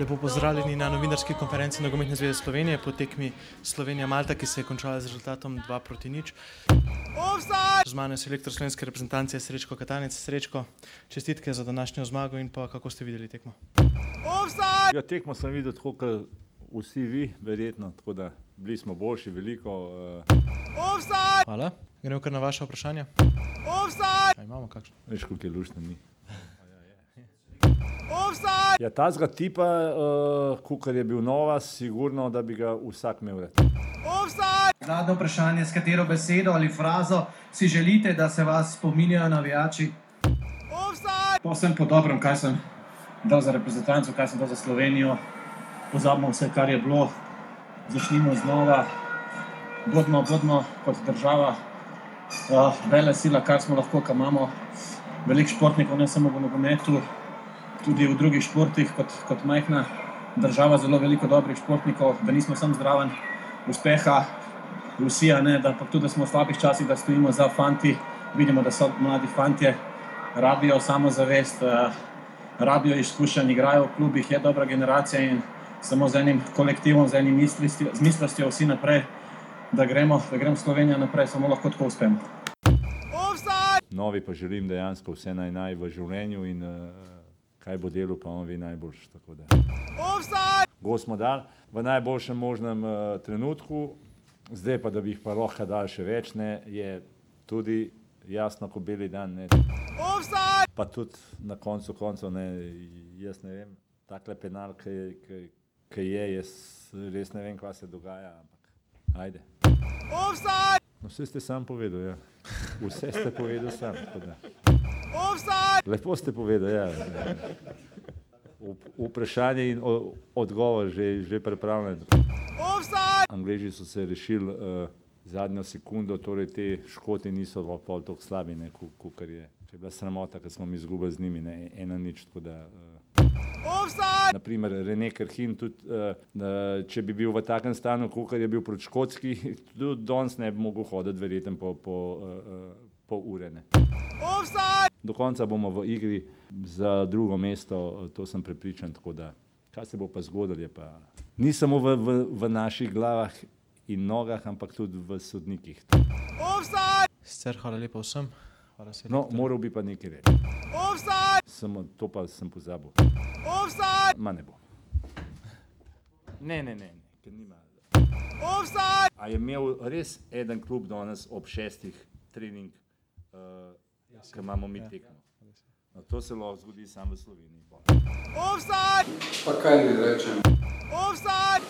Lepo pozdravljeni na novinarski konferenci Nogometne zveze Slovenije po tekmi Slovenija-Malta, ki se je končala z rezultatom 2 proti 0. Z mano je selektor slovenske reprezentance Srečko Katanec. Srečko, čestitke za današnjo zmago in pa kako ste videli tekmo. Ja, tekmo sem videl tako, kot vsi vi, verjetno, tako da bili smo boljši, veliko. Uh, Hvala. Gremo kar na vaše vprašanje. A imamo kakšno? veš, koliko je luštno mi. Ja, ta zga tipa, uh, kukar je bil nova, sigurno, da bi ga vsak imel rad. Zadnje vprašanje, s katero besedo ali frazo si želite, da se vas spominjajo navijači? Povsem po dobrem, kaj sem dal za reprezentanco, kaj sem dal za Slovenijo. Pozabimo vse, kar je bilo, začnimo znova, bodimo, bodimo kot država, uh, vele sila, kar smo lahko, kar imamo. Veliko športnikov, ne samo v nogometu, tudi v drugih športih, kot, kot majhna država, zelo veliko dobrih športnikov, da nismo samo zdraven uspeha, vsi, a ne, da pa tudi da smo v slabih časih, da stojimo za fanti, vidimo, da so mladi fantje, rabijo samozavest, uh, rabijo izkušenj, igrajo v klubih, je dobra generacija in samo z enim kolektivom, z enim mislostjo vsi naprej, da gremo, da gremo Slovenijo naprej, samo lahko tako uspemo. Novi pa želim dejansko vse naj naj v življenju in uh, kaj bo delo, pa on ve najboljš. Gol smo dal v najboljšem možnem uh, trenutku, zdaj pa, da bi jih pa lahko dal še več, ne, je tudi jasno, ko beli dan. Ne. Pa tudi na koncu koncev, ne, jaz ne vem, takle penal, ki je, ki, ki je, jaz res ne vem, kaj se dogaja, ampak ajde. No, vse ste sam povedal, ja. Vse ste povedal sam. tako da. Lepo ste povedali, ja. Vprašanje in odgovor že, že pripravljen. Angleži so se rešili uh, zadnjo sekundo, torej te škoti niso pol tako slabi, ne, kakor je. Če je bila sramota, ker smo mi izgubili z njimi, ne, ena nič. tako Da, uh, naprimer, Rene Krhin, tudi uh, uh, če bi bil v takem stanju, kot je bil proti Škotski, tudi danes ne bi mogel hoditi, verjetno po, po, uh, uh, po ure. Ne. Do konca bomo v igri za drugo mesto, to sem prepričan. tako Da, kaj se bo pa zgodilo, je pa ni samo v, v, v naših glavah in nogah, ampak tudi v sodnikih. Sicer hvala lepa vsem. Hvala selektor. No, moral bi pa nekaj reči. Samo to pa sem pozabil. Ma ne bo. Ne, ne, ne, ne ker nima. A je imel res eden klub danes ob šestih trening, uh, ker imamo mi tekmo? No, to se lahko zgodi samo v Sloveniji. pol. Pa kaj naj rečem?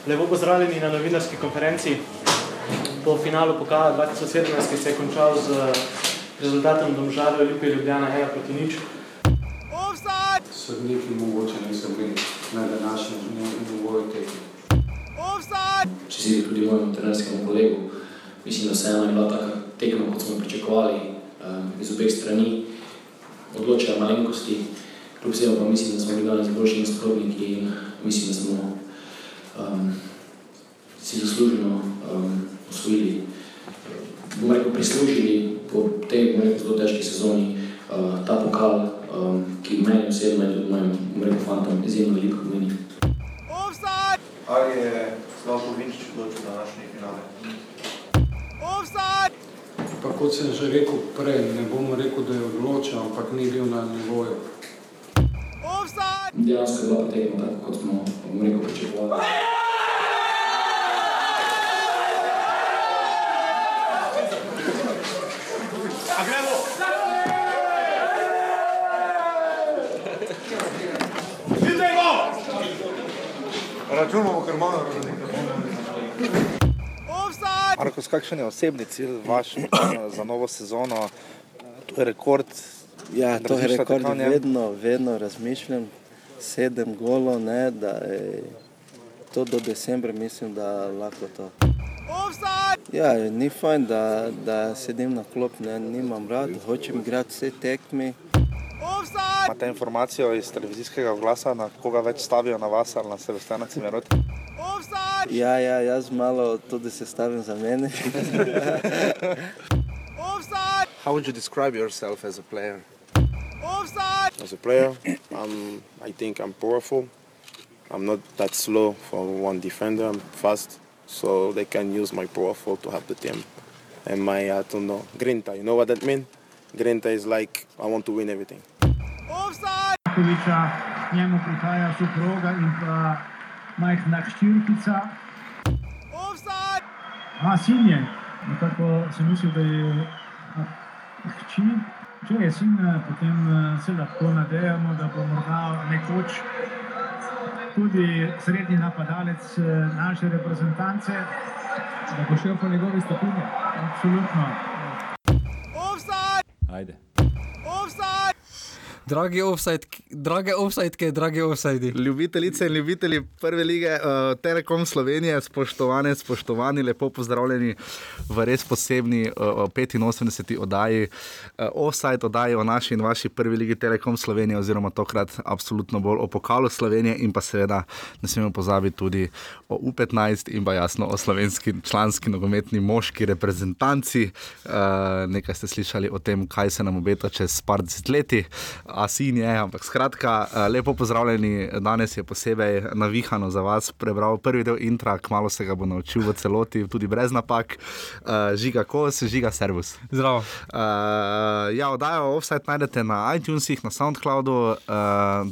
Lepo pozdravljeni na novinarski konferenci po finalu pokala 2017, ki se je končal z rezultatom Domžale Olimpije Ljubljana 1 proti 0. Sodniki mogoče niso bili na današnjem nivoju tekme. čestitke tudi mojemu trenerskemu kolegu. Mislim, da vseeno je bila taka tekma, kot smo pričakovali, iz obeh strani. Odločajo malenkosti, kljub vsemu pa mislim, da smo bili danes boljši nasprotniki in mislim, da smo um, si zasluženo um, osvojili, bom rekel, prislužili po tej, bom rekel, zelo težki sezoni uh, ta pokal, um, ki meni osebno in tudi mojim, bom rekel, fantom izjemno veliko pomeni. Ali je Slavko Vinčič odločil današnji finale? Pa kot sem že rekel prej, ne bomo rekel, da je odločil, ampak ni bil na nivoju. Dejansko je bila pa tekma tako, kot smo, bom rekel, pričakovali. Računamo, ker imamo Marko, kakšen je osebni cilj vaš eh, za novo sezono? To je rekord. Ja, to je rekord, vedno, vedno razmišljam. Sedem golov, ne, da je to do decembra, mislim, da lahko to. Ja, ni fajn, da, da sedim na klop, ne, nimam rad, hočem igrati vse tekmi. Imate informacijo iz televizijskega glasa, na koga več stavijo na vas ali na Sebastiana Cimerota? Ja, ja, jaz malo tudi se stavim za mene. How would you describe yourself as a player? As a player, um, I think I'm powerful. I'm not that slow for one defender. I'm fast, so they can use my powerful to help the team. And my, I don't know, grinta. You know what that means? Grinta is like I want to win everything. Kuliča, njemu prihaja soproga in pa majhna hčerkica. A, sin je. Nekako sem mislil, da je hči. Če je sin, potem eh, se lahko nadejamo, da bo morda nekoč tudi srednji napadalec eh, naše reprezentance, da bo šel po njegovi stopinji. Absolutno. Ajde. Dragi offside, drage offside, dragi offside. Ljubitelice in ljubitelji prve lige uh, Telekom Slovenije, spoštovane, spoštovani, lepo pozdravljeni v res posebni uh, 85. oddaji, uh, offside oddaji o naši in vaši prvi ligi Telekom Slovenije, oziroma tokrat absolutno bolj o pokalu Slovenije in pa seveda ne smemo pozabiti tudi o U15 in pa jasno o slovenski članski nogometni moški reprezentanci. Uh, nekaj ste slišali o tem, kaj se nam obeta čez par desetletij a sin je, ampak skratka, eh, lepo pozdravljeni. Danes je posebej navihano za vas prebral prvi del intra, kmalo se ga bo naučil v celoti, tudi brez napak. Uh, žiga kos, žiga servus. Zdravo. Uh, ja, oddajo offset najdete na iTunesih, na SoundCloudu, uh,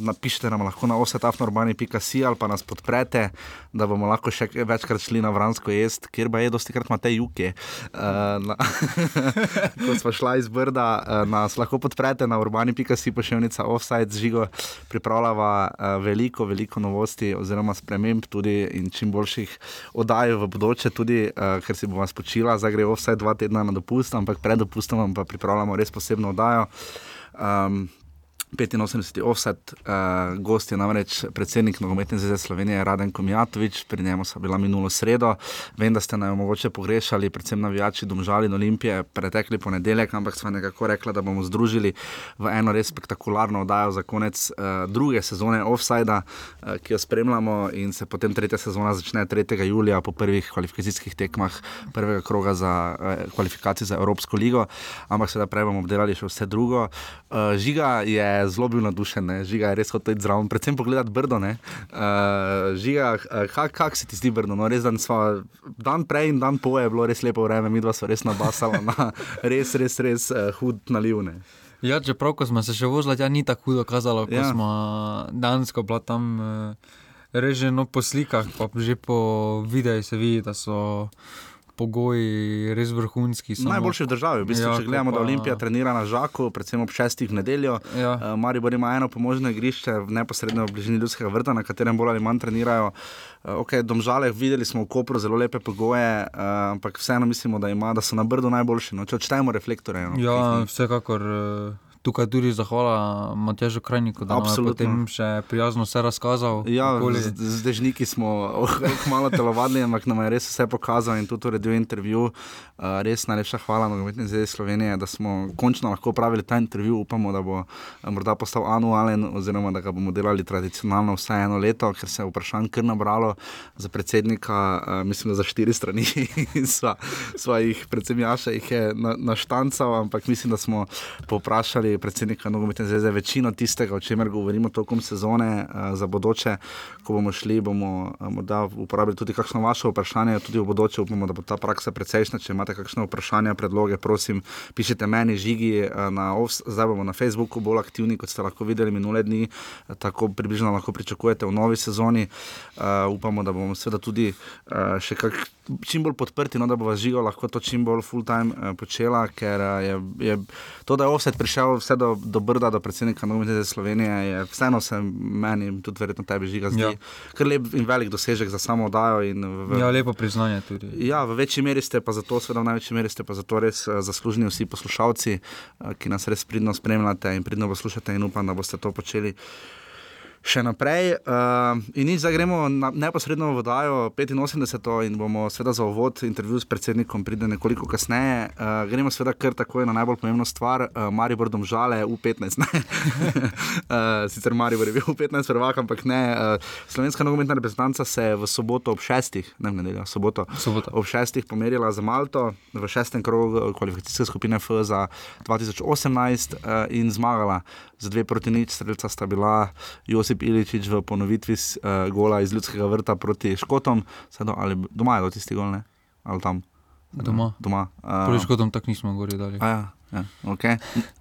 napišite nam lahko na offsetafnorbani.com ali pa nas podprete, da bomo lahko še večkrat šli na Vransko jesti, kjer pa je dosti krat imate juke. Uh, ko smo šla iz Brda, uh, nas lahko podprete na urbani.com pošiljnica offside z žigo, pripravljava uh, veliko, veliko novosti oziroma sprememb tudi in čim boljših oddaj v bodoče, tudi uh, ker si bomo spočila, zdaj gre offside dva tedna na dopust, ampak pred dopustom pa pripravljamo res posebno oddajo. Um, 85. offset, uh, gost je namreč predsednik nogometne zveze Slovenije Raden Komjatovič, pri njemu so bila minulo sredo. Vem, da ste naj mogoče pogrešali, predvsem navijači Domžali in Olimpije, pretekli ponedeljek, ampak smo nekako rekli, da bomo združili v eno res spektakularno oddajo za konec uh, druge sezone offsajda, uh, ki jo spremljamo in se potem tretja sezona začne 3. julija po prvih kvalifikacijskih tekmah prvega kroga za uh, kvalifikacije za Evropsko ligo, ampak sedaj prej bomo obdelali še vse drugo. Uh, žiga je zelo bil navdušen, ne? žiga je res hotel iti zraven, predvsem pogledati brdo. Uh, žiga, kako kak se ti zdi brdo? No, res, dan, sva, dan prej in dan po je bilo res lepo vreme, mi dva smo res nabasali na res, res, res uh, hud nalivne. Ja, čeprav smo se še vozili, ja, ni tako hudo kazalo, ko ja. smo dansko bila tam uh, reženo po slikah, pa že po videih se vidi, da so pogoji res vrhunski. Samo... Najboljši v državi. V bistvu, ja, če gledamo, pa... da Olimpija trenira na Žaku, predvsem ob šestih v nedeljo. Ja. Uh, Maribor ima eno pomožno igrišče v neposredni bližini ljudskega vrta, na katerem bolj ali manj trenirajo. Uh, okay, domžale, videli smo v Kopru zelo lepe pogoje, uh, ampak vseeno mislimo, da, ima, da so na Brdu najboljši. No, če odštejemo reflektore. No, ja, vsekakor. Uh tukaj tudi zahvala Matjažu Krajniku, da nam je potem še prijazno vse razkazal. Ja, z, z dežniki smo oh, malo telovadili, ampak nam je res vse pokazal in tudi uredil intervju. Uh, res najlepša hvala Nogometni zvezi Slovenije, da smo končno lahko upravili ta intervju. Upamo, da bo uh, morda postal anualen oziroma da ga bomo delali tradicionalno vsaj eno leto, ker se je vprašanj kar nabralo za predsednika, uh, mislim, za štiri strani sva, sva jih, predvsem Jaša jih je naštancal, na ampak mislim, da smo poprašali predsednika Nogometne zveze večino tistega, o čemer govorimo tokom sezone uh, za bodoče, ko bomo šli, bomo uh, morda uporabili tudi kakšno vaše vprašanje, tudi v bodoče upamo, da bo ta praksa precejšna. Če imate kakšne vprašanja, predloge, prosim, pišite meni, žigi, uh, na OVS, zdaj bomo na Facebooku bolj aktivni, kot ste lahko videli minule dni, tako približno lahko pričakujete v novi sezoni. Upamo, da bomo seveda tudi še kak, čim bolj podprti, no, da bo vas žigo lahko to čim bolj full time uh, počela, ker uh, je, je to, da je offset prišel vse do, do Brda, do predsednika Novinske Slovenije, je vseeno se meni, tudi verjetno tebi žiga, zdi ja. kar lep in velik dosežek za samo oddajo. V, ja, lepo priznanje tudi. Ja, v večji meri ste pa zato, seveda v največji meri ste pa zato res uh, zaslužni vsi poslušalci, uh, ki nas res pridno spremljate in pridno poslušate in upam, da boste to počeli še naprej. Uh, in zdaj gremo na, neposredno v vodajo 85. in bomo seveda za uvod intervju s predsednikom pride nekoliko kasneje. Uh, gremo seveda kar takoj na najbolj pomembno stvar, uh, Maribor Domžale v 15. uh, sicer Maribor je bil v 15 prvak, ampak ne. Uh, slovenska nogometna reprezentanca se je v soboto ob 6. ne v nedeljo, soboto, soboto. ob 6. pomerila za Malto v šestem krogu kvalifikacijske skupine F za 2018 uh, in zmagala za dve proti nič, streljca sta bila Josip Iličič v ponovitvi uh, gola iz ljudskega vrta proti Škotom, do, ali doma je do tisti gol, ne? ali tam. Doma. doma. Uh, proti Škotom tako nismo govorili dalje. Ja, ja, okay.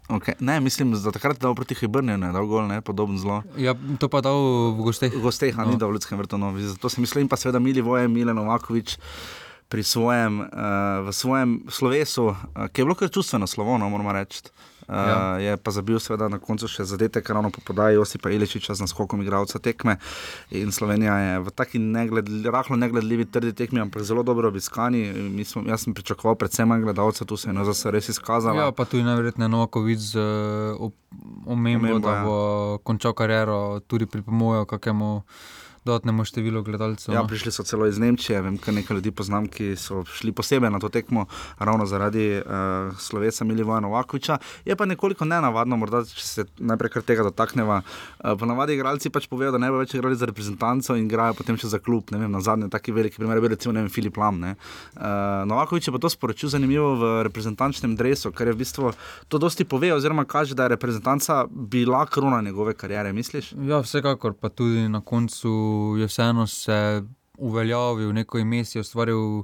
Okay. Ne, mislim, da takrat je dal proti Hibrnju, ne, dal gol, ne, podobno zelo. Ja, to pa dal v gosteh. V gosteh, a no. ni dal v ljudskem vrtu, no. zato se mislim, pa seveda Mili Voje, Milen Novakovič pri svojem, uh, svojem slovesu, uh, ki je bilo kar čustveno slovo, no, moramo reči. Uh, ja. Je pa zabil, seveda, na koncu še zadetek, ravno po podaji Josipa Iličiča z naskokom igralca tekme. In Slovenija je v taki negledljivi, rahlo negledljivi, trdi tekmi, ampak zelo dobro obiskani. Smo, jaz sem pričakoval, predvsem gledalce, tu se je no, zase res izkazalo. Ja, pa tu je najverjetneje Novakovic z uh, omembo, da ja. bo ja. končal kariero, tudi pripomojo kakemu dodatnemu številu gledalcev. Ja, no. prišli so celo iz Nemčije, vem, kar nekaj ljudi poznam, ki so šli posebej na to tekmo, ravno zaradi uh, slovesa Milivoja Novakoviča. Je pa nekoliko nenavadno, morda, če se najprej kar tega dotakneva. Uh, ponavadi igralci pač povejo, da ne bo več igrali za reprezentanco in igrajo potem še za klub. Vem, na zadnje, taki veliki primer, recimo vem, Filip Lam. Uh, Novakovič je pa to sporočil zanimivo v reprezentančnem dresu, ker je v bistvu to dosti pove, oziroma kaže, da je reprezentanca bila krona njegove kariere, misliš? Ja, vsekakor pa tudi na koncu je vseeno se uveljavil, neko ime si ustvaril.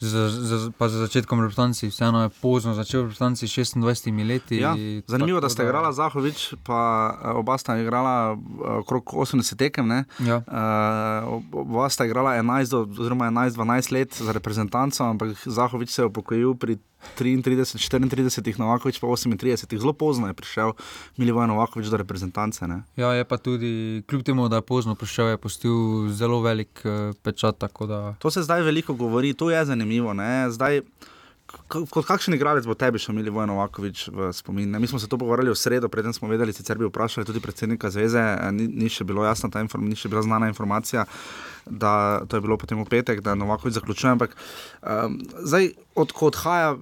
Za, za, pa za začetkom reprezentanci, vseeno je pozno začel reprezentanci 26 leti. Ja, zanimivo, da ste da... igrali Zahovič, pa eh, oba sta igrala eh, okrog 80 tekem. Ja. Uh, oba sta igrala 11, oziroma 11-12 let za reprezentanco, ampak Zahovič se je upokojil pri 33, 34, Novakovič pa 38, zelo pozno je prišel Milivoje Novakovič do reprezentance. Ne? Ja, je pa tudi, kljub temu, da je pozno prišel, je postil zelo velik uh, pečat. Da... To se zdaj veliko govori, to je zanimivo. Zdaj, kot kakšen igralec bo tebi šel Milivoje Novakovič v spomin? Mi smo se to pogovarjali v sredo, preden smo vedeli, sicer bi vprašali tudi predsednika zveze, ni, ni še bilo jasno, ta informacija, ni še bila znana informacija da to je bilo potem v petek, da Novakovič zaključuje. Ampak um, zdaj, odkud odhaja,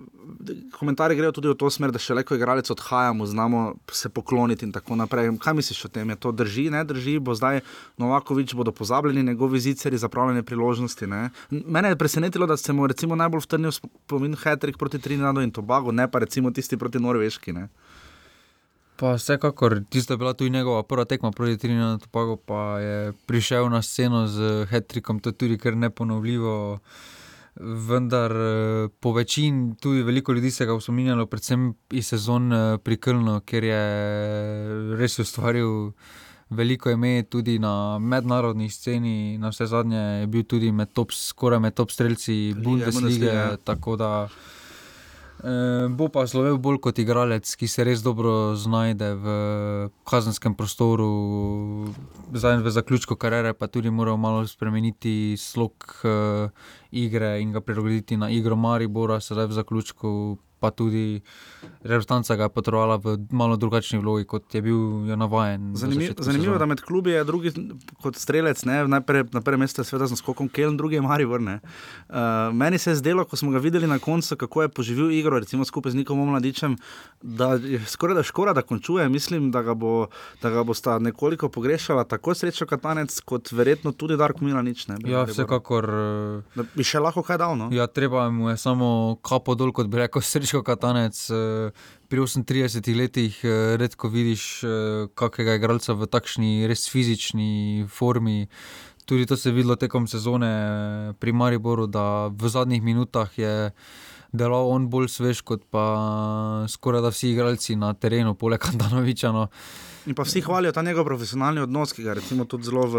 komentarji grejo tudi v to smer, da še le ko igralec odhaja, mu znamo se pokloniti in tako naprej. Kaj misliš o tem? Je to drži, ne drži? Bo zdaj Novakovič bodo pozabljeni njegovi ziceri za pravljene priložnosti. Ne? Mene je presenetilo, da se mu recimo najbolj vtrnil spomin Hetrik proti Trinadu in Tobago, ne pa recimo tisti proti Norveški. Ne? Pa vsekakor, tisto je bila tudi njegova prva tekma proti Trinidadu, Tobago, pa je prišel na sceno z Hetrikom, to je tudi kar neponovljivo. Vendar po večini, tudi veliko ljudi se ga je spominjalo, predvsem iz sezon pri Krnu, ker je res ustvaril veliko ime tudi na mednarodni sceni. Na vse zadnje je bil tudi med top, skoraj med top streljci Bundesliga. Ja. Tako da. E, bo pa slovel bolj kot igralec, ki se res dobro znajde v kazenskem prostoru, zdaj v zaključku kariere, pa tudi moral malo spremeniti slog e, igre in ga prilagoditi na igro Maribora, sedaj v zaključku pa tudi reprezentanca ga je potrebovala v malo drugačni vlogi, kot je bil je navaden. Zanimivo, zanimivo da med klubi je drugi kot strelec, ne, najprej, na prvem mestu je sveda z skokom Keln, drugi je Marivor. Uh, meni se je zdelo, ko smo ga videli na koncu, kako je poživil igro, recimo skupaj z Nikom Mladičem, da je skoraj da škoda, da končuje. Mislim, da ga, bo, da ga bosta nekoliko pogrešala, tako srečo Katanec, kot verjetno tudi Darko Milanič. Ne, ja, vsekakor. Da bi še lahko kaj dal. No? Ja, treba mu je samo kapo dol, kot bi rekel, srečo. Srečko Katanec, eh, pri 38 letih eh, redko vidiš eh, kakega igralca v takšni res fizični formi. Tudi to se je videlo tekom sezone pri Mariboru, da v zadnjih minutah je delal on bolj svež kot pa skoraj da vsi igralci na terenu, poleg Andanoviča. No. In pa vsi hvalijo ta njegov profesionalni odnos, ki ga je tudi zelo v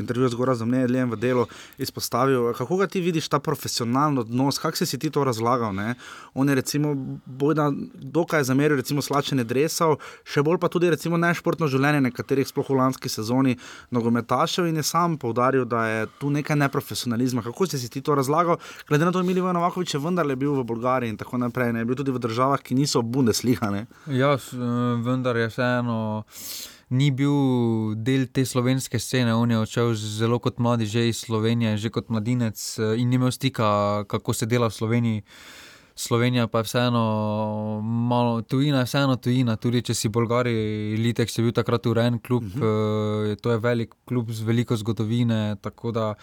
intervjuju z Gorazom Nedeljem v delu izpostavil. Kako ga ti vidiš, ta profesionalni odnos, kako si ti to razlagal? Ne? On je recimo bojda dokaj zameril recimo slačene dresov, še bolj pa tudi recimo nešportno življenje nekaterih sploh v lanski sezoni nogometašev in je sam povdaril, da je tu nekaj neprofesionalizma. Kako si ti to razlagal? Glede na to, da je Milijo Novakovič vendarle bil v Bolgariji in tako naprej, ne? je bil tudi v državah, ki niso Bundesliga. Ja, vendar je vseeno ni bil del te slovenske scene. On je odšel zelo kot mladi, že iz Slovenije, že kot mladinec eh, in ni imel stika, kako se dela v Sloveniji. Slovenija pa je vseeno malo tujina, vseeno tujina. Tudi če si Bolgari, Litek je bil takrat urejen klub, uh mhm. -huh. to je velik klub z veliko zgodovine. Tako da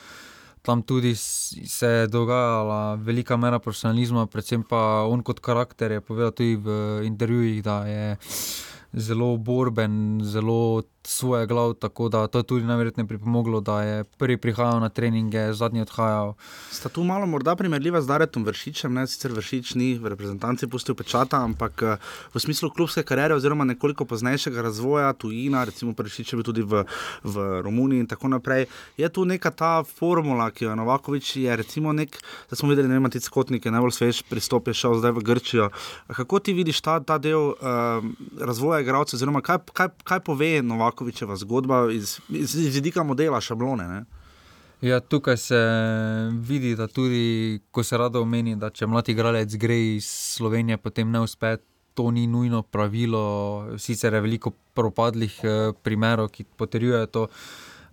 tam tudi se je dogajala velika mera profesionalizma, predvsem pa on kot karakter je povedal tudi v intervjujih, da je zelo borben, zelo svoje glav, tako da to je tudi najverjetneje pripomoglo, da je prvi prihajal na treninge, zadnji odhajal. Sta tu malo morda primerljiva z Daretom Vršičem, ne sicer Vršič ni v reprezentanci pustil pečata, ampak eh, v smislu klubske kariere oziroma nekoliko poznejšega razvoja, tujina, recimo Vršič je bil tudi v, v Romuniji in tako naprej. Je tu neka ta formula, ki jo je Novakovič, je recimo nek, da smo videli, ne vem, ti skotnike, najbolj svež pristop je šel zdaj v Grčijo. Kako ti vidiš ta, ta del uh, razvoja igralcev, oziroma kaj, kaj, kaj pove Novakovič? Novakovičeva zgodba iz, iz, iz vidika modela šablone. Ne? Ja, tukaj se vidi, da tudi, ko se rado omeni, da če mladi igralec gre iz Slovenije, potem ne uspe. To ni nujno pravilo, sicer je veliko propadlih eh, primerov, ki potrjujejo to,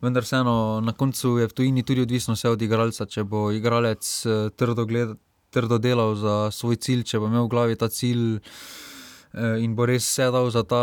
vendar vseeno na koncu je v tujini tudi odvisno vse od igralca. Če bo igralec eh, trdo, gled, trdo delal za svoj cilj, če bo imel v glavi ta cilj. Eh, in bo res sedel za, ta,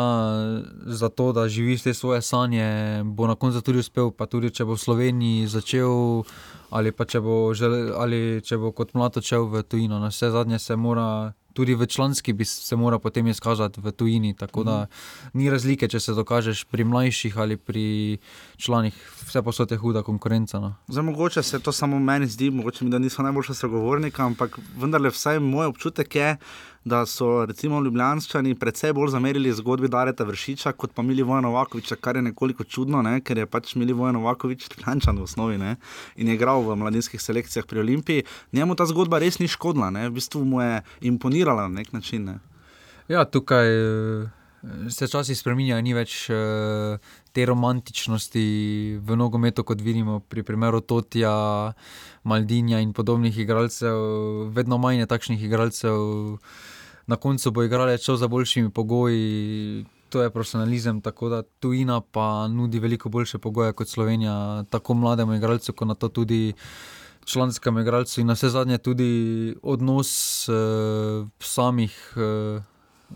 za to, da živi te svoje sanje, bo na koncu tudi uspel. Pa tudi, če bo v Sloveniji začel, ali pa če bo, žele, ali če bo kot mlado odšel v tujino, na vse zadnje se mora. Tudi v članski bi se moral potem izkazati v tujini. Tako da mhm. ni razlike, če se dokažeš pri mlajših ali pri članih, vse posod je huda konkurenca. No. Zdaj, mogoče se to samo meni zdi, mogoče mi da nismo najboljša sogovornika, ampak vendarle, vsaj moj občutek je, da so recimo Ljubljančani predvsej bolj zamerili zgodbi Dareta Vršiča kot pa Mili Vojnovakoviča, kar je nekoliko čudno, ne? ker je pač Mili Vojnovakovič Ljubljančan v osnovi ne? in je igral v mladinskih selekcijah pri Olimpiji. Njemu ta zgodba res ni škodila, ne? v bistvu mu je imponirala na nek način. Ne? Ja, tukaj eh, se časi spremenjajo, ni več uh, te romantičnosti v nogometu, kot vidimo pri primeru Totija, Maldinja in podobnih igralcev, vedno manj je takšnih igralcev na koncu bo igralec šel za boljšimi pogoji. To je profesionalizem, tako da tujina pa nudi veliko boljše pogoje kot Slovenija, tako mlademu igralcu, kot na to tudi članskemu igralcu. In na vse zadnje tudi odnos uh, samih uh,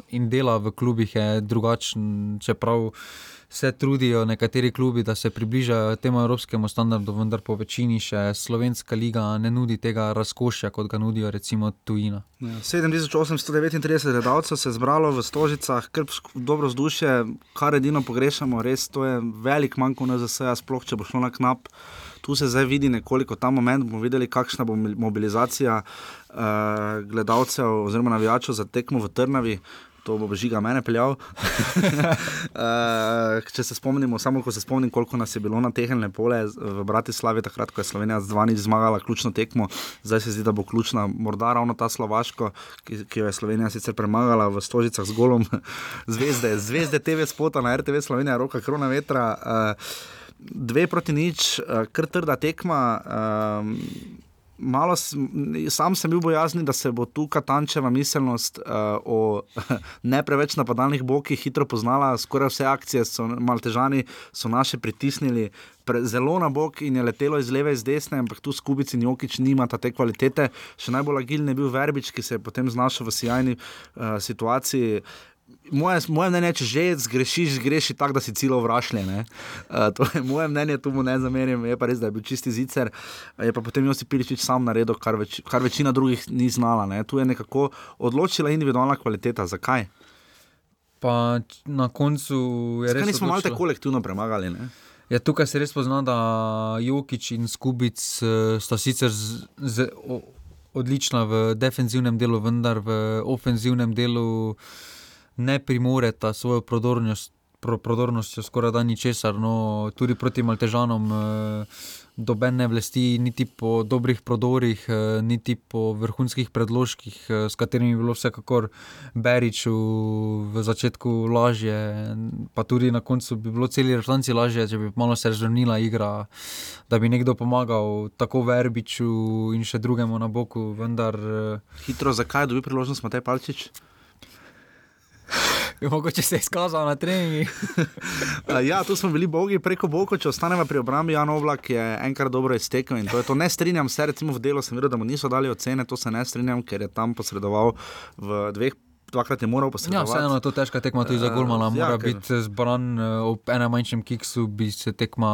in dela v klubih je drugačen, čeprav se trudijo nekateri klubi, da se približajo temu evropskemu standardu, vendar po večini še slovenska liga ne nudi tega razkošja, kot ga nudijo recimo tujina. Ja, 7839 gledalcev se je zbralo v Stožicah, je dobro vzdušje, kar edino pogrešamo, res to je velik manjko na ZSE, sploh če bo šlo na knap. Tu se zdaj vidi nekoliko ta moment, bomo videli, kakšna bo mobilizacija uh, gledalcev oziroma navijačev za tekmo v Trnavi to bo žiga mene peljal. uh, če se spomnimo, samo ko se spomnim, koliko nas je bilo na tehnile pole v Bratislavi, takrat, ko je Slovenija z 12 zmagala ključno tekmo, zdaj se zdi, da bo ključna morda ravno ta Slovaško, ki, ki jo je Slovenija sicer premagala v Stožicah z golom zvezde, zvezde TV spota na RTV Slovenija, roka krona vetra. Uh, Dve proti nič, uh, kar trda tekma. Uh, malo, sam sem bil bojazni, da se bo tu Katančeva miselnost uh, o ne preveč napadalnih bokih hitro poznala. Skoraj vse akcije so malo težani, so naše pritisnili. Zelo na bok in je letelo iz leve in desne, ampak tu skupici in jokič nimata te kvalitete. Še najbolj agilni je bil Verbič, ki se je potem znašel v sjajni uh, situaciji moje, moje mnenje, če že zgrešiš, greši tako, da si celo vrašljen. Uh, to je moje mnenje, tu mu ne zamerim, je pa res, da je bil čisti zicer. Je pa potem Josip Piličič sam naredil, kar, več, kar večina drugih ni znala. Ne? Tu je nekako odločila individualna kvaliteta. Zakaj? Pa na koncu je res. Mi smo malo kolektivno premagali. Ne? Ja, tukaj se res pozna, da Jokič in Skubic uh, sta sicer z, z, o, odlična v defenzivnem delu, vendar v ofenzivnem delu ne primoreta svojo prodornost, pro, prodornostjo skoraj da ničesar. No, tudi proti Maltežanom, eh, doben ne vlesti, niti po dobrih prodorih, eh, niti po vrhunskih predložkih, eh, s katerimi je bilo vsekakor Beriču v začetku lažje, pa tudi na koncu bi bilo celi resnici lažje, če bi malo se razvrnila igra, da bi nekdo pomagal tako Verbiču in še drugemu na boku. Vendar, Hitro, zakaj dobi priložnost Matej Palčič? Mogoče se je izkazal na treningu. ja, tu smo bili bogi preko Boga, če ostanemo pri obrambi. Jan Oblak je enkrat dobro iztekel in to je to. Ne strinjam se, recimo v delu sem videl, da mu niso dali ocene, to se ne strinjam, ker je tam posredoval v dveh. Dvakrat je moral posredovati. Ja, vseeno je to težka tekma tudi za Gulmana. Uh, ja, mora ja, biti zbran uh, ob enem manjšem kiksu, bi se tekma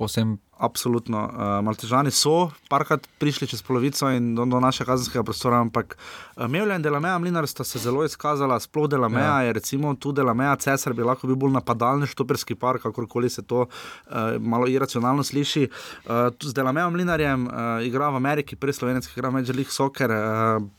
posem absolutno. Uh, Maltežani so parkrat prišli čez polovico in do, do našega kazenskega prostora, ampak uh, Mevlja in Delameja Mlinar sta se zelo izkazala, sploh Delameja ja. je recimo tu Delameja Cesar bi lahko bil bolj napadalni štoperski par, kakorkoli se to uh, malo iracionalno sliši. Uh, z Delamejem Mlinarjem uh, igra v Ameriki, prej slovenski igra Major League Soccer. Uh,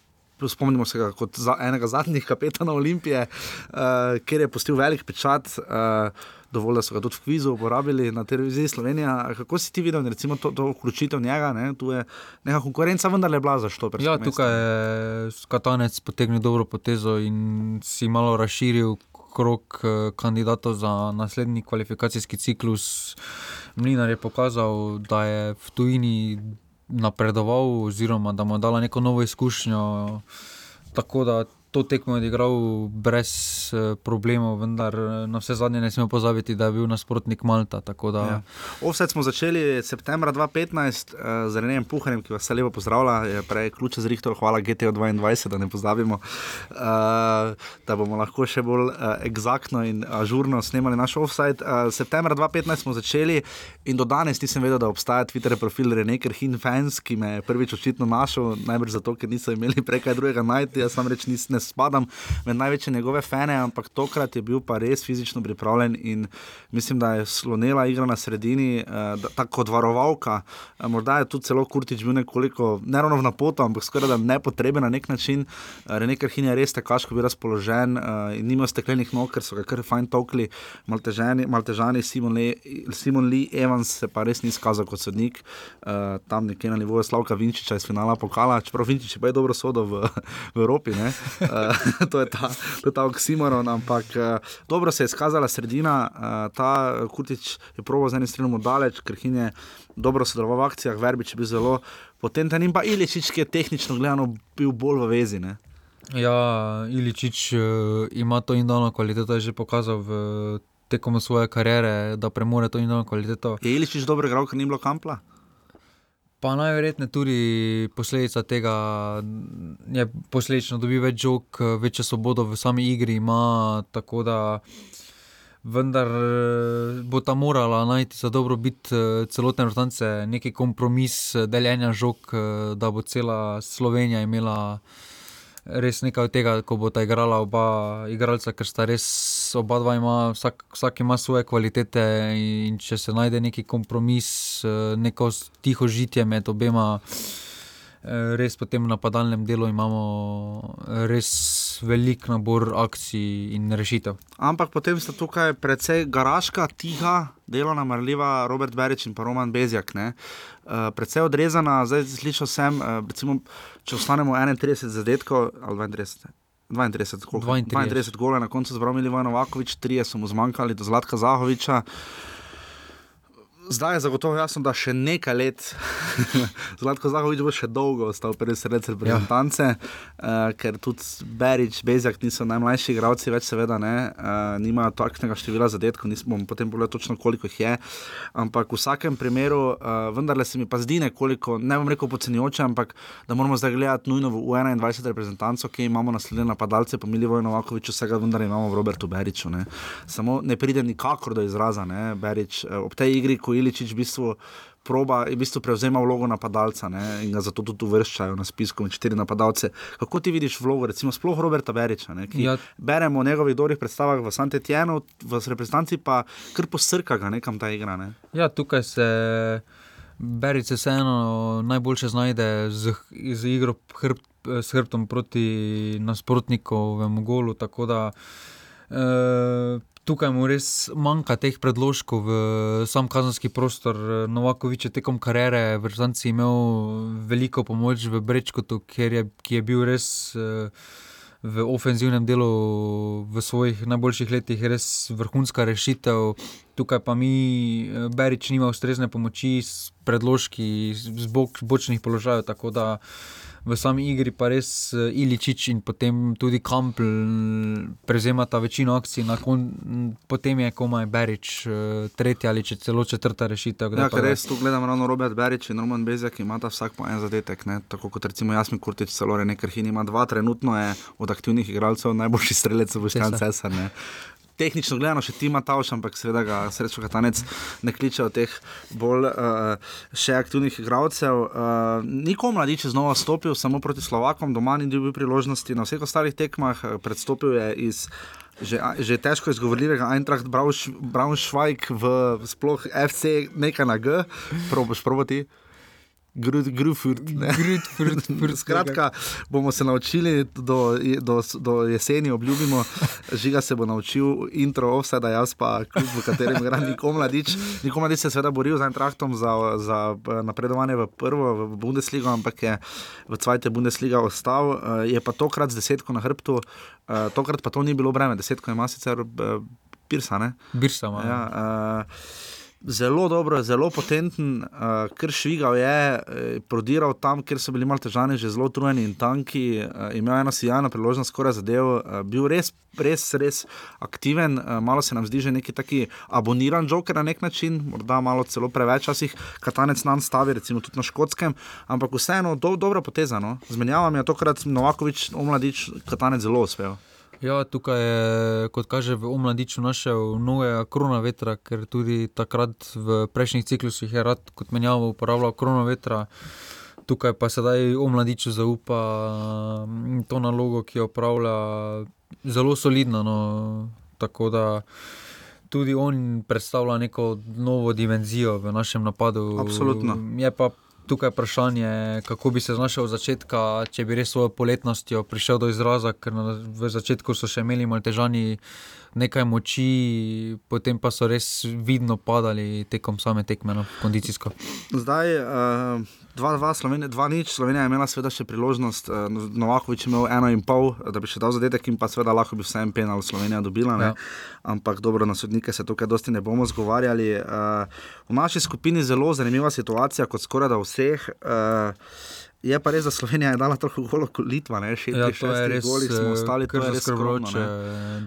Spomnimo se ga kot za enega zadnjih kapetanov Olimpije, uh, kjer je postil velik pečat. Uh, dovolj, da so ga tudi v kvizu uporabili na televiziji Slovenija. Kako si ti videl, recimo, to, to vključitev njega? Ne? Tu je neka konkurenca, vendar je bila za što. Ja, tukaj je Katanec potegnil dobro potezo in si malo razširil krok eh, kandidatov za naslednji kvalifikacijski ciklus. Mlinar je pokazal, da je v tujini napredoval, oziroma da mu je dala neko novo izkušnjo. Tako da to tekmo je igral brez uh, problemov, vendar eh, na vse zadnje ne smemo pozabiti, da je bil nasprotnik Malta. Ja. Offset smo začeli septembra 2015 uh, z Renem Puharjem, ki vas vse lepo pozdravlja, prej ključe zrihtel, hvala GTO 22, da ne pozabimo, uh, da bomo lahko še bolj uh, eksaktno in ažurno snemali naš offset. Uh, septembra 2015 smo začeli in do danes nisem vedel, da obstaja Twitter profil Rene Krhin Fans, ki me je prvič očitno našel, najbrž zato, ker niso imeli prej kaj drugega najti, jaz sam reč nisem ne spadam med največje njegove fane, ampak tokrat je bil pa res fizično pripravljen in mislim, da je slonila igra na sredini, uh, tako kot varovalka. Uh, morda je tudi celo Kurtič bil nekoliko ne ravno na potu, ampak skoraj da nepotreben na nek način. Uh, Rene Krhin je res tekaško bil razpoložen uh, in nima steklenih nog, ker so ga kar fajn tokli, maltežani, maltežani Simon, Le, Simon Lee Evans se pa res ni izkazal kot sodnik, uh, tam nekje na nivoju Slavka Vinčiča iz finala pokala, čeprav Vinčič je pa je dobro sodo v, v Evropi. Eh, to je ta, ta oksimoron, ampak uh, dobro se je izkazala sredina, uh, ta Kutič je proval z enim strenom daleč, ker je dobro sodeloval v akcijah, Verbič je bil zelo potenten in pa Iličič, ki je tehnično gledano bil bolj v vezi. Ne? Ja, Iličič uh, ima to indano kvaliteto, je že pokazal v tekom svoje kariere, da premore to indano kvaliteto. Je Iličič dobro igral, ker ni bilo kampla? Pa najverjetneje tudi posledica tega, da posledično dobi več žog, večjo svobodo v sami igri, ima tako da. Vendar bo ta morala najti za dobro biti celotne vrtance, neki kompromis deljenja žog, da bo cela Slovenija imela res nekaj od tega, ko bo ta igrala oba igralca, ker sta res oba dva ima, vsak, vsak ima svoje kvalitete in če se najde neki kompromis, eh, neko tiho žitje med obema. Eh, res po tem napadalnem delu imamo eh, res velik nabor akcij in rešitev. Ampak potem sta tukaj precej garaška, tiha, delovna, marljiva, Robert Berič in pa Roman Bezjak. Uh, precej odrezana, zdaj slišal sem, uh, recimo, če ostanemo 31 zadetkov ali 32. 32, 32. 32 gole na koncu zbral Milijan Novakovič, 3 so mu zmanjkali do Zlatka Zahoviča. Zdaj je zagotovo jasno, da še nekaj let, Zlatko Zahovič bo še dolgo ostal prvi srce reprezentance, ja. uh, ker tudi Berič, Bezjak niso najmlajši igralci, več seveda ne, uh, nimajo takšnega števila zadetkov, nismo potem povedali točno koliko jih je. Ampak v vsakem primeru, uh, vendarle se mi pa zdi nekoliko, ne bom rekel podcenjujoče, ampak da moramo zdaj gledati nujno v 21 reprezentanco, ki imamo naslednje napadalce, pa Milijo Novakovič, vsega vendar imamo v Robertu Beriču. Ne. Samo ne pride nikakor do izraza, ne, Berič, uh, ob tej igri, ko Iličič v bistvu proba, v bistvu prevzema vlogo napadalca ne, in ga zato tudi uvrščajo na spisku med štiri napadalce. Kako ti vidiš vlogo, recimo, sploh Roberta Beriča, ne, ki ja. beremo o njegovih dobrih predstavah v Santetjenu, v reprezentanci pa kar posrka ga nekam ta igra. Ne. Ja, tukaj se. Berič se vseeno najboljše znajde z, z igro hrb, s hrbtom proti nasprotnikovemu golu. Tako da e, tukaj mu res manjka teh predložkov v sam kazanski prostor. Novakovič je tekom kariere v Brzanci imel veliko pomoč v Brečkotu, je, ki je bil res eh, v ofenzivnem delu v svojih najboljših letih res vrhunska rešitev. Tukaj pa mi, eh, Berič, nima ustrezne pomoči s predložki, z bočnih položajev v sami igri pa res uh, Iličič in potem tudi Kampl prevzemata večino akcij, kon, potem je komaj Berič, uh, tretja ali če celo četrta rešitev. Ja, ker res tu gledam ravno Robert Berič in Roman Bezek, ki imata vsak po en zadetek, ne? tako kot recimo Jasmin Kurtič, celo Rene Krhin ima dva, trenutno je od aktivnih igralcev najboljši strelec v Škran Cesar. Tehnično gledano še Tima Tauš, ampak seveda ga srečo Katanec ne kliče od teh bolj uh, še aktivnih igralcev. Uh, Niko mladič je znova stopil samo proti Slovakom, doma ni dobil priložnosti, na vseh ostalih tekmah predstopil je iz. Že, že težko izgovorljivega Eintracht Braunschweig v sploh FC, nekaj na G, probiš probati. Grufurt. Skratka, bomo se naučili do, do, do jeseni, obljubimo. Žiga se bo naučil intro, vse da jaz pa kljub, v katerem igra Niko Mladič. Niko Mladič se je seveda boril z Eintrachtom za, za napredovanje v prvo, v Bundesligo, ampak je v Cvajte Bundesliga ostal. Je pa tokrat z desetko na hrbtu, tokrat pa to ni bilo breme, desetko ima sicer Pirsa. Birsa, ja. Uh, zelo dobro, zelo potenten, uh, ker švigal je, eh, prodiral tam, kjer so bili malo težani, že zelo utrujeni in tanki, uh, imel eno sijajno priložnost, skoraj zadev, uh, bil res, res, res aktiven, uh, malo se nam zdi že neki taki aboniran joker na nek način, morda malo celo preveč časih, katanec nam stavi, recimo tudi na škotskem, ampak vseeno do, dobro potezano. Zmenjavam je tokrat Novakovič, omladič, katanec zelo uspel. Ja, tukaj je, kot kaže, v omladiču našel novega krona vetra, ker tudi takrat v prejšnjih ciklusih je rad kot menjavo uporabljal krona vetra. Tukaj pa sedaj omladiču zaupa mm, to nalogo, ki jo opravlja zelo solidno. No. Tako da tudi on predstavlja neko novo dimenzijo v našem napadu. Absolutno. Je pa tukaj vprašanje, kako bi se znašel od začetka, če bi res svojo poletnostjo prišel do izraza, ker na, v začetku so še imeli malo težani nekaj moči, potem pa so res vidno padali tekom same tekme, no, kondicijsko. Zdaj, uh, dva, dva, Slovenija, dva nič, Slovenija je imela seveda še priložnost, uh, Novakovič imel eno in pol, da bi še dal zadetek in pa seveda lahko bi vsem penal Slovenija dobila. Ja. Ampak dobro, na sodnike se tukaj dosti ne bomo zgovarjali. Uh, v naši skupini je zelo zanimiva situacija, kot skoraj da vseh. Uh, Je pa res, da Slovenija je dala tako golo kot Litva, ne še ja, šesti goli, smo eh, ostali kar res skrbroče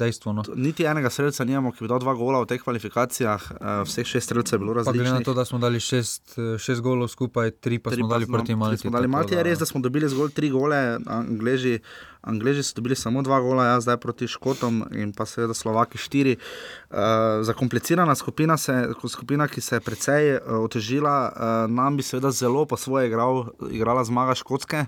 dejstvo. No. Niti enega streljca nimamo, ki bi dal dva gola v teh kvalifikacijah, uh, vseh šest streljcev je bilo različnih. Glede na to, da smo dali šest, eh, šest golov skupaj, tri pa tri smo pa dali proti Malti. Malti je res, da smo dobili zgolj tri gole, Angleži. Angliži so dobili samo dva gola, jaz zdaj proti Škotom in pa seveda Slovaki štiri. Uh, zakomplicirana skupina, se, skupina, ki se je precej uh, otežila, uh, nam bi seveda zelo po svoje igral, igrala zmaga Škotske.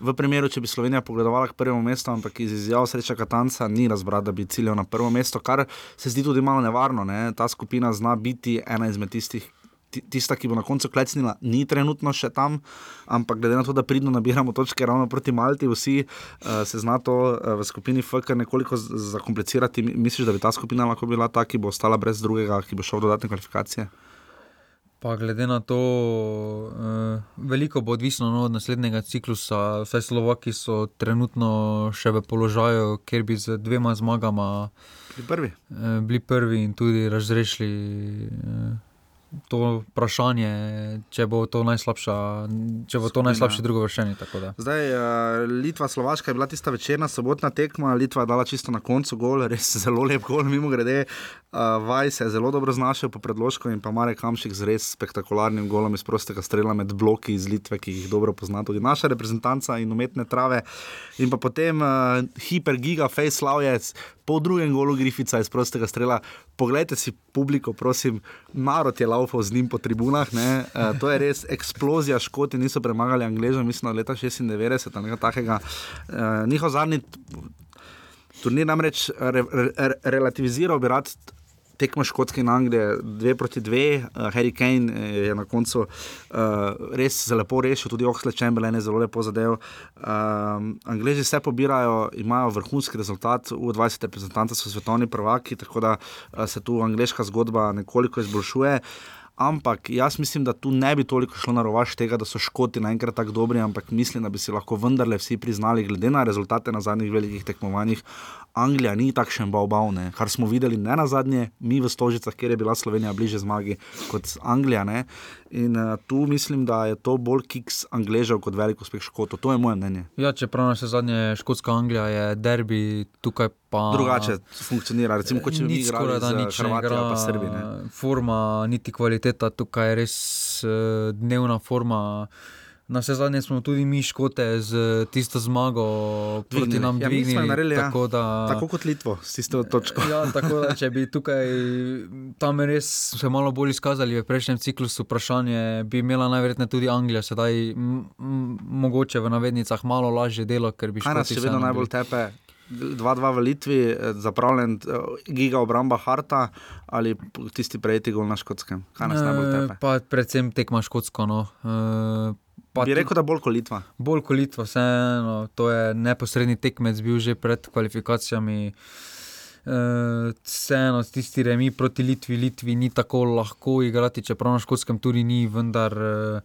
V primeru, če bi Slovenija pogledovala k prvemu mestu, ampak iz izjav sreča Katanca ni razbrat, da bi ciljal na prvo mesto, kar se zdi tudi malo nevarno. Ne? Ta skupina zna biti ena izmed tistih, tista, ki bo na koncu klecnila, ni trenutno še tam, ampak glede na to, da pridno nabiramo točke ravno proti Malti, vsi uh, se zna to uh, v skupini FK nekoliko zakomplicirati. Misliš, da bi ta skupina lahko bila ta, ki bo ostala brez drugega, ki bo šel v dodatne kvalifikacije? Pa glede na to, uh, veliko bo odvisno no, od naslednjega ciklusa. Vse Slovaki so trenutno še v položaju, kjer bi z dvema zmagama bili prvi, uh, bili prvi in tudi razrešili. Uh, to vprašanje, če bo to najslabša, če bo to najslabše drugo vršenje. Zdaj, uh, Litva, Slovaška je bila tista večerna sobotna tekma, Litva je dala čisto na koncu gol, res zelo lep gol, mimo grede. Uh, Vaj se je zelo dobro znašel po predložku in pa Marek Kamšik z res spektakularnim golom iz prostega strela med bloki iz Litve, ki jih dobro pozna tudi naša reprezentanca in umetne trave. In pa potem uh, hipergiga, face slavjec, po drugem golu Grifica iz prostega strela. Poglejte si publiko, prosim, narod je laufal z njim po tribunah. E, to je res eksplozija, škoti niso premagali Angleža, mislim, leta 96 ali nekaj takega. E, njihov zadnji turnir namreč re, re, re, relativiziral bi rad tekmo Škotske in Anglije, dve proti dve, uh, Harry Kane eh, je na koncu uh, res zelo lepo rešil, tudi Oxley Chamberlain je zelo lepo zadev. Uh, Angliji vse pobirajo, imajo vrhunski rezultat, v 20 reprezentantah so svetovni prvaki, tako da uh, se tu angliška zgodba nekoliko izboljšuje. Ampak jaz mislim, da tu ne bi toliko šlo na rovaš tega, da so škoti naenkrat tako dobri, ampak mislim, da bi si lahko vendarle vsi priznali, glede na rezultate na zadnjih velikih tekmovanjih, Anglija ni takšen bavbav, kar smo videli ne na zadnje, mi v Stožicah, kjer je bila Slovenija bliže zmagi kot Anglija. Ne? In uh, tu mislim, da je to bolj kiks Angležev kot velik uspeh Škotov. To je moje mnenje. Ja, čeprav na vse zadnje Škotska Anglija je derbi, tukaj pa. Drugače funkcionira, recimo, kot če bi igrali da nič Hrvatija pa Srbije. Forma, niti kvaliteta, tukaj je res uh, dnevna forma Na vse zadnje smo tudi mi škote z tisto zmago proti Dvignili. nam Ja, dvignili. naredili, ja. tako, da, Tako kot Litvo, s tisto točko. Ja, tako da, če bi tukaj tam res se malo bolj izkazali v prejšnjem ciklusu, vprašanje bi imela najverjetneje tudi Anglija, sedaj mogoče v navednicah malo lažje delo, ker bi Kaj nas še vedno najbolj tepe? 2-2 v Litvi, eh, zapravljen eh, giga obramba Harta ali tisti prejeti gol na škotskem? Kaj nas najbolj Eh, tepe? Pa predvsem tekma škotsko. No. Pa Bi tu- rekel, da bolj kot Litva. Bolj kot Litva, vseeno, to je neposredni tekmec bil že pred kvalifikacijami. Uh, vseeno, tisti remi proti Litvi, Litvi ni tako lahko igrati, čeprav na škotskem tudi ni, vendar uh,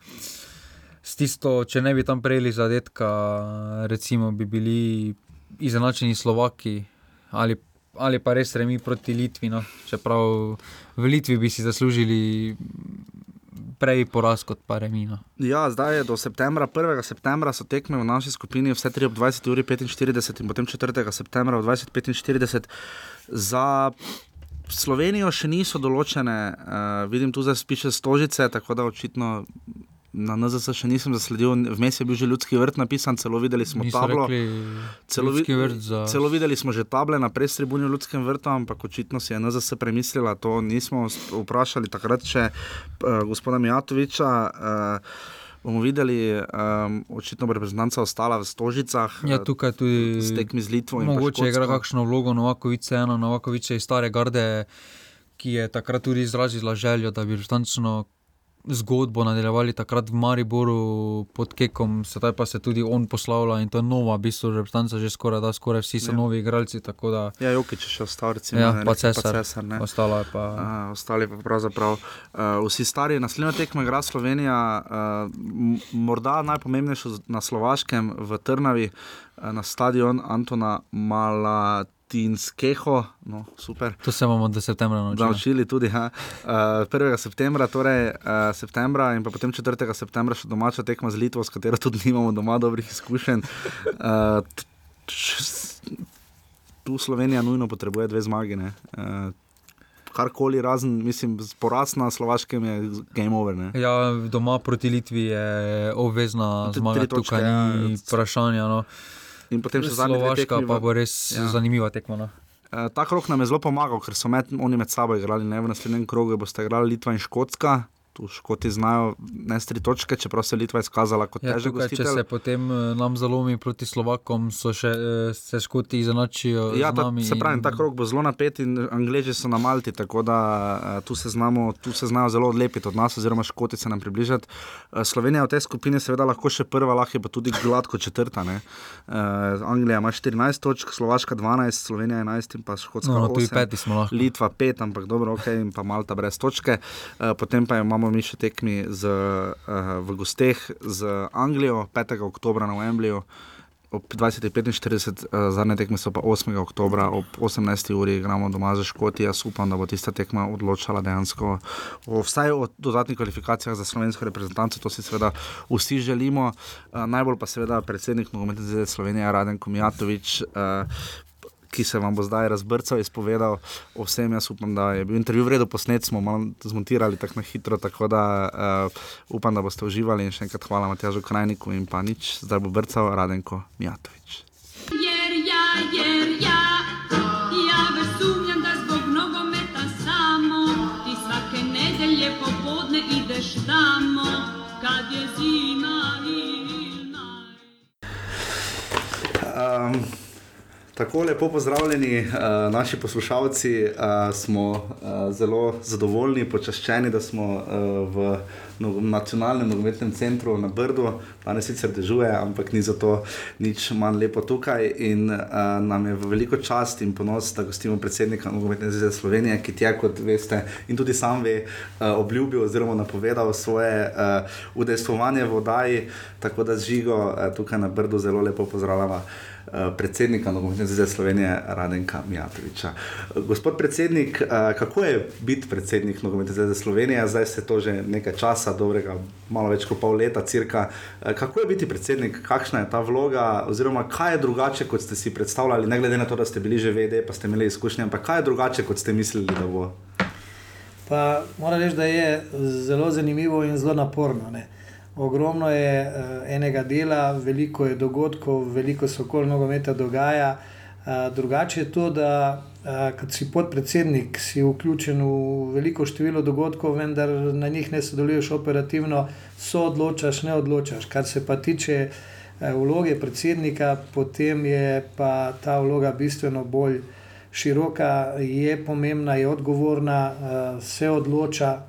s tisto, če ne bi tam prejeli zadetka, recimo bi bili izenačeni Slovaki ali, ali pa res remi proti Litvi. No. Čeprav v Litvi bi si zaslužili prej poraz kot pa remi. No. Ja, zdaj je do septembra, 1. septembra so tekme v naši skupini, vse tri ob 20.45 in potem 4. septembra ob 20.45. Za Slovenijo še niso določene, uh, vidim tu zdaj piše stožice, tako da očitno. Na NZS še nisem zasledil, vmes je bil že ljudski vrt napisan, celo videli smo Niso tablo. Celo, vid- za- celo videli smo že table na prestribuni v ljudskem vrtu, ampak očitno si je NZS premislila, to nismo vprašali takrat še uh, gospoda Mijatoviča. Uh, bomo videli, um, očitno bo reprezentanca ostala v Stožicah. Ja, eh, tukaj tudi s tekmi z Litvo Mogoče igra kakšno vlogo Novakovič, eno Novakovič iz stare garde, ki je takrat tudi izrazila željo, da bi restančno zgodbo nadaljevali takrat v Mariboru pod Kekom, sedaj pa se tudi on poslavlja in to je nova, v bistvu reprezentanca že skoraj da, skoraj vsi so Ja. novi igralci, da Ja, Jokič je še ostal, recimo, Ja, ne, pa Cesar. Cesar ne. Ostalo je pa. Uh, ostali pa pravzaprav uh, vsi stari. Naslednja tekma igra Slovenija, uh, morda najpomembnejša na Slovaškem v Trnavi, uh, na stadion Antona Malatinskeho. No, super. To se bomo do septembra naučili. Naučili tudi. Ja. Uh, 1. septembra, torej uh, septembra in potem 4. septembra še domača tekma z Litvo, s katero tudi nimamo doma dobrih izkušenj. Uh, tu Slovenija nujno potrebuje dve zmagi. ne. Uh, karkoli razen, mislim, poraz na Slovaškem je game over. Ne? Ja, doma proti Litvi je obvezna zmaga, tukaj ja. ni vprašanja. No. In potem še zadnji dve tekmi pa bo res Ja. zanimiva tekma. No. Uh, ta krok nam je zelo pomagal, ker so med, oni med sabo igrali. Ne? V naslednjem krogu boste igrali Litva in Škotska. Tu Škoti znajo nesti tri točke, čeprav se Litva izkazala kot Ja, težek tukaj, če gostitelj. se potem eh, nam zalomi proti Slovakom, še, eh, se škoti izenačijo Ja, ta, se pravi, ta krok bo zelo napet in Angleži so na Malti, tako da uh, tu, se znamo, tu se znajo zelo odlepiti od nas, oziroma Škoti se nam približati. Slovenija v tej skupini seveda lahko še prva, lahko je pa tudi gladko četrta. Uh, Anglija ima 14 točk, Slovaška 12, Slovenija 11 in pa Škotska No, no, tudi 8. peti smo lahko. Litva 5, ampak dobro, ok, in pa Malta brez točke. Uh, potem pa imamo mi še tekmi z, uh, v gosteh z Anglijo 5. oktober na Wembleyju. Ob 20:45, uh, zadnje tekme so pa 8. oktober ob 18. uri, igramo doma za Škotijo. Jaz upam, da bo tista tekma odločala dejansko o vsaj o dodatnih kvalifikacijah za slovensko reprezentanco. To si seveda vsi želimo. Uh, najbolj pa seveda predsednik Nogometne zveze Slovenije, Raden Komijatovič. Uh, Ki se vam bo zdaj razbrcal, izpovedal o vsem. Jaz upam, da je bil intervju v redu posnet, smo malo zmontirali tako na hitro, tako da uh, upam, da boste uživali. In še enkrat hvala Matjažu Krajniku in pa nič, zdaj bo brcal Radenko Mijatovič. Jer ja, jer ja, ja već sumnjam da zbog nogometa samo ti svake nedelje popodne ideš tamo kad je zima ili Um, tako lepo pozdravljeni, uh, naši poslušalci. Uh, smo uh, zelo zadovoljni, počaščeni, da smo uh, v no, nacionalnem nogometnem centru na Brdu. Danes sicer dežuje, ampak ni zato nič manj lepo tukaj. In uh, nam je v veliko čast in ponos, da gostimo predsednika Nogometne zveze Slovenije, ki je, kot veste, in tudi sam ve, uh, obljubil oziroma napovedal svoje uh, udejstvovanje v oddaji. Tako da z žigo uh, tukaj na Brdu zelo lepo pozdravljamo. Eh, Predsednika Nogometne zveze Slovenije, Radenka Mijatoviča. Gospod predsednik, eh, kako je biti predsednik Nogometne zveze Slovenije? Zdaj ste to že nekaj časa, dobrega, malo več kot pol leta, cirka. Eh, Kako je biti predsednik, kakšna je ta vloga, oziroma kaj je drugače, kot ste si predstavljali, ne glede na to, da ste bili že VD, pa ste imeli izkušnje, ampak kaj je drugače, kot ste mislili, da bo? Pa moram reči, da je zelo zanimivo in zelo naporno. Ne. Ogromno je uh, enega dela, veliko je dogodkov, veliko se okoli nogometa dogaja. Uh, drugače je to, da uh, kot si podpredsednik, si vključen v veliko število dogodkov, vendar na njih ne sodeluješ operativno, so odločaš, ne odločaš. Kar se pa tiče vloge predsednika, potem je pa ta vloga bistveno bolj široka, je pomembna, je odgovorna, se odloča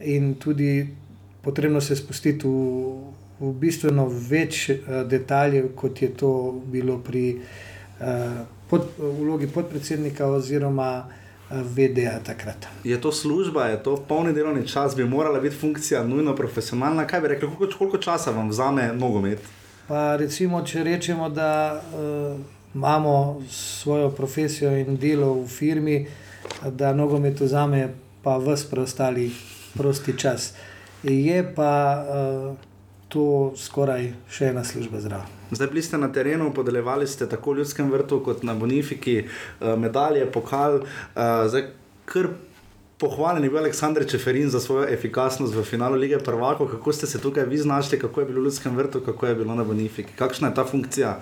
in tudi potrebno se spustiti v, v bistveno več uh, detaljev, kot je to bilo pri uh, pod, vlogi podpredsednika oziroma uh, VD-ja takrat. Je to služba, je to polni delovni čas, bi morala biti funkcija nujno profesionalna. Kaj bi rekli, koliko, koliko časa vam vzame nogomet? Pa recimo, če rečemo, da uh, imamo svojo profesijo in delo v firmi, da nogomet vzame pa vse preostali prosti čas. Uh, je pa uh, to skoraj še ena služba zraven. Zdaj bili ste na terenu, podeljevali ste tako v ljudskem vrtu kot na Bonifiki, uh, medalje, pokal. Uh, zdaj, pohvaljen je bil Aleksandr Čeferin za svojo efikasnost v finalu lige Prvako. Kako ste se tukaj vi znašli, kako je bilo v ljudskem vrtu, kako je bilo na Bonifiki, kakšna je ta funkcija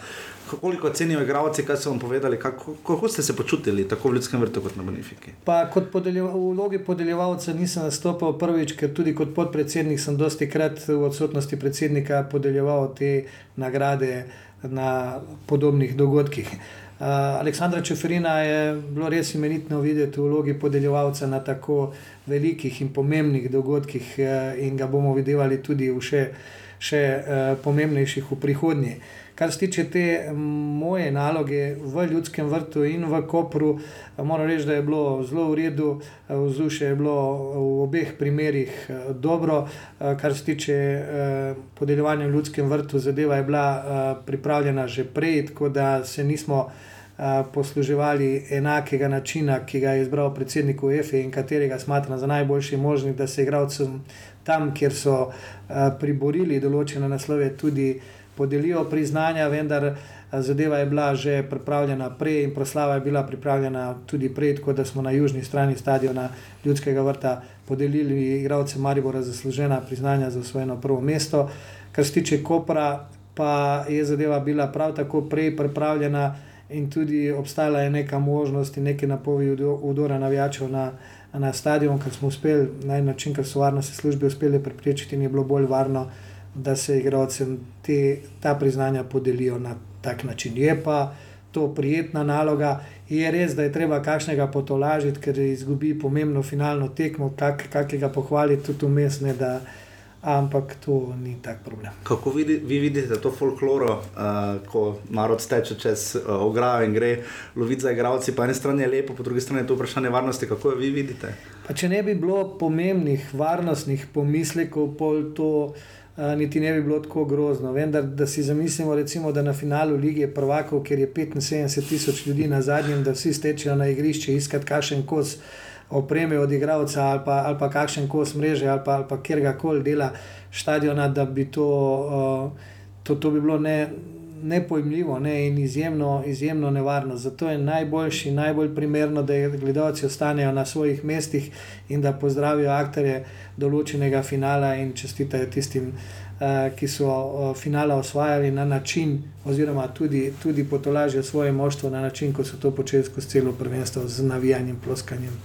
koliko cenijo igravci, kaj so vam povedali, kako, kako ste se počutili tako v ljudskem vrtu kot na Bonifiki? Pa kot podeljev, v vlogi podeljevalca nisem nastopil prvič, ker tudi kot podpredsednik sem dosti krat v odsotnosti predsednika podeljeval te nagrade na podobnih dogodkih. Uh, Aleksandra Čeferina je bilo res imenitno videti v vlogi podeljevalca na tako velikih in pomembnih dogodkih, uh, in ga bomo videli tudi v še, še uh, pomembnejših v prihodnje. Uh, Kar se tiče te moje naloge v Ljudskem vrtu in v Kopru, moram reči, da je bilo zelo v redu, vzdušje je bilo v obeh primerih eh, dobro. Eh, kar se tiče eh, podeljevanja v Ljudskem vrtu, zadeva je bila pripravljena že prej, tako da se nismo. Posluževali enakega načina, ki ga je izbral predsednik UEFE in katerega smatram za najboljši možni, da se igralcem tam, kjer so priborili določene naslove, tudi uh, podelijo priznanja, vendar eh, zadeva je bila že pripravljena prej in proslava je bila pripravljena tudi prej, tako da smo na južni strani stadiona Ljudskega vrta podelili igralcem Maribora zaslužena priznanja za svoje prvo mesto. Kar se tiče Kopra, pa je zadeva bila prav tako prej pripravljena in tudi obstajala je neka možnost in neke napovedi udora navijačev na, na stadion, ker smo uspeli na en način, ker so varnostne službe uspeli preprečiti in je bilo bolj varno da se igralcem te, ta priznanja podelijo na tak način. Je pa to prijetna naloga, je res, da je treba kakšnega potolažiti, ker izgubi pomembno finalno tekmo, kak, kakega pohvaliti tudi umestne. Ampak to ni tak problem. Kako vidi, vi vidite to folkloro, uh, ko narod steče čez uh, ograjo in gre loviti za igralci? Po eni strani je lepo, po drugi strani je to vprašanje varnosti. Kako jo vi vidite? Pa če ne bi bilo pomembnih varnostnih pomislekov, pol to niti ne bi bilo tako grozno. Vendar, da si zamislimo, recimo, da na finalu lige prvakov, kjer je 75 tisoč ljudi na zadnjem, da vsi stečejo na igrišče iskati kakšen kos opreme od igralca ali pa, ali pa kakšen kos mreže ali pa, ali pa kjer koli dela stadiona, da bi to, uh, to, to bi bilo ne nepojmljivo ne, in izjemno, izjemno nevarno. Zato je najboljši, najbolj primerno, da gledalci ostanejo na svojih mestih in da pozdravijo akterje določenega finala in čestitajo tistim, uh, ki so uh, finala osvajali na način, oziroma tudi, tudi potolažijo svoje moštvo na način, kot so to počeli skozi celo prvenstvo z navijanjem, ploskanjem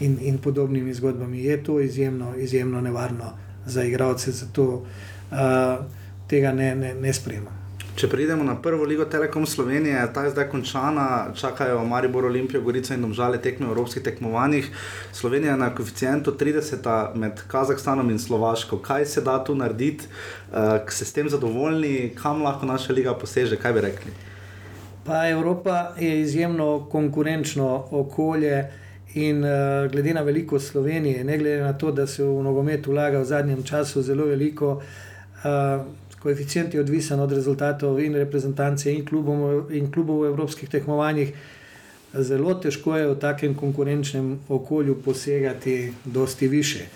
in, in podobnimi zgodbami. Je to izjemno, izjemno nevarno za igralce, zato uh, tega ne, ne, ne sprejemam. Če pridemo na prvo ligo Telekom Slovenije, ta je zdaj končana, čakajo Maribor, Olimpijo, Gorica in Domžale tekme v evropskih tekmovanjih. Slovenija je na koeficientu 30 med Kazahstanom in Slovaško. Kaj se da tu narediti, uh, ste s tem zadovoljni, kam lahko naša liga poseže, kaj bi rekli? Pa Evropa je izjemno konkurenčno okolje. In uh, glede na veliko Slovenije, ne glede na to, da se v nogomet vlaga v zadnjem času zelo veliko, uh, koeficient je odvisen od rezultatov in reprezentance in klubov, in klubov v evropskih tekmovanjih. Zelo težko je v takem konkurenčnem okolju posegati dosti više.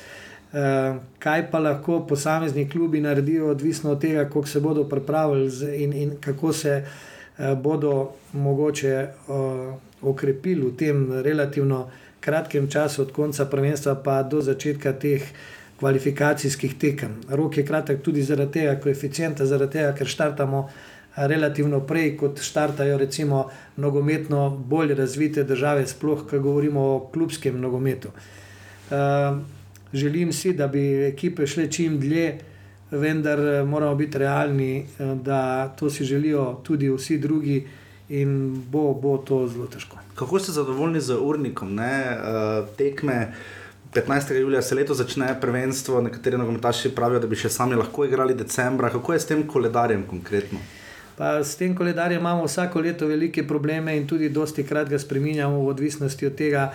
Uh, kaj pa lahko posamezni klubi naredijo, odvisno od tega, kako se bodo pripravili in, in kako se uh, bodo mogoče uh, okrepili v tem relativno kratkem času, od konca prvenstva pa do začetka teh kvalifikacijskih tekem. Rok je kratek tudi zaradi tega, koeficienta, zaradi tega, ker štartamo relativno prej, kot štartajo recimo nogometno bolj razvite države, sploh, ko govorimo o klubskem nogometu. Uh, želim si, da bi ekipe šle čim dlje, vendar moramo biti realni, da to si želijo tudi vsi drugi in bo, bo to zelo težko. Kako ste zadovoljni z urnikom, ne? Uh, tekme? 15. julija se leto začne prvenstvo, nekateri nogometaši pravijo, da bi še sami lahko igrali decembra. Kako je s tem koledarjem konkretno? Pa s tem koledarjem imamo vsako leto velike probleme in tudi dosti krat ga spreminjamo v odvisnosti od tega,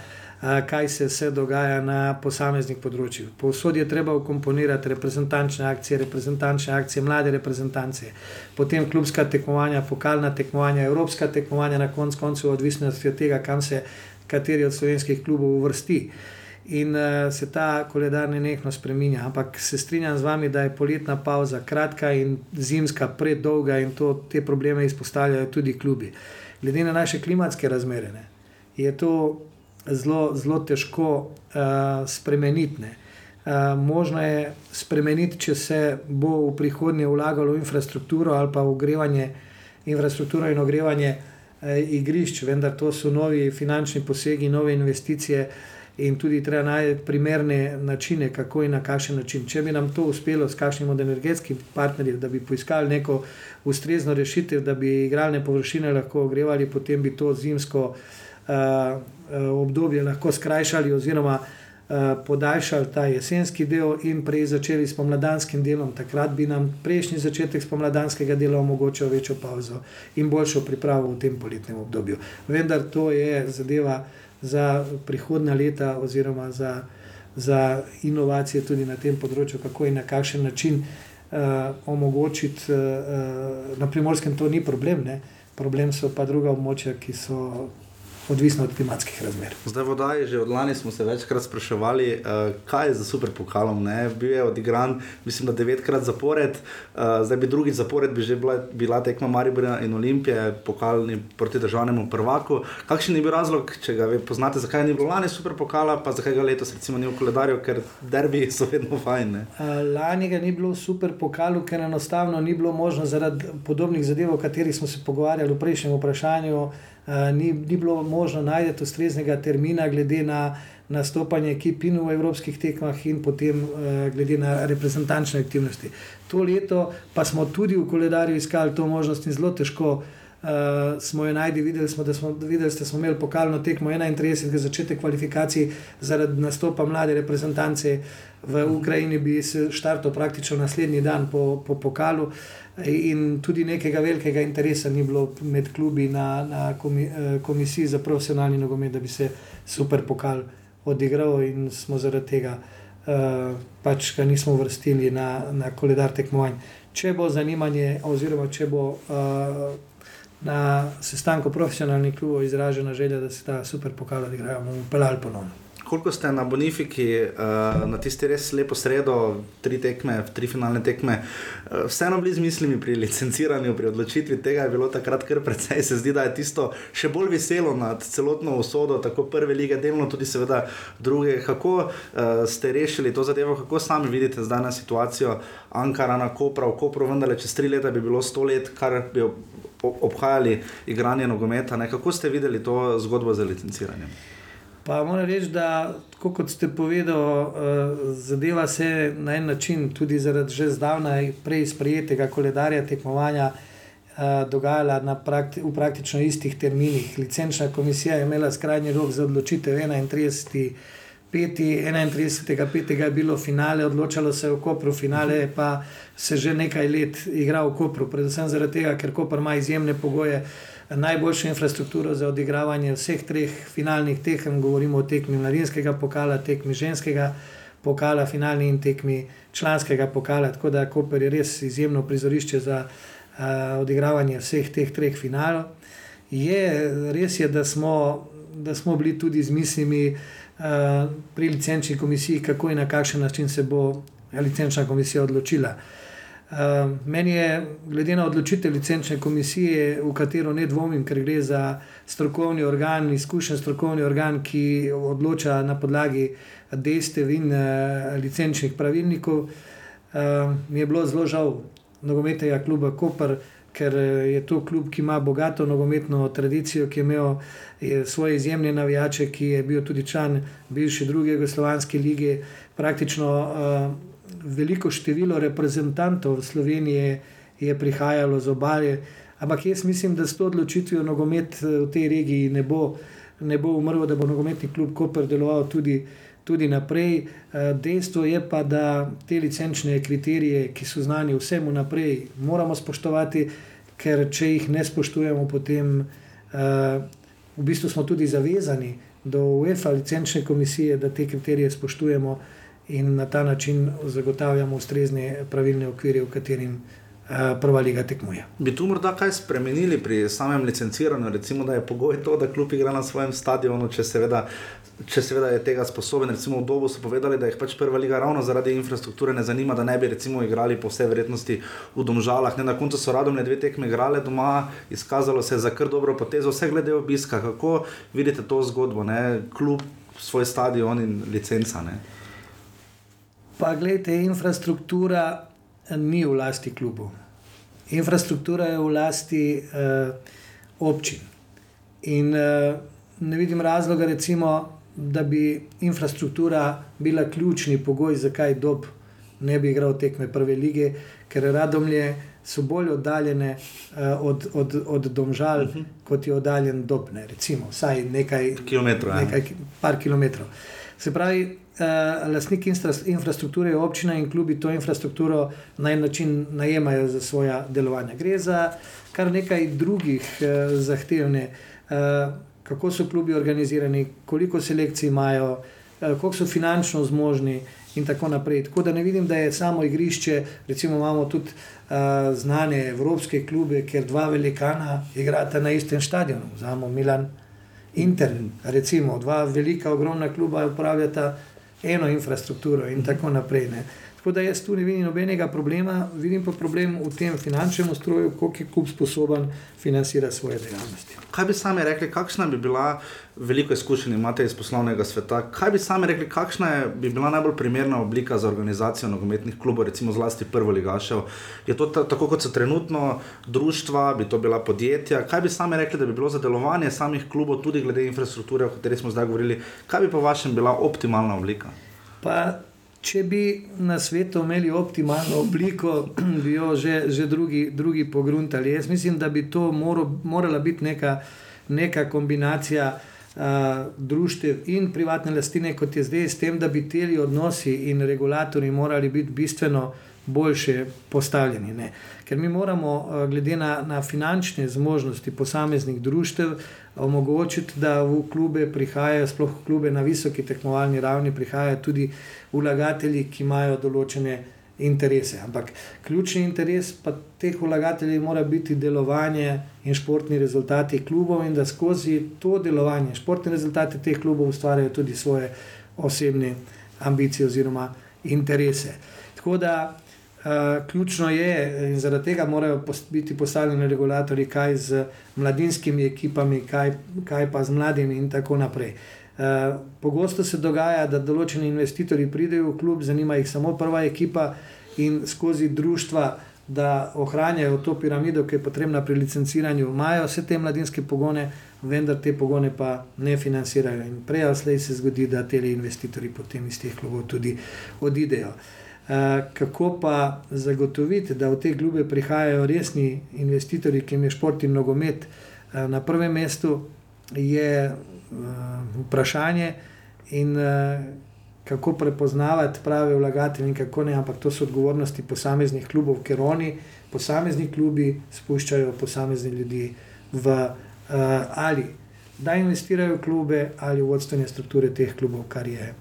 kaj se vse dogaja na posameznih področjih. Povsod je treba ukomponirati reprezentančne akcije, reprezentančne akcije, mlade reprezentance, potem klubska tekmovanja, pokalna tekmovanja, evropska tekmovanja, na koncu koncev, v odvisnosti od tega, kam se kateri od slovenskih klubov uvrsti in uh, se ta koledar ne nekno spremenja. Ampak se strinjam z vami, da je poletna pauza kratka in zimska predolga in to, te probleme izpostavljajo tudi klubi. Glede na naše klimatske razmere ne, je to zelo, zelo težko uh, spremeniti. Uh, možno je spremeniti, če se bo v prihodnje vlagalo v infrastrukturo ali pa v ogrevanje, infrastrukturo in ogrevanje uh, igrišč, vendar to so novi finančni posegi, nove investicije. Uh, in tudi treba najti primerne načine, kako in na kakšen način. Če bi nam to uspelo s kakšnim od energetskih partnerjev, da bi poiskali neko ustrezno rešitev, da bi igralne površine lahko ogrevali, potem bi to zimsko uh, obdobje lahko skrajšali oziroma uh, podaljšali ta jesenski del in prej začeli s pomladanskim delom. Takrat bi nam prejšnji začetek spomladanskega dela omogočil večjo pauzo in boljšo pripravo v tem poletnem obdobju. Vendar to je zadeva za prihodna leta, oziroma za, za inovacije tudi na tem področju, kako in na kakšen način uh, omogočiti. Uh, na primorskem to ni problem, ne? problem so pa druga območja, ki so odvisno od klimatskih razmer. Zdaj, vodaj, že od lani smo se večkrat spraševali, uh, kaj je za super pokalom. Ne? Bil je odigran, mislim, da devetkrat zapored, uh, zdaj bi drugi zapored bi že bila, bila tekma Maribora in Olimpije, pokalni proti državnemu prvaku. Kakšen je bil razlog, če ga vi poznate, zakaj ni bilo lani super pokala, pa zakaj ga letos recimo ni v koledarju, ker derbi so vedno fajne. Uh, lani ga ni bilo super pokalu, ker enostavno ni bilo možno zaradi podobnih zadev, o katerih smo se pogovarjali v prejšnjem vprašanju. Eh, ni, ni bilo možno najti ustreznega termina, glede na nastopanje ekip in v evropskih tekmah, in potem uh, glede na reprezentančne aktivnosti. To leto pa smo tudi v koledarju iskali to možnost in zelo težko. Uh, smo jo najdi, videli smo, da smo, videli ste, smo imeli pokalno tekmo 31. začetek kvalifikacij zaradi nastopa mlade reprezentance v Ukrajini, bi se štartil praktično naslednji dan po, po pokalu. Uh, in tudi nekega velikega interesa ni bilo med klubi na, na eh, komisiji za profesionalni nogomet, da bi se super pokal odigral, in smo zaradi tega uh, pač ga nismo vrstili na, na koledar tekmovanj. Če bo zanimanje, oziroma če bo uh, na sestanku profesionalnih klubov izražena želja, da se ta super pokal odigra, bomo pelali ponovno koliko ste na Bonifiki, uh, na tisti res lepo sredo, tri tekme, tri finalne tekme, uh, vseeno bili z mislimi pri licenciranju, pri odločitvi tega je bilo takrat kar precej. Se zdi, da je tisto še bolj veselo nad celotno usodo, tako prve lige, delno tudi seveda druge. Kako uh, ste rešili to zadevo, kako sami vidite zdaj na situacijo Ankara na Kopra, v Kopru, vendar čez tri leta bi bilo sto let, kar bi obhajali igranje nogometa. Ne? Kako ste videli to zgodbo za licenciranje? Pa moram reči, da, kot ste povedali, uh, zadeva se na en način, tudi zaradi že zdavnaj prej sprejetega koledarja tekmovanja, uh, dogajala prakti v praktično istih terminih. Licenčna komisija je imela skrajni rok za odločitev 31. 31. je bilo finale, odločalo se je v Kopru, finale pa se že nekaj let igra v Kopru, predvsem zaradi tega, ker Koper ima izjemne pogoje. Najboljšo infrastrukturo za odigravanje vseh treh finalnih tekem, govorimo o tekmi mladinskega pokala, tekmi ženskega pokala, finalni in tekmi članskega pokala. Tako da Koper je res izjemno prizorišče za uh, odigravanje vseh teh treh finalov. Je, res je, da smo, da smo bili tudi z mislimi uh, pri licenčni komisiji, kako in na kakšen način se bo licenčna komisija odločila. Uh, meni je, glede na odločitev licenčne komisije, v katero ne dvomim, ker gre za strokovni organ, izkušen strokovni organ, ki odloča na podlagi dejstev in uh, licenčnih pravilnikov, uh, mi je bilo zelo žal nogometnega kluba Koper, ker je to klub, ki ima bogato nogometno tradicijo, ki je imel je svoje izjemne navijače, ki je bil tudi član bivše druge Jugoslovanske lige, praktično. Uh, veliko število reprezentantov Slovenije je prihajalo z obale, ampak jaz mislim, da s to odločitvijo nogomet eh, v tej regiji ne bo, ne bo umrl, da bo nogometni klub Koper deloval tudi, tudi naprej. Eh, dejstvo je pa, da te licenčne kriterije, ki so znani vsemu naprej, moramo spoštovati, ker če jih ne spoštujemo, potem uh, v bistvu smo tudi zavezani do UEFA licenčne komisije, da te kriterije spoštujemo in na ta način zagotavljamo ustrezne pravilne okvire, v katerim uh, prva liga tekmuje. Bi tu morda kaj spremenili pri samem licenciranju, recimo, da je pogoj to, da klub igra na svojem stadionu, če seveda. Če seveda je tega sposoben, recimo v Dobu so povedali, da jih pač prva liga ravno zaradi infrastrukture ne zanima, da ne bi recimo igrali po vsej verjetnosti v Domžalah. Ne, na koncu so radom ne dve tekme igrali doma, izkazalo se je za kar dobro potezo, vse glede obiska. Kako vidite to zgodbo, ne? klub, svoj stadion in licenca? Ne? Pa gledajte, infrastruktura ni v lasti klubov. Infrastruktura je v lasti uh, občin. In uh, ne vidim razloga, recimo, da bi infrastruktura bila ključni pogoj, zakaj dob ne bi igral tekme prve lige, ker radomlje so bolj oddaljene uh, od, od, od domžal, uh mhm. -huh. kot je oddaljen dob, ne, recimo, vsaj nekaj kilometrov. Nekaj, par kilometrov. Se pravi, uh, lastnik infrastrukture je občina in klubi to infrastrukturo na en način najemajo za svoje delovanje. Gre za kar nekaj drugih uh, zahtevne, uh, kako so klubi organizirani, koliko selekcij imajo, uh, koliko so finančno zmožni. In tako naprej. Tako da ne vidim, da je samo igrišče, recimo imamo tudi uh, znane evropske klube, kjer dva velikana igrata na istem stadionu, znamo Milan, Inter, recimo dva velika, ogromna kluba upravljata eno infrastrukturo in tako naprej. Ne. Tako da jaz tu ne vidim nobenega problema, vidim pa problem v tem finančnem ustroju, koliko je kup sposoben financirati svoje dejavnosti. Kaj bi sami rekli, kakšna bi bila, veliko izkušenj imate iz poslovnega sveta, kaj bi sami rekli, kakšna je, bi bila najbolj primerna oblika za organizacijo nogometnih klubov, recimo zlasti prvo ligašev? Je to ta, tako, kot so trenutno društva, bi to bila podjetja? Kaj bi sami rekli, da bi bilo za delovanje samih klubov, tudi glede infrastrukture, o kateri smo zdaj govorili, kaj bi po vašem bila optimalna oblika? Pa če bi na svetu imeli optimalno obliko, bi jo že, že drugi, drugi pogruntali. Jaz mislim, da bi to moro, morala biti neka, neka kombinacija uh, društev in privatne lastine, kot je zdaj, s tem, da bi ti odnosi in regulatori morali biti bistveno boljše postavljeni. Ne. Ker mi moramo, glede na, na finančne zmožnosti posameznih društev, omogočiti, da v klube prihajajo, sploh v klube na visoki tekmovalni ravni, prihajajo tudi vlagatelji, ki imajo določene interese. Ampak ključni interes pa teh vlagateljev mora biti delovanje in športni rezultati klubov, in da skozi to delovanje, športni rezultati teh klubov ustvarjajo tudi svoje osebne ambicije oziroma interese. Tako da Uh, ključno je, in zaradi tega morajo biti postavljeni regulatori, kaj z mladinskimi ekipami, kaj, kaj pa z mladimi, in tako naprej. Uh, pogosto se dogaja, da določeni investitorji pridejo v klub, zanima jih samo prva ekipa in skozi društva, da ohranjajo to piramido, ki je potrebna pri licenciranju, imajo vse te mladinske pogone, vendar te pogone pa ne financirajo. In prej ali slej se zgodi, da te investitorji potem iz teh klubov tudi odidejo. Uh, Eh, kako pa zagotoviti, da v te klube prihajajo resni investitorji, ki jim je šport in nogomet eh, na prvem mestu, je eh, vprašanje, in kako prepoznavati prave vlagatelje, in kako ne, ampak to so odgovornosti posameznih klubov, ker oni, posamezni klubi, spuščajo posamezne ljudi v ali da investirajo v klube ali v vodstvene strukture teh klubov, kar je.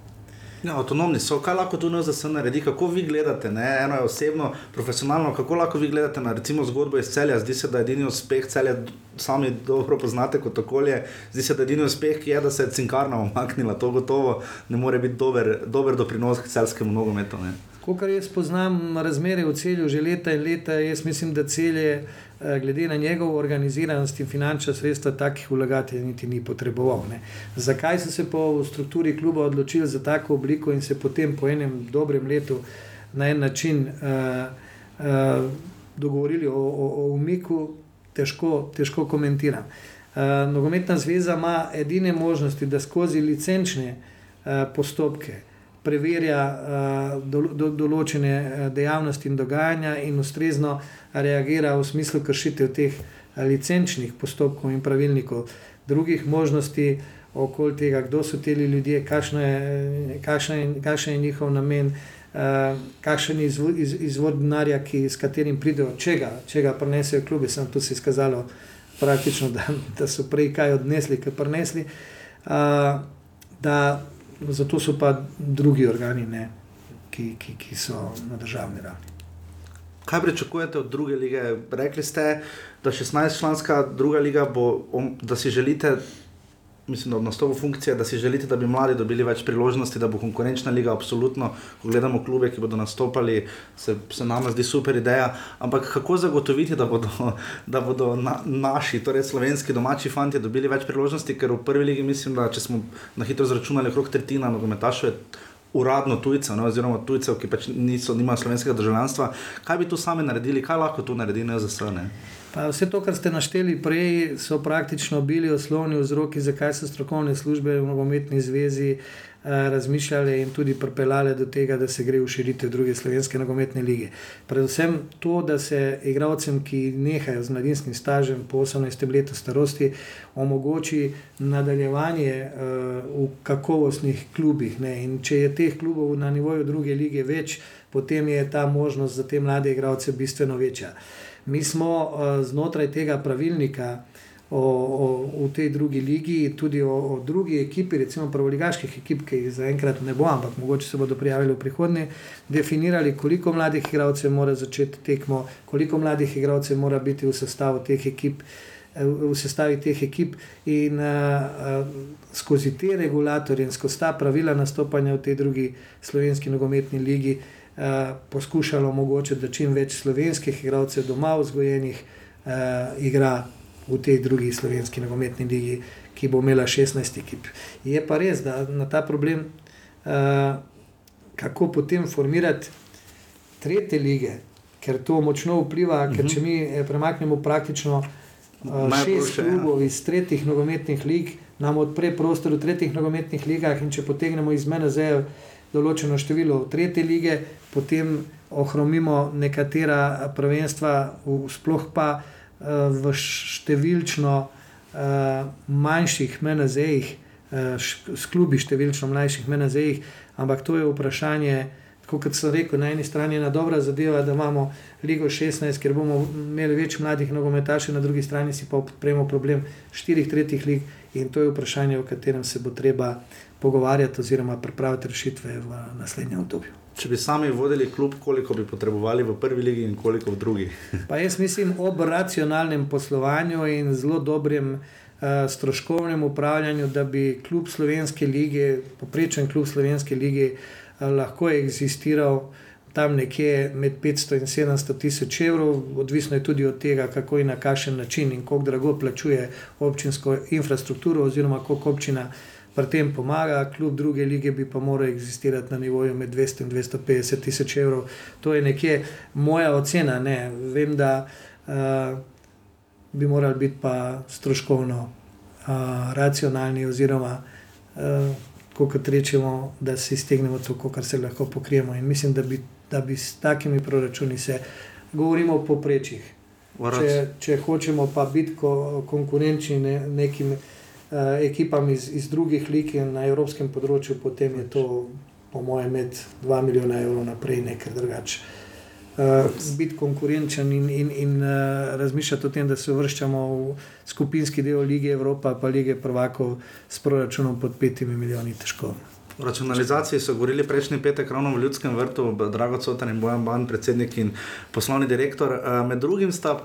Ja, avtonomni so, kaj lahko tu NZS naredi, kako vi gledate, ne? eno je osebno, profesionalno, kako lahko vi gledate na recimo zgodbo iz celja, zdi se, da je edini uspeh celja, sami dobro poznate kot okolje, zdi se, da je edini uspeh je, da se je cinkarna omaknila, to gotovo ne more biti dober, dober doprinos k celskemu nogometu. Kar jaz poznam razmere v celju že leta in leta, jaz mislim, da celje, eh, glede na njegovo organiziranost in finančna sredstva, takih vlagateljev niti ni potreboval. Ne. Zakaj so se po strukturi kluba odločili za tako obliko in se potem po enem dobrem letu na en način uh, uh, dogovorili o, o, o umiku, težko, težko komentiram. Uh, nogometna zveza ima edine možnosti, da skozi licenčne uh, postopke preverja uh, do, do, določene dejavnosti in dogajanja in ustrezno reagira v smislu kršitev teh licenčnih postopkov in pravilnikov. Drugih možnosti okoli tega, kdo so ti ljudje, kakšen je, je, je njihov namen, uh, kakšen je izvod, iz, izvod denarja, ki, s katerim pridejo, če ga, če ga prenesejo klubi. Sem tu si izkazalo, praktično, da, da so prej kaj odnesli, kaj prenesli. Uh, da, zato so pa drugi organi, ne, ki, ki, ki so na državni ravni. Kaj pričakujete od druge lige? Rekli ste, da 16-članska druga liga bo, da si želite mislim, da nastopu funkcije, da si želite, da bi mladi dobili več priložnosti, da bo konkurenčna liga. Absolutno, ko gledamo klube, ki bodo nastopali, se, se nam zdi super ideja. Ampak kako zagotoviti, da bodo, da bodo na, naši, torej slovenski domači fanti, dobili več priložnosti, ker v prvi ligi mislim, da če smo na hitro zračunali okrog tretjina nogometašov. Uradno tujcev, oziroma tujcev, ki pač niso, nimajo slovenskega državljanstva, kaj bi tu sami naredili, kaj lahko tu naredi, ne za vse? Pa vse to, kar ste našteli prej, so praktično bili osnovni vzroki, zakaj so strokovne službe v nogometni zvezi eh, razmišljale in tudi pripeljale do tega, da se gre v širitev druge slovenske nogometne lige. Predvsem to, da se igralcem, ki nehajo z mladinskim stažem po 18 letu starosti, omogoči nadaljevanje uh, v kakovostnih klubih. Če je teh klubov na nivoju druge lige več, potem je ta možnost za te mlade igralce bistveno večja. Mi smo uh, znotraj tega pravilnika o, o, v tej drugi ligi, tudi o, o drugi ekipi, recimo prvoligaških ekip, ki jih zaenkrat ne bo, ampak mogoče se bodo prijavili v prihodnje, definirali, koliko mladih igralcev mora začeti tekmo, koliko mladih igralcev mora biti v sestavu teh ekip. V sestavi teh ekip, in uh, uh, skozi te regulatorje, in skozi ta pravila nastopanja v tej drugi slovenski nogometni ligi, Eh, poskušalo omogočiti, da čim več slovenskih igralcev doma vzgojenih uh, igra v tej drugi slovenski nogometni ligi, ki bo imela 16 ekip. Je pa res, da na ta problem, uh, kako potem formirati tretje lige, ker to močno vpliva, uh -huh. ker če mhm. mi premaknemo praktično uh, šest ja. klubov iz tretjih nogometnih lig, nam odpre prostor v tretjih nogometnih ligah in če potegnemo iz zdaj določeno število tretje lige, potem ohromimo nekatera prvenstva, sploh pa v številčno uh, manjših menazejih, uh, s klubi številčno mlajših menazejih, ampak to je vprašanje. Kot sem rekel, na eni strani je ena dobra zadeva, da imamo Ligo 16, ker bomo imeli več mladih nogometašev, na drugi strani si pa odpremo problem štirih tretjih lig in to je vprašanje, o katerem se bo treba pogovarjati oziroma pripraviti rešitve v naslednjem obdobju. Če bi sami vodili klub, koliko bi potrebovali v prvi legi in koliko v drugi? pa jaz mislim ob racionalnem poslovanju in zelo dobrem uh, stroškovnem upravljanju, da bi klub slovenske lige, poprečen klub slovenske lige, uh, lahko eksistiral tam nekje med 500 in 700 tisoč evrov, odvisno je tudi od tega, kako in na kakšen način in koliko drago plačuje občinsko infrastrukturo oziroma koliko občina pri tem pomaga, kljub druge lige bi pa moral existirati na nivoju med 200 in 250 tisoč evrov. To je nekje moja ocena. Ne. Vem, da uh, bi morali biti pa stroškovno uh, racionalni, oziroma uh, kot rečemo, da se iztegnemo to, kar se lahko pokrijemo. In mislim, da bi, da bi s takimi proračuni se govorimo o poprečjih. Če, če hočemo pa biti ko, konkurenčni ne, nekim. Eh, ekipam iz, iz drugih lig in na evropskem področju, potem je to, po mojem, med 2 milijona evrov naprej, nekaj drugače. Uh, biti konkurenčen in, in, in uh, razmišljati o tem, da se uvrščamo v skupinski del lige Evropa, pa lige prvakov s proračunom pod 5 milijoni, težko. O racionalizaciji so govorili prejšnji petek ravno v Ljudskem vrtu, Drago Cotan in Bojan Ban, predsednik in poslovni direktor. Uh, med drugim sta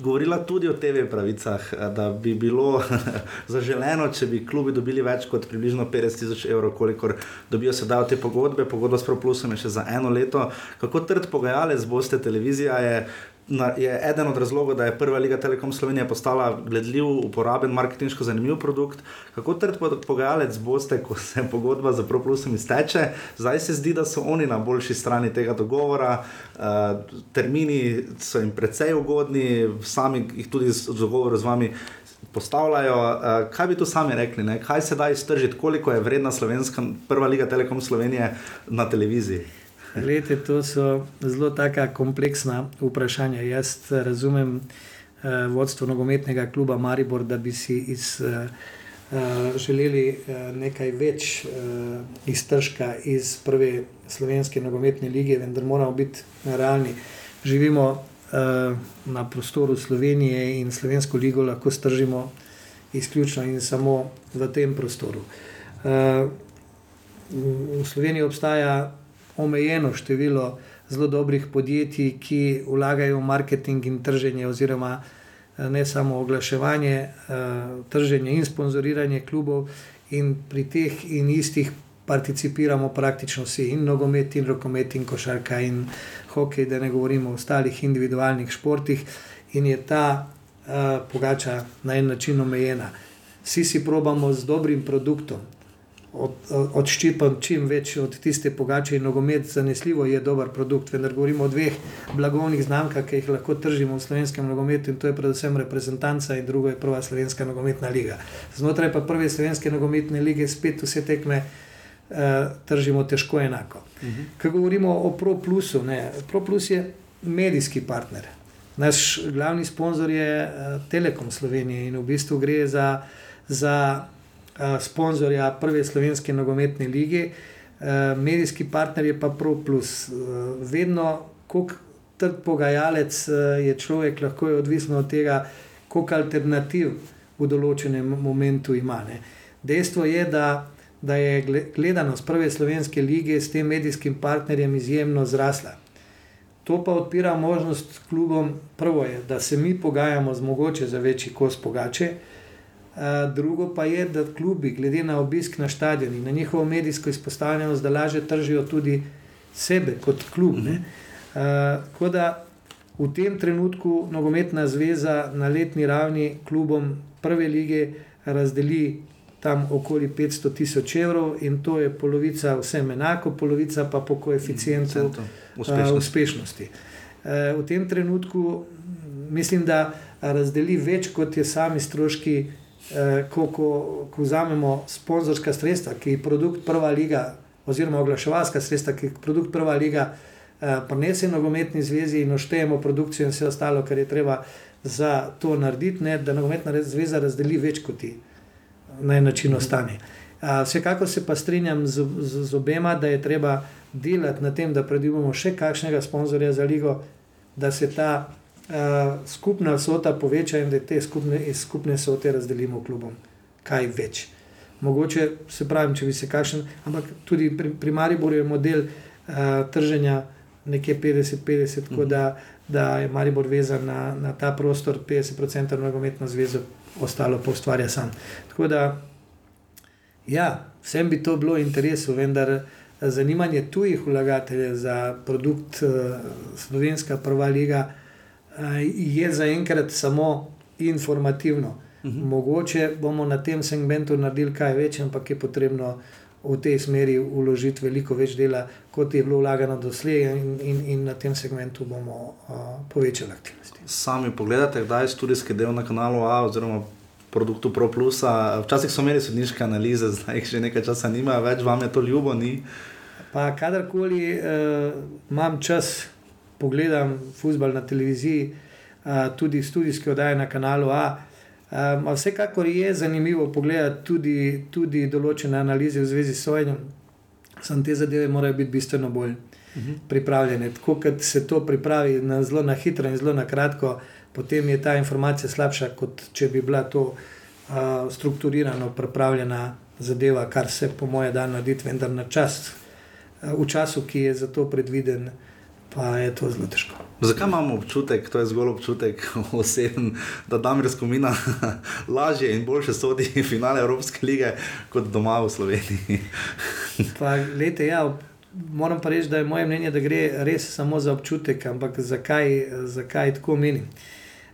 govorila tudi o TV pravicah, da bi bilo zaželeno, če bi klubi dobili več kot približno 50 tisoč evrov, kolikor dobijo sedaj te pogodbe. Pogodba s ProPlusom je še za eno leto. Kako trd pogajalec boste, televizija je na, je eden od razlogov, da je prva liga Telekom Slovenije postala gledljiv, uporaben, marketinško zanimiv produkt. Kako trd pogajalec boste, ko se pogodba za ProPlusom izteče? Zdaj se zdi, da so oni na boljši strani tega dogovora, uh, termini so jim precej ugodni, sami jih tudi z dogovorom z vami. Postavljajo, uh, kaj bi tu sami rekli, ne? kaj se da iztržiti, koliko je vredna slovenska prva liga Telekom Slovenije na televiziji? Glede, to so zelo taka kompleksna vprašanja. Jaz razumem eh, vodstvo nogometnega kluba Maribor, da bi si iz, eh, eh, želeli eh, nekaj več eh, iztržka iz prve slovenske nogometne lige, vendar moramo biti realni. Živimo eh, na prostoru Slovenije in slovensko ligo lahko stržimo izključno in samo v tem prostoru. Eh, v Sloveniji obstaja omejeno število zelo dobrih podjetij, ki vlagajo v marketing in trženje, oziroma eh, ne samo oglaševanje, eh, trženje in sponzoriranje klubov, in pri teh in istih participiramo praktično vsi, in nogomet, in rokomet, in košarka, in hokej, da ne govorimo o ostalih individualnih športih, in je ta uh, pogača na en način omejena. Vsi si probamo z dobrim produktom, od, odščipam čim več od tiste pogače in nogomet, zanesljivo je dober produkt. Vendar govorimo o dveh blagovnih znamkah, ki jih lahko tržimo v slovenskem nogometu in to je predvsem reprezentanca in druga je prva slovenska nogometna liga. Znotraj pa prve slovenske nogometne lige spet vse tekme uh, tržimo težko enako. Uh mhm. -huh. Ko govorimo o ProPlusu, ne, ProPlus je medijski partner. Naš glavni sponzor je uh, Telekom Slovenije in v bistvu gre za, za sponzorja prve slovenske nogometne lige, medijski partner je pa ProPlus. Vedno, koliko trd pogajalec je človek, lahko je odvisno od tega, koliko alternativ v določenem momentu ima. Ne. Dejstvo je, da, da je gledanost prve slovenske lige s tem medijskim partnerjem izjemno zrasla. To pa odpira možnost klubom, prvo je, da se mi pogajamo z mogoče za večji kos pogače, drugo pa je, da klubi, glede na obisk na stadion in na njihovo medijsko izpostavljenost, da lažje tržijo tudi sebe kot klub. Tako uh, da v tem trenutku nogometna zveza na letni ravni klubom prve lige razdeli tam okoli 500 tisoč evrov in to je polovica vsem enako, polovica pa po koeficientu uspešnosti. Uh, uspešnosti. Uh, v tem trenutku mislim, da razdeli več kot je sami stroški ko, ko, ko vzamemo sponzorska sredstva, ki je produkt prva liga, oziroma oglaševalska sredstva, ki je produkt prva liga, eh, prenese nogometni zvezi in oštejemo produkcijo in vse ostalo, kar je treba za to narediti, ne, da nogometna zveza razdeli več kot ti na en način ostane. Uh, vsekakor se pa strinjam z, z, z obema, da je treba delati na tem, da pridobimo še kakšnega sponzorja za ligo, da se ta skupna vsota poveča in da te skupne, skupne vsote razdelimo klubom. Kaj več. Mogoče se pravi, če bi se kakšen, ampak tudi pri, pri Mariboru je model uh, trženja nekje 50-50, tako da, da je Maribor vezan na, na ta prostor, 50% nogometno zvezo, ostalo pa ustvarja sam. Tako da, ja, vsem bi to bilo interesu, vendar. Zanimanje tujih vlagateljev za produkt uh, Slovenska prva liga je zaenkrat samo informativno. Uh mhm. -huh. Mogoče bomo na tem segmentu naredili kaj več, ampak je potrebno v tej smeri uložiti veliko več dela, kot je bilo vlagano doslej, in, in, in na tem segmentu bomo uh, povečali aktivnosti. Sami pogledate, kdaj je študijski del na kanalu A oziroma produktu ProPlus. Včasih so imeli sodniške analize, zdaj jih že nekaj časa nima, več vam je to ljubo. Ni? Pa kadarkoli uh, imam čas pogledam futbol na televiziji, tudi študijske oddaje na kanalu A. Um, vsekakor je zanimivo pogledati tudi, tudi določene analize v zvezi s sojenjem, samo te zadeve morajo biti bistveno bolj uh mhm. -huh. pripravljene. Tako kot se to pripravi na zelo na hitro in zelo na kratko, potem je ta informacija slabša, kot če bi bila to uh, strukturirano pripravljena zadeva, kar se po moje da narediti, vendar na čas, uh, v času, ki je za to predviden pa je to zelo težko. Zakaj imamo občutek, to je zgolj občutek oseben, da Damir Skomina lažje in boljše sodi v finale Evropske lige kot doma v Sloveniji? pa, lete, ja, moram pa reči, da je moje mnenje, da gre res samo za občutek, ampak zakaj, zakaj tako menim.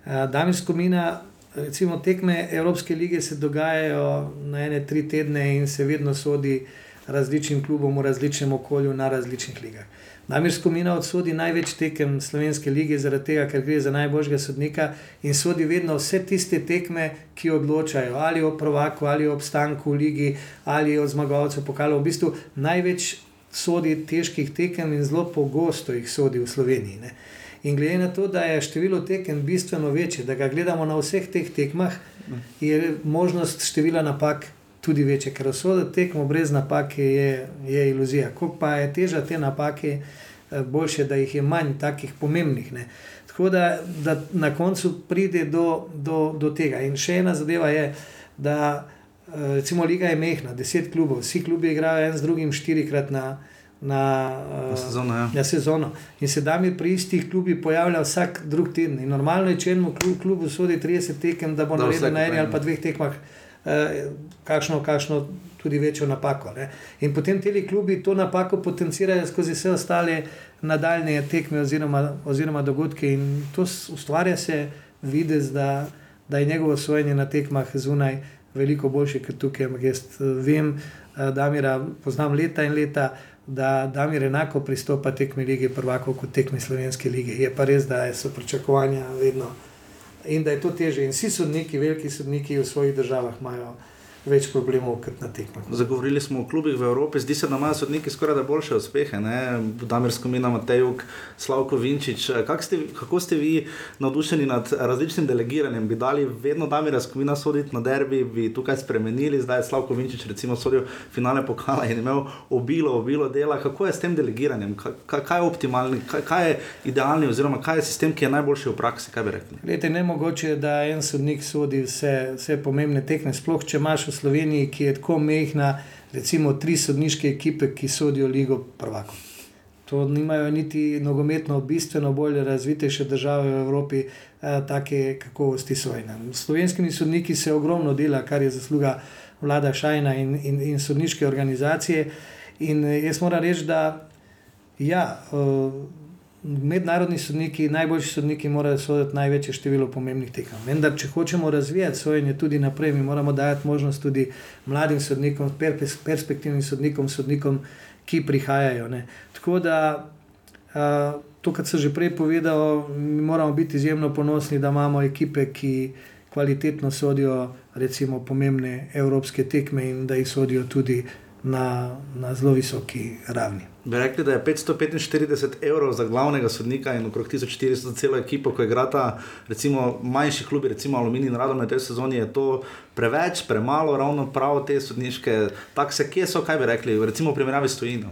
Damir Skomina, recimo tekme Evropske lige se dogajajo na ene tri tedne in se vedno sodi različnim klubom v različnem okolju na različnih ligah. Namir Skomina odsodi največ tekem Slovenske lige, zaradi tega, ker gre za najboljšega sodnika in sodi vedno vse tiste tekme, ki odločajo ali o prvaku, ali o obstanku v ligi, ali o zmagovalcu pokala. V bistvu največ sodi težkih tekem in zelo pogosto jih sodi v Sloveniji. Ne. In glede na to, da je število tekem bistveno večje, da ga gledamo na vseh teh tekmah, je možnost števila napak tudi večje, ker vso tekmo brez napake je, je iluzija. Ko pa je teža te napake, eh, boljše, da jih je manj takih pomembnih. Ne. Tako da, da na koncu pride do, do, do tega. In še ena zadeva je, da eh, recimo Liga je mehna, deset klubov, vsi klubi igrajo en z drugim štirikrat na. Na, na, sezono, ja. na sezono. In se da mi pri istih klubih pojavlja vsak drug teden. In normalno je, če enemu klubu sodi 30 tekem, da bo naredil na eni ali pa dveh tekmah eh, kakšno, kakšno tudi večjo napako. Ne. In potem ti klubi to napako potencirajo skozi vse ostale nadaljne tekme oziroma, oziroma dogodke, in to ustvarja se videz, da, da je njegovo svojenje na tekmah zunaj veliko boljše kot tukaj. Jaz eh, vem, da mi ra poznam leta in leta. Da, da mi enako pristopa tekmi lige prvako kot tekmi slovenske lige. Je pa res, da so pričakovanja vedno in da je to teže. In vsi sodniki, veliki sodniki v svojih državah imajo več problemov kot na tekmah. Zagovorili smo o klubih v Evropi, zdi se, da imajo sodniki skoraj da boljše uspehe. Damirsko mina Matejuk, Slavko Vinčič. Kak ste, kako ste vi navdušeni nad različnim delegiranjem? Bi dali vedno Damirsko mina soditi na derbi, bi tukaj spremenili, zdaj je Slavko Vinčič recimo sodil finale pokala in imel obilo, obilo dela. Kako je s tem delegiranjem? Kaj, kaj je optimalni, kaj, kaj je idealni oziroma kaj je sistem, ki je najboljši v praksi, kaj bi rekli? Lete, ne mogoče, da en sodnik sodi vse, vse pomembne tekme, sploh če imaš v Sloveniji, ki je tako mehna, recimo tri sodniške ekipe, ki sodijo Ligo Prvako. To nimajo niti nogometno, bistveno bolj razvite še države v Evropi, eh, take kakovosti svojine. S slovenskimi sodniki se ogromno dela, kar je zasluga vlada Šajna in, in, in sodniške organizacije. In jaz moram reči, da ja. Eh, mednarodni sodniki, najboljši sodniki, morajo soditi največje število pomembnih tekem. Vendar, če hočemo razvijati sojenje tudi naprej, mi moramo dati možnost tudi mladim sodnikom, perspektivnim sodnikom, sodnikom, ki prihajajo. Ne. Tako da, uh, to, kar sem že prej povedal, mi moramo biti izjemno ponosni, da imamo ekipe, ki kvalitetno sodijo, recimo, pomembne evropske tekme in da jih sodijo tudi na, na zelo visoki ravni. Bi rekli, da je 545 evrov za glavnega sodnika in okrog 1400 za celo ekipo, ko igrata recimo manjši klubi, recimo Aluminij in Radom na tej sezoni, je to preveč, premalo, ravno prav te sodniške takse, kje so, kaj bi rekli, recimo v primerjavi s Tunisijo.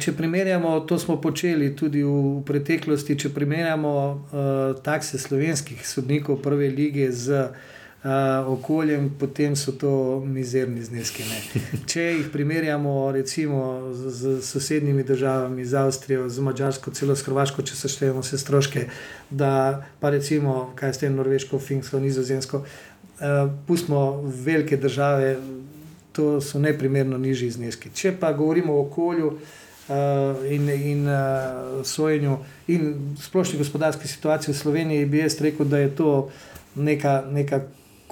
Če primerjamo, to smo počeli tudi v preteklosti, če primerjamo uh, takse slovenskih sodnikov prve lige z uh, uh, okoljem, potem so to mizerni zneski. Ne. Če jih primerjamo recimo z, z sosednjimi državami, z Avstrijo, z Mačarsko, celo s Hrvaško, če seštejemo vse stroške, da pa recimo, kaj ste Norveško, Finsko, Nizozemsko, uh, pustimo velike države. To so neprimerno nižji zneski. Če pa govorimo o okolju uh, in, in uh, sojenju in splošni gospodarski situaciji v Sloveniji, bi jaz rekel, da je to neka, neka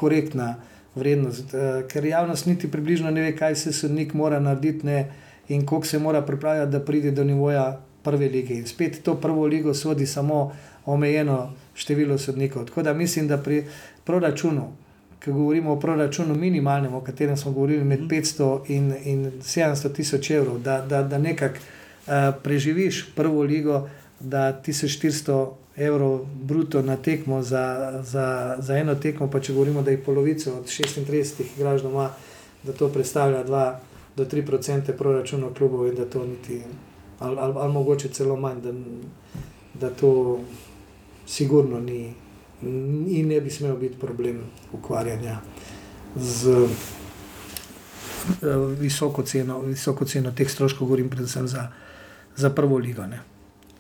korektna vrednost, uh, ker javnost niti približno ne ve, kaj se sodnik mora narediti ne, in koliko se mora pripravljati, da pride do nivoja prve lige. In spet to prvo ligo sodi samo omejeno število sodnikov. Tako da mislim, da pri proračunu, ki govorimo o proračunu minimalnem, o katerem smo govorili med 500 in, in 700 tisoč evrov, da, da, da nekako uh, preživiš prvo ligo, da 1400 evrov bruto na tekmo za, za, za eno tekmo, pa če govorimo, da je polovico od 36 igrač doma, da to predstavlja 2 do 3 odstotke proračuna klubov in da to niti, ali, ali, ali mogoče celo manj, da, da to sigurno ni in ne bi smel biti problem ukvarjanja z. Visoko ceno, visoko ceno teh stroškov, govorim predvsem za, za prvo ligo. Ne.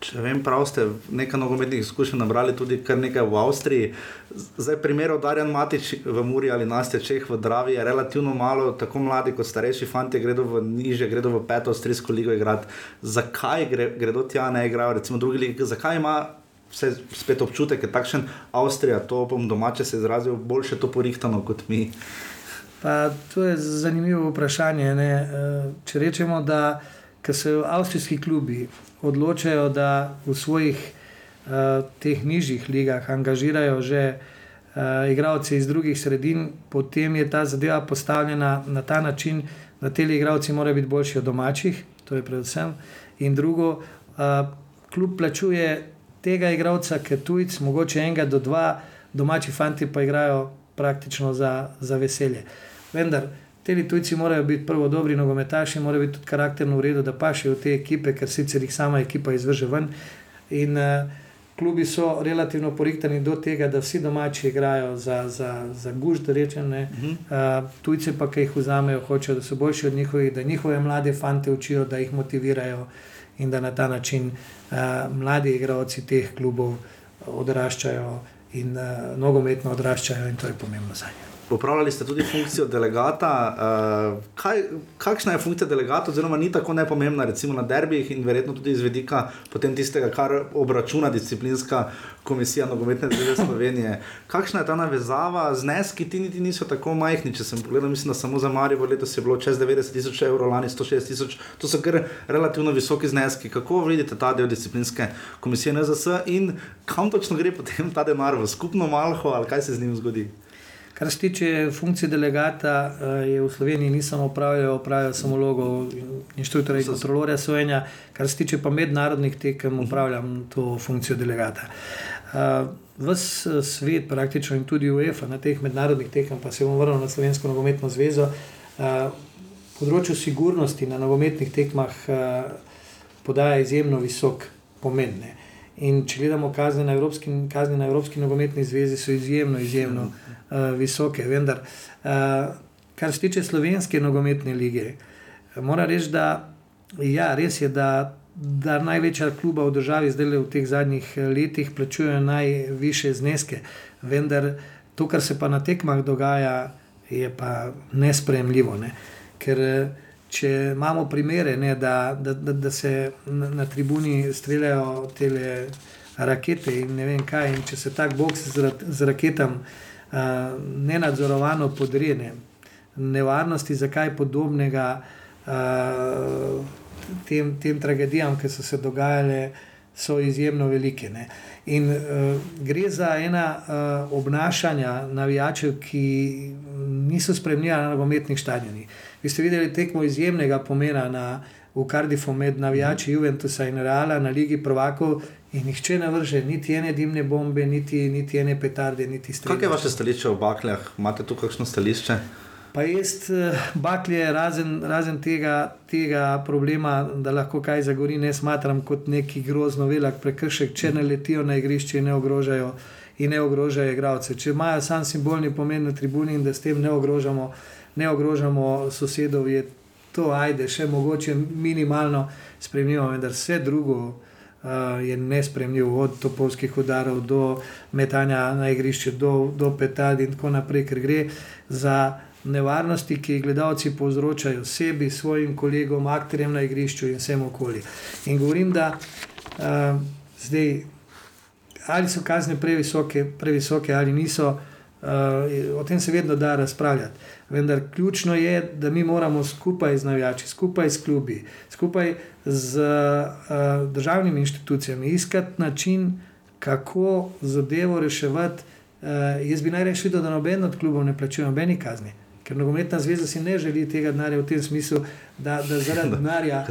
Če vem prav, ste nekaj nogometnih izkušenj nabrali tudi kar nekaj v Avstriji. Zdaj, primer Darjan Matič v Muri ali Nastja Čeh v Dravi je relativno malo, tako mladi kot starejši fanti gredo v niže, gredo v peto, avstrijsko ligo igrati. Zakaj gre, gredo tja, ne igrajo, recimo drugi lige, zakaj ima vse spet občutek, da je takšen Avstrija, to bom domače se izrazil, boljše to porihtano kot mi. Pa, to je zanimivo vprašanje. Ne? Če rečemo, da se avstrijski klubi odločajo, da v svojih uh, nižjih ligah angažirajo že uh, igralce iz drugih sredin, potem je ta zadeva postavljena na ta način, da te igralci morajo biti boljši od domačih, to je predvsem. In drugo, uh, klub plačuje tega igralca, ki je tujec, mogoče enega do dva, domači fanti pa igrajo praktično za, za veselje. Vendar ti tujci morajo biti prvo dobri nogometaši, morajo biti tudi karakterno v redu, da pašejo v te ekipe, ker sicer jih sama ekipa izvrže ven. In uh, klubi so relativno porihtani do tega, da vsi domači igrajo za, za, za guž, da rečem. Uh -huh. uh, tujce pa, ki jih vzamejo, hočejo, da so boljši od njihovih, da njihove mlade fante učijo, da jih motivirajo in da na ta način uh, mladi igralci teh klubov odraščajo in uh, nogometno odraščajo, in to je pomembno za njih. Upravljali ste tudi funkcijo delegata. Uh, kaj, kakšna je funkcija delegata, oziroma ni tako nepomembna, recimo na derbih in verjetno tudi iz vedika tistega, kar obračuna disciplinska komisija Nogometne zveze Slovenije. Kakšna je ta navezava, zneski ti niti niso tako majhni. Če sem pogledal, mislim, da samo za Marijo letos je bilo čez 90 tisoč evrov, lani 160 tisoč, to so kar relativno visoki zneski. Kako vidite ta del disciplinske komisije NZS in kam točno gre potem ta denar v skupno malho ali kaj se z njim zgodi? Kar se tiče funkcije delegata, eh, je v Sloveniji nisem opravljal, opravljal sem vlogo inštrutorja in kontrolorja Slovenija, kar se tiče pa mednarodnih tekem, upravljam to funkcijo delegata. Eh, ves eh, svet, praktično in tudi UEFA na teh mednarodnih tekem, pa se bom vrnil na Slovensko nogometno zvezo, področju sigurnosti na nogometnih tekmah podaja izjemno visok pomen. Ne. In če gledamo kazni na Evropski, kazni na Evropski nogometni zvezi, so izjemno, izjemno uh, visoke. Vendar, uh, kar se tiče slovenske nogometne lige, moram reči, da ja, res je, da, da največja kluba v državi zdaj v teh zadnjih letih plačujejo najviše zneske. Vendar to, kar se pa na tekmah dogaja, je pa nespremljivo. Ne? Ker če imamo primere, ne, da, da, da, da se na, na tribuni streljajo te rakete in ne vem kaj, in če se tak boks z, z raketam uh, nenadzorovano podrene, nevarnosti za kaj podobnega uh, tem, tem tragedijam, ki so se dogajale. So izjemno velike. Ne. In uh, gre za ena uh, obnašanja navijačev, ki niso spremljali na nogometnih stadionih. Vi ste videli tekmo izjemnega pomena na, v Cardiffu med navijači mm. Juventusa in Reala na Ligi Provakov. In nihče ne vrže niti ene dimne bombe, niti, niti ene petarde, niti strelke. Kaj je vaše stališče o bakljah? Imate tu kakšno stališče? Pa jaz eh, baklje, razen, razen tega, tega problema, da lahko kaj zagori, ne smatram kot neki grozno velik prekršek, če ne letijo na igrišče in ne ogrožajo, in ne ogrožajo igralce. Če imajo sam simbolni pomen na tribuni in da s tem ne ogrožamo ne ogrožamo sosedov, je to, ajde, še mogoče minimalno spremljivo, vendar vse drugo je nespremljivo, od topovskih udarov do metanja na igrišče, do, do petard in tako naprej, ker gre za nevarnosti, ki jih gledalci povzročajo sebi, svojim kolegom, akterjem na igrišču in vsem okoli. In govorim, da uh, zdaj. Ali so kazne previsoke, previsoke ali niso, uh, o tem se vedno da razpravljati. Vendar ključno je, da mi moramo skupaj z navijači, skupaj s klubi, skupaj z uh, državnimi inštitucijami iskati način, kako zadevo reševati. Uh, jaz bi najraje videl, da noben od klubov ne plačuje nobeni kazni. Ker nogometna zveza si ne želi tega denarja v tem smislu, da, da zaradi denarja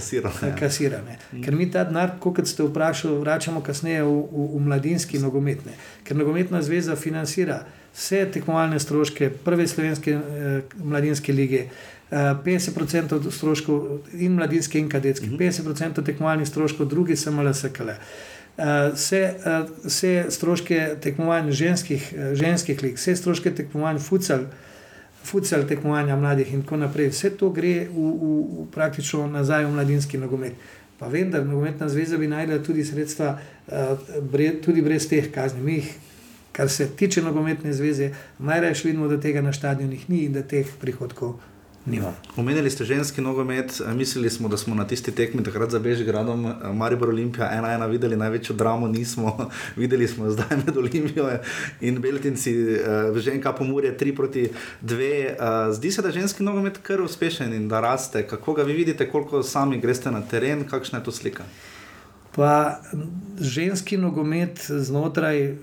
kasira. Ja. Ker mi ta denar, kot ste vprašali, vračamo kasneje v, v, v mladinski nogometne. Ker nogometna zveza financira vse tekmovalne stroške prve slovenske eh, mladinske lige. 50% eh, stroškov in mladinske in kadetske, 50% mhm. tekmovalnih stroškov, drugi so MLSKL. Eh, vse, vse stroške tekmovanj ženskih, ženskih lig, vse stroške tekmovanj futsal, futsal tekmovanja mladih in tako naprej, vse to gre v, v, v praktično nazaj v mladinski nogomet. Pa vendar, nogometna zveza bi najdela tudi sredstva, tudi brez teh kazni. Mi, kar se tiče nogometne zveze, najraje vidimo, da tega na stadionih ni in da teh prihodkov Nimam. Omenili ste ženski nogomet, mislili smo, da smo na tisti tekmi takrat za Bežigradom, Maribor Olimpija, ena ena videli največjo dramo, nismo videli smo zdaj med Olimpijo in Beltinci, uh, ženka pomorje 3 proti 2. Uh, zdi se, da ženski nogomet kar uspešen in da raste. Kako ga vi vidite, koliko sami greste na teren, kakšna je to slika? Pa ženski nogomet znotraj uh,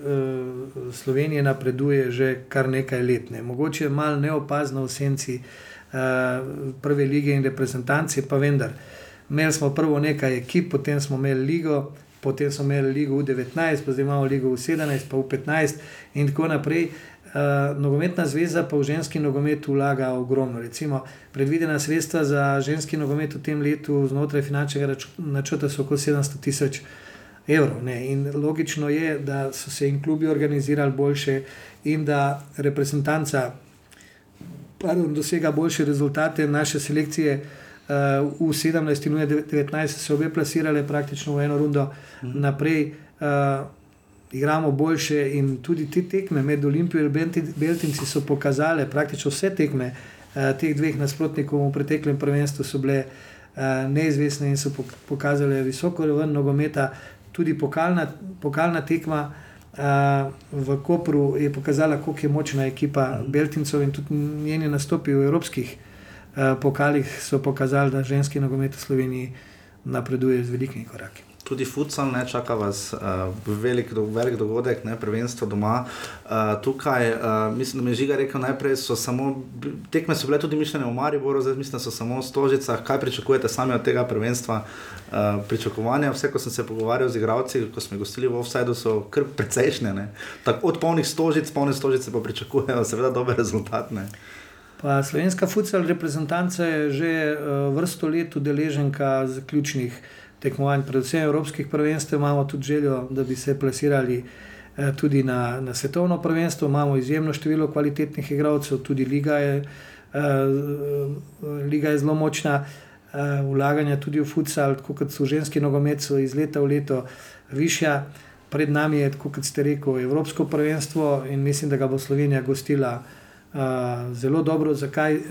Slovenije napreduje že kar nekaj let. Ne. Mogoče je malo neopazno v senci. Eh, prve lige in reprezentance, pa vendar. Imeli smo prvo nekaj ekip, potem smo imeli ligo, potem smo imeli ligo v 19, pa zdaj imamo ligo v 17, pa v 15 in tako naprej. Uh, nogometna zveza pa v ženski nogomet vlaga ogromno. Recimo, predvidena sredstva za ženski nogomet v tem letu znotraj finančnega načrta so okoli 700 tisoč evrov. Ne? In logično je, da so se in klubi organizirali boljše in da reprezentanca pardon, dosega boljše rezultate. Naše selekcije uh, v 17 in 19 so obe plasirale praktično v eno rundo mhm. naprej. Uh, Igramo boljše in tudi te tekme med Olimpijo in Beltinci so pokazale, praktično vse tekme uh, teh dveh nasprotnikov v preteklem prvenstvu so bile uh, neizvestne in so pokazale visoko raven nogometa, tudi pokalna, pokalna tekma. Uh, v Kopru je pokazala, kako je močna ekipa Beltincov in tudi njeni nastopi v evropskih pokalih so pokazali, da ženski nogomet v Sloveniji napreduje z velikimi koraki tudi futsal, ne čaka vas uh, velik, do, velik dogodek, ne prvenstvo doma. Uh, tukaj, uh, mislim, da mi je žiga rekel, najprej so samo tekme, so bile tudi mišljene v Mariboru, zdaj mislim, da so samo v Stožicah. Kaj pričakujete sami od tega prvenstva? Uh, pričakovanja, vse, ko sem se pogovarjal z igravci, ko smo gostili v Offsideu, so kar precejšnje. Od polnih stožic, polne stožice pa pričakujejo, seveda, dobre rezultate. Pa slovenska futsal reprezentanca je že uh, vrsto let udeleženka zaključnih tekmovanj, predvsem evropskih prvenstev, imamo tudi željo, da bi se plasirali eh, tudi na, na svetovno prvenstvo. Imamo izjemno število kvalitetnih igralcev, tudi liga je, eh, liga je zelo močna, eh, vlaganja tudi v futsal, tako kot so ženski nogomet, so iz leta v leto višja. Pred nami je, kot ste rekli, Evropsko prvenstvo in mislim, da ga bo Slovenija gostila. Uh, zelo dobro, zakaj? Uh,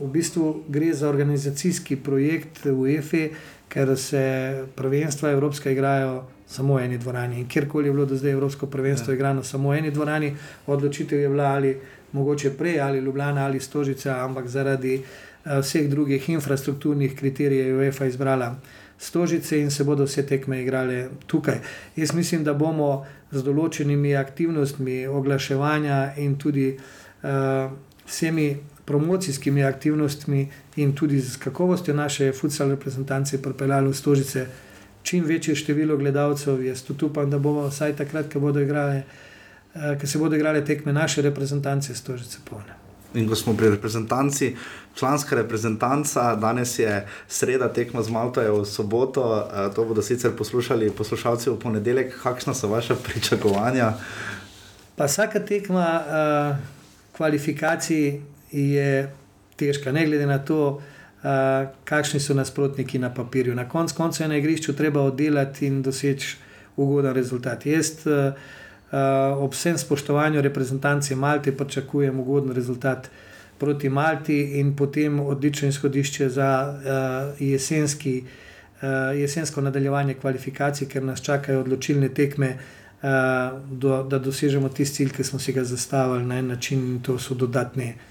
v bistvu gre za organizacijski projekt v EFE, ker se prvenstva Evropska igrajo samo v eni dvorani. In kjerkoli je bilo do zdaj Evropsko prvenstvo ja. igrano samo v eni dvorani, odločitev je bila ali mogoče prej ali Ljubljana ali Stožica, ampak zaradi uh, vseh drugih infrastrukturnih kriterijev je UEFA izbrala Stožice in se bodo vse tekme igrale tukaj. Jaz mislim, da bomo z določenimi aktivnostmi oglaševanja in tudi uh, vsemi promocijskimi aktivnostmi in tudi z kakovostjo naše futsalne reprezentance pripeljali v stožice čim večje število gledalcev. Jaz tudi upam, da bomo vsaj takrat, ko, bodo igrale, eh, ko se bodo igrale tekme naše reprezentance, stožice polne. In ko smo pri reprezentanci, članska reprezentanca, danes je sreda, tekma z Malto je v soboto, eh, to bodo sicer poslušali poslušalci v ponedeljek. Kakšna so vaše pričakovanja? Pa vsaka tekma uh, kvalifikacij je težka, ne glede na to, uh, kakšni so nasprotniki na papirju. Na koncu konca je na igrišču treba oddelati in doseči ugoden rezultat. Jaz uh, uh, ob vsem spoštovanju reprezentance Malte pričakujem ugoden rezultat proti Malti in potem odlično izhodišče za uh, jesenski. Uh, jesensko nadaljevanje kvalifikacij, ker nas čakajo odločilne tekme, uh, do, da dosežemo tisti cilj, ki smo si ga zastavili na en način, in to so dodatne uh,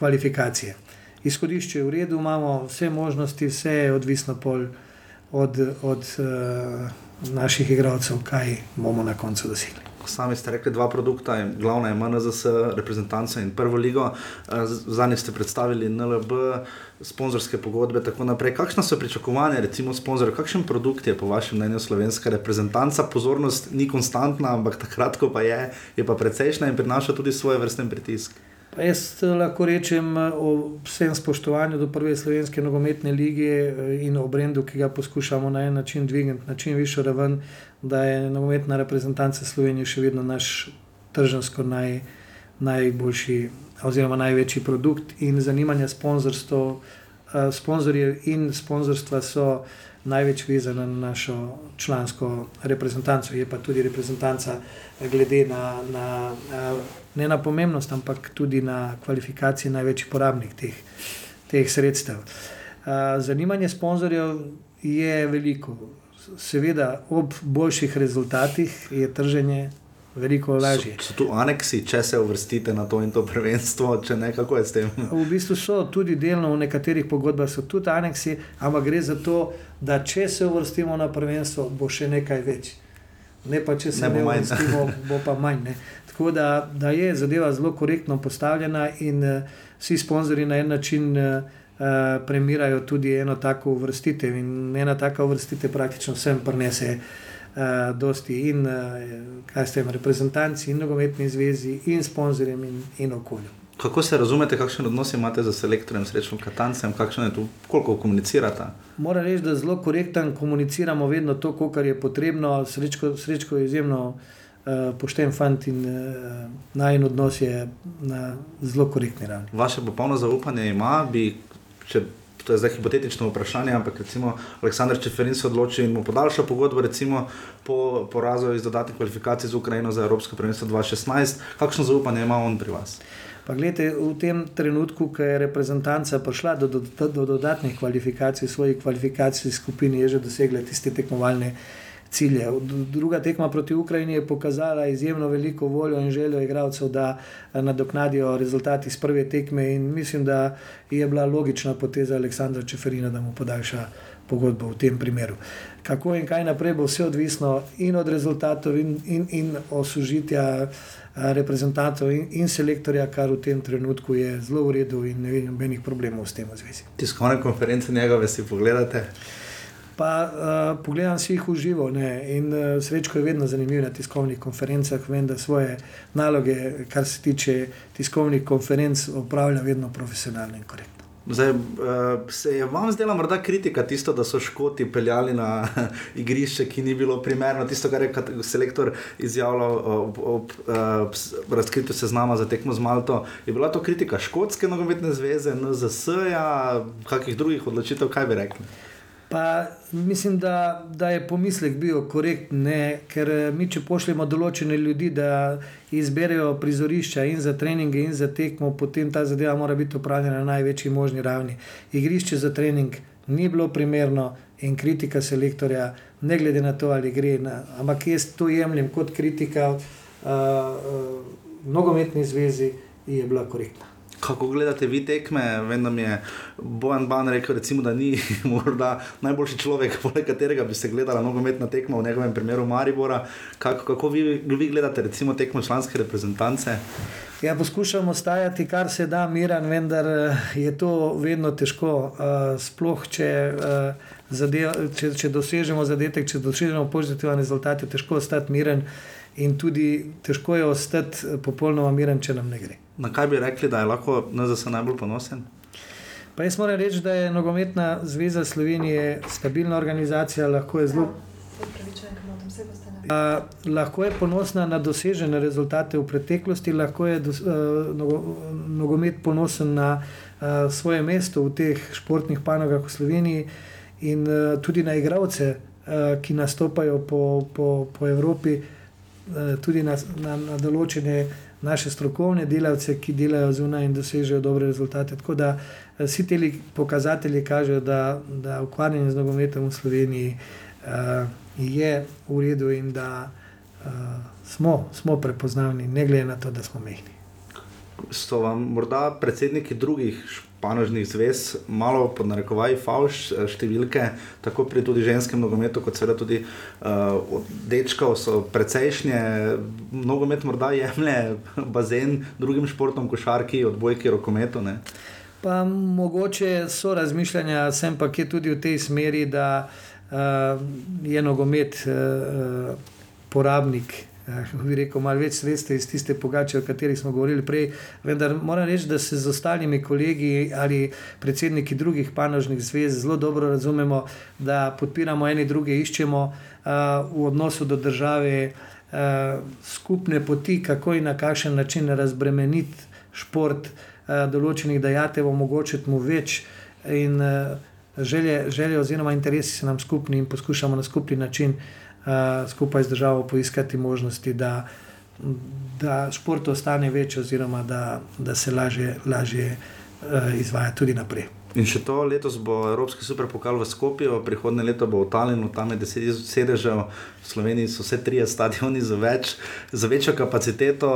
kvalifikacije. Izhodišče je v redu, imamo vse možnosti, vse je odvisno od, od uh, naših igralcev, kaj bomo na koncu dosegli. Sami ste rekli, dva produkta, glavna je MNZS, reprezentanca in prvo ligo. Eh, zadnji ste predstavili NLB, sponzorske pogodbe in tako naprej. Kakšno so pričakovanja, recimo, sponzorjev, kakšen produkt je po vašem mnenju slovenska reprezentanca? Pozornost ni konstantna, ampak takrat, ko pa je, je pa precejšna in prinaša tudi svoje vrste pritisk. Pa jaz eh, lahko rečem eh, o vsem spoštovanju do prve slovenske nogometne lige eh, in o brendu, ki ga poskušamo na en način dvigniti, na čim višjo raven, da je nogometna reprezentanca Slovenije še vedno naš tržansko naj, najboljši oziroma največji produkt in zanimanje sponzorjev in sponzorstva so največ vezana na našo člansko reprezentanco. Je pa tudi reprezentanca, glede na, na ne na pomembnost, ampak tudi na kvalifikacije, največji porabnik teh, teh sredstev. Zanimanje sponzorjev je veliko. Seveda, ob boljših rezultatih je trženje veliko lažje. So, so tu aneksi, če se uvrstite na to in to prvenstvo, če ne kako je s tem? V bistvu so tudi delno v nekaterih pogodbah, so tudi aneksi, ampak gre za to, da če se uvrstimo na prvenstvo, bo še nekaj več. Ne pa če se ne, ne uvrstimo, bo pa manj. Ne. Tako da, da je zadeva zelo korektno postavljena in uh, vsi sponzorji na en način. Uh, Premirajo tudi eno tako uvrstitev, in ena taka uvrstitev praktično vsem prenese uh, dosti in uh, tem, reprezentanci, in nogometni zvezi, in sponzorjem, in, in okolju. Kako se razumete, kakšen odnos imate z selektorjem, srečno Katancem, kakšno je tu, koliko komunicirate? Moram reči, da zelo korektan komuniciramo vedno to, kar je potrebno. Srečko, srečko je izjemno pošten fant in uh, najen odnos je na zelo korektni ravni. Vaše popolno zaupanje ima, bi, če to je zdaj hipotetično vprašanje, ampak recimo Aleksandr Čeferin se odloči in mu podaljša pogodbo, recimo po porazu iz dodatnih kvalifikacij z Ukrajino za Evropsko prvenstvo 2016. Kakšno zaupanje ima on pri vas? Pa gledajte, v tem trenutku, ko je reprezentanca prišla do, do, do, do dodatnih kvalifikacij, svojih kvalifikacij skupini, je že dosegla tiste tekmovalne cilje. Druga tekma proti Ukrajini je pokazala izjemno veliko voljo in željo igralcev, da eh, nadoknadijo rezultati iz prve tekme. In mislim, da je bila logična poteza Aleksandra Čeferina, da mu podaljša pogodbo v tem primeru. Kako in kaj naprej bo vse odvisno in od rezultatov, in, in, in oslužitja eh, reprezentantov in, in selektorja, kar v tem trenutku je zelo v redu in ne vidim nobenih problemov s tem v zvezi. Tiskovne konference njegove si pogledate pa uh, pogledam si jih v živo. Ne? In uh, srečko je vedno zanimivo na tiskovnih konferencah. Vem, da svoje naloge, kar se tiče tiskovnih konferenc, opravlja vedno profesionalno in korektno. Zdaj, uh, se je vam zdela morda kritika tisto, da so škoti peljali na igrišče, ki ni bilo primerno, tisto, kar je selektor izjavljal ob, ob uh, razkritju seznama za tekmo z Malto. Je bila to kritika Škotske nogometne zveze, NZS-ja, kakih drugih odločitev, kaj bi rekli? Pa mislim, da, da je pomislek bil korekten, ker eh, mi, če pošljemo določene ljudi, da izberejo prizorišča in za treninge, in za tekmo, potem ta zadeva mora biti upravljena na največji možni ravni. Igrišče za trening ni bilo primerno in kritika selektorja, ne glede na to, ali gre. Na, ampak jaz to jemljem kot kritika uh, uh, nogometni zvezi, je bila korektna kako gledate vi tekme. Vem, da mi je Bojan Ban rekel, recimo, da ni morda najboljši človek, poleg katerega bi se gledala nogometna tekma, v njegovem primeru Maribora. Kako, kako vi, vi gledate recimo tekmo članske reprezentance? Ja, poskušamo stajati, kar se da, miren, vendar eh, je to vedno težko. Uh, sploh, če, uh, zadev, če, če dosežemo zadetek, če dosežemo pozitivne rezultate, je težko ostati miren in tudi težko je ostati popolnoma miren, če nam ne gre. Na kaj bi rekli, da je lahko NZS najbolj ponosen? Pa jaz moram reči, da je Nogometna zveza Slovenije stabilna organizacija, lahko je zelo. Uh, lahko je ponosna na dosežene rezultate v preteklosti, lahko je do, uh, nogo, nogomet ponosen na uh, svoje mesto v teh športnih panogah v Sloveniji in uh, tudi na igralce, uh, ki nastopajo po, po, po Evropi, uh, tudi na, na, na določene uh, naše strokovne delavce, ki delajo zunaj in dosežejo dobre rezultate. Tako da eh, vsi ti pokazatelji kažejo, da, da ukvarjanje z nogometom v Sloveniji uh, je v redu in da uh, smo, smo prepoznavni, ne glede na to, da smo mehni. So vam morda predsedniki drugih panožnih zvez, malo pod narekovaj, fauš eh, številke, tako pri tudi ženskem nogometu, kot seveda tudi uh, od dečkov, so precejšnje. Nogomet morda jemlje bazen drugim športom, košarki, odbojki, rokometu. Ne? Pa mogoče so razmišljanja, sem pa je tudi v tej smeri, da uh, je nogomet uh, porabnik kako bi rekel, malo več sredstev iz tiste pogače, o kateri smo govorili prej. Vendar moram reči, da se z ostalimi kolegi ali predsedniki drugih panožnih zvez zelo dobro razumemo, da podpiramo eni druge, iščemo uh, v odnosu do države uh, skupne poti, kako in na kakšen način razbremeniti šport uh, določenih dajatev, omogočiti mu več. In, uh, želje, želje oziroma interesi so nam skupni in poskušamo na skupni način uh, skupaj z državo poiskati možnosti, da, da šport ostane večji oziroma da, da se lažje, lažje uh, izvaja tudi naprej. In še to letos bo Evropski superpokal v Skopju, prihodne leto bo v Talinu, tam je deset sedežev, v Sloveniji so vse tri stadioni za, več, za večjo kapaciteto.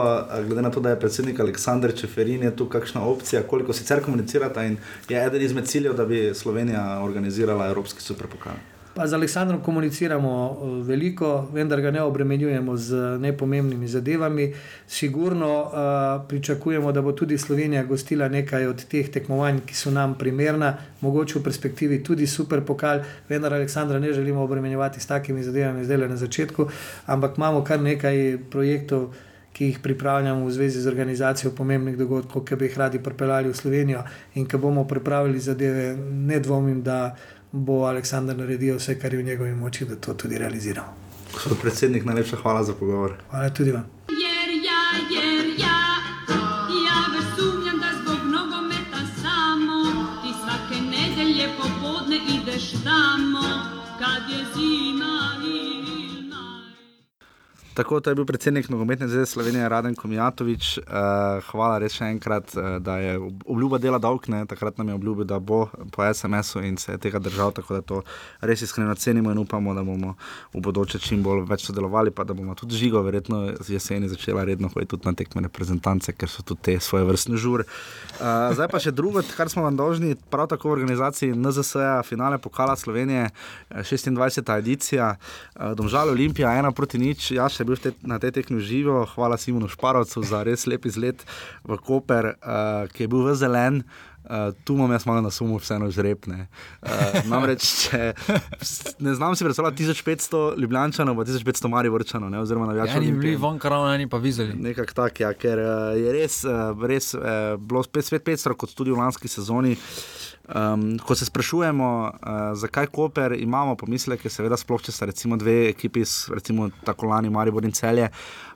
Glede na to, da je predsednik Aleksandr Čeferin, je tu kakšna opcija, koliko sicer komunicirata in je eden izmed ciljev, da bi Slovenija organizirala Evropski superpokal. Pa z Aleksandrom komuniciramo eh, veliko, vendar ga ne obremenjujemo z nepomembnimi zadevami. Sigurno uh, pričakujemo, da bo tudi Slovenija gostila nekaj od teh tekmovanj, ki so nam primerna, mogoče v perspektivi tudi super pokal, vendar Aleksandra ne želimo obremenjevati s takimi zadevami zdaj le na začetku, ampak imamo kar nekaj projektov. Ki jih pripravljamo v zvezi z organizacijo pomembnih dogodkov, ki bi jih radi pripeljali v Slovenijo, in ki bomo pripravili zadeve, ne dvomim, da bo Aleksandr naredil vse, kar je v njegovi moči, da to tudi realiziramo. Gospod predsednik, najlepša hvala za pogovor. Hvala tudi vam. Tako to je bil predsednik nogometne zveze Slovenije, Raden Komijatovič. Uh, hvala res še enkrat, uh, da je obljuba dela dolg, ne? takrat nam je obljubil, da bo po SMS-u in se je tega držal. Tako da to res iskreno cenimo in upamo, da bomo v bodoče čim bolj več sodelovali, pa da bomo tudi žigo, verjetno jeseni začela redno hoditi tudi na tekme reprezentance, ker so tudi te svoje vrstne žure. Uh, zdaj pa še drugo, kar smo vam dolžni, prav tako v organizaciji NZS-a, finale pokala Slovenije, 26. edicija, uh, Domžal Olimpija, ena proti nič, ja še bil te, na tej tekmi živo, hvala Simonu Šparovcu za res lep izlet v Koper, uh, ki je bil v zelen. Uh, tu imam jaz malo na sumu, vseeno žrepne. Uh, namreč, če, ne znam si predstavljati 1500 Ljubljančanov, pa 1500 Marivorčanov, oziroma na več. Ni bili von karavno, ni pa vizeli. Nekako tak, ja, ker uh, je res, uh, res uh, bilo spet svet 500, kot tudi v lanski sezoni. Um, ko se sprašujemo, uh, zakaj Koper imamo pomisleke, seveda, sploh če sta recimo dve ekipi, recimo tako lani Maribor in Celje,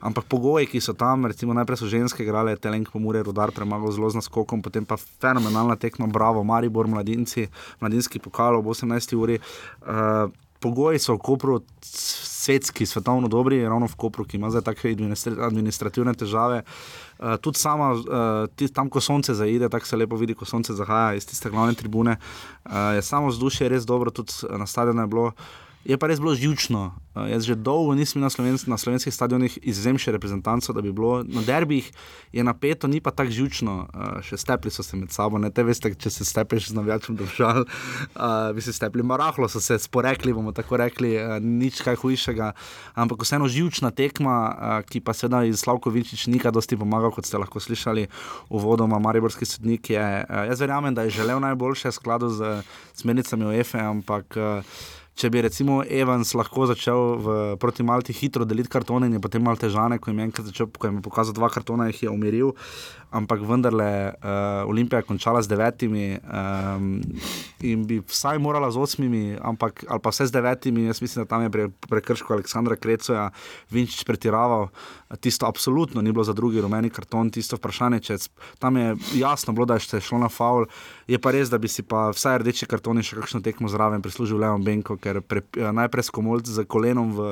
ampak pogoji, ki so tam, recimo najprej so ženske igrale, Telenk pomure, Rudar premagal zelo z naskokom, potem pa fenomenalna tekma, bravo, Maribor, mladinci, mladinski pokal ob 18. uri. Uh, pogoji so v Kopru svetski, svetovno dobri, ravno v Kopru, ki ima zdaj take administrativne težave. Uh, tudi sama, uh, tam, ko sonce zaide, tako se lepo vidi, ko sonce zahaja iz tiste glavne tribune, uh, je samo vzdušje res dobro, tudi na stadionu je bilo. Je pa res bilo žužno. Uh, jaz že dolgo nisem na, slovensk, na slovenskih stadionih izvzem še reprezentantov, da bi bilo na derbih, je napeto, ni pa tako žužno. Uh, še stepli so se med sabo, ne te veste, če se stepeš z navijačem držal, uh, bi se stepli marahlo, so se sporekli, bomo tako rekli, uh, nič kaj hujšega. Ampak vseeno žužna tekma, uh, ki pa seveda iz Slavko Vinčič nikaj dosti pomaga, kot ste lahko slišali v vodoma, Mariborski sodnik je. Uh, jaz verjamem, da je želel najboljše skladu z smernicami OEF-e, ampak. Uh, če bi recimo Evans lahko začel v, proti Malti hitro deliti kartone in je potem malo težane, ko začel, ko je pokazal dva kartona, jih je umiril ampak vendarle uh, Olimpija je končala z devetimi um, in bi vsaj morala z osmimi, ampak, ali pa vse z devetimi. Jaz mislim, da tam je pre, prekrško Aleksandra Krecoja, Vinčič pretiraval. Tisto absolutno ni bilo za drugi rumeni karton, tisto vprašanje, če tam je jasno bilo, da je šlo na faul. Je pa res, da bi si pa vsaj rdeči kartoni še kakšno tekmo zraven prislužil Leon Benko, ker pre, najprej skomolc z kolenom v,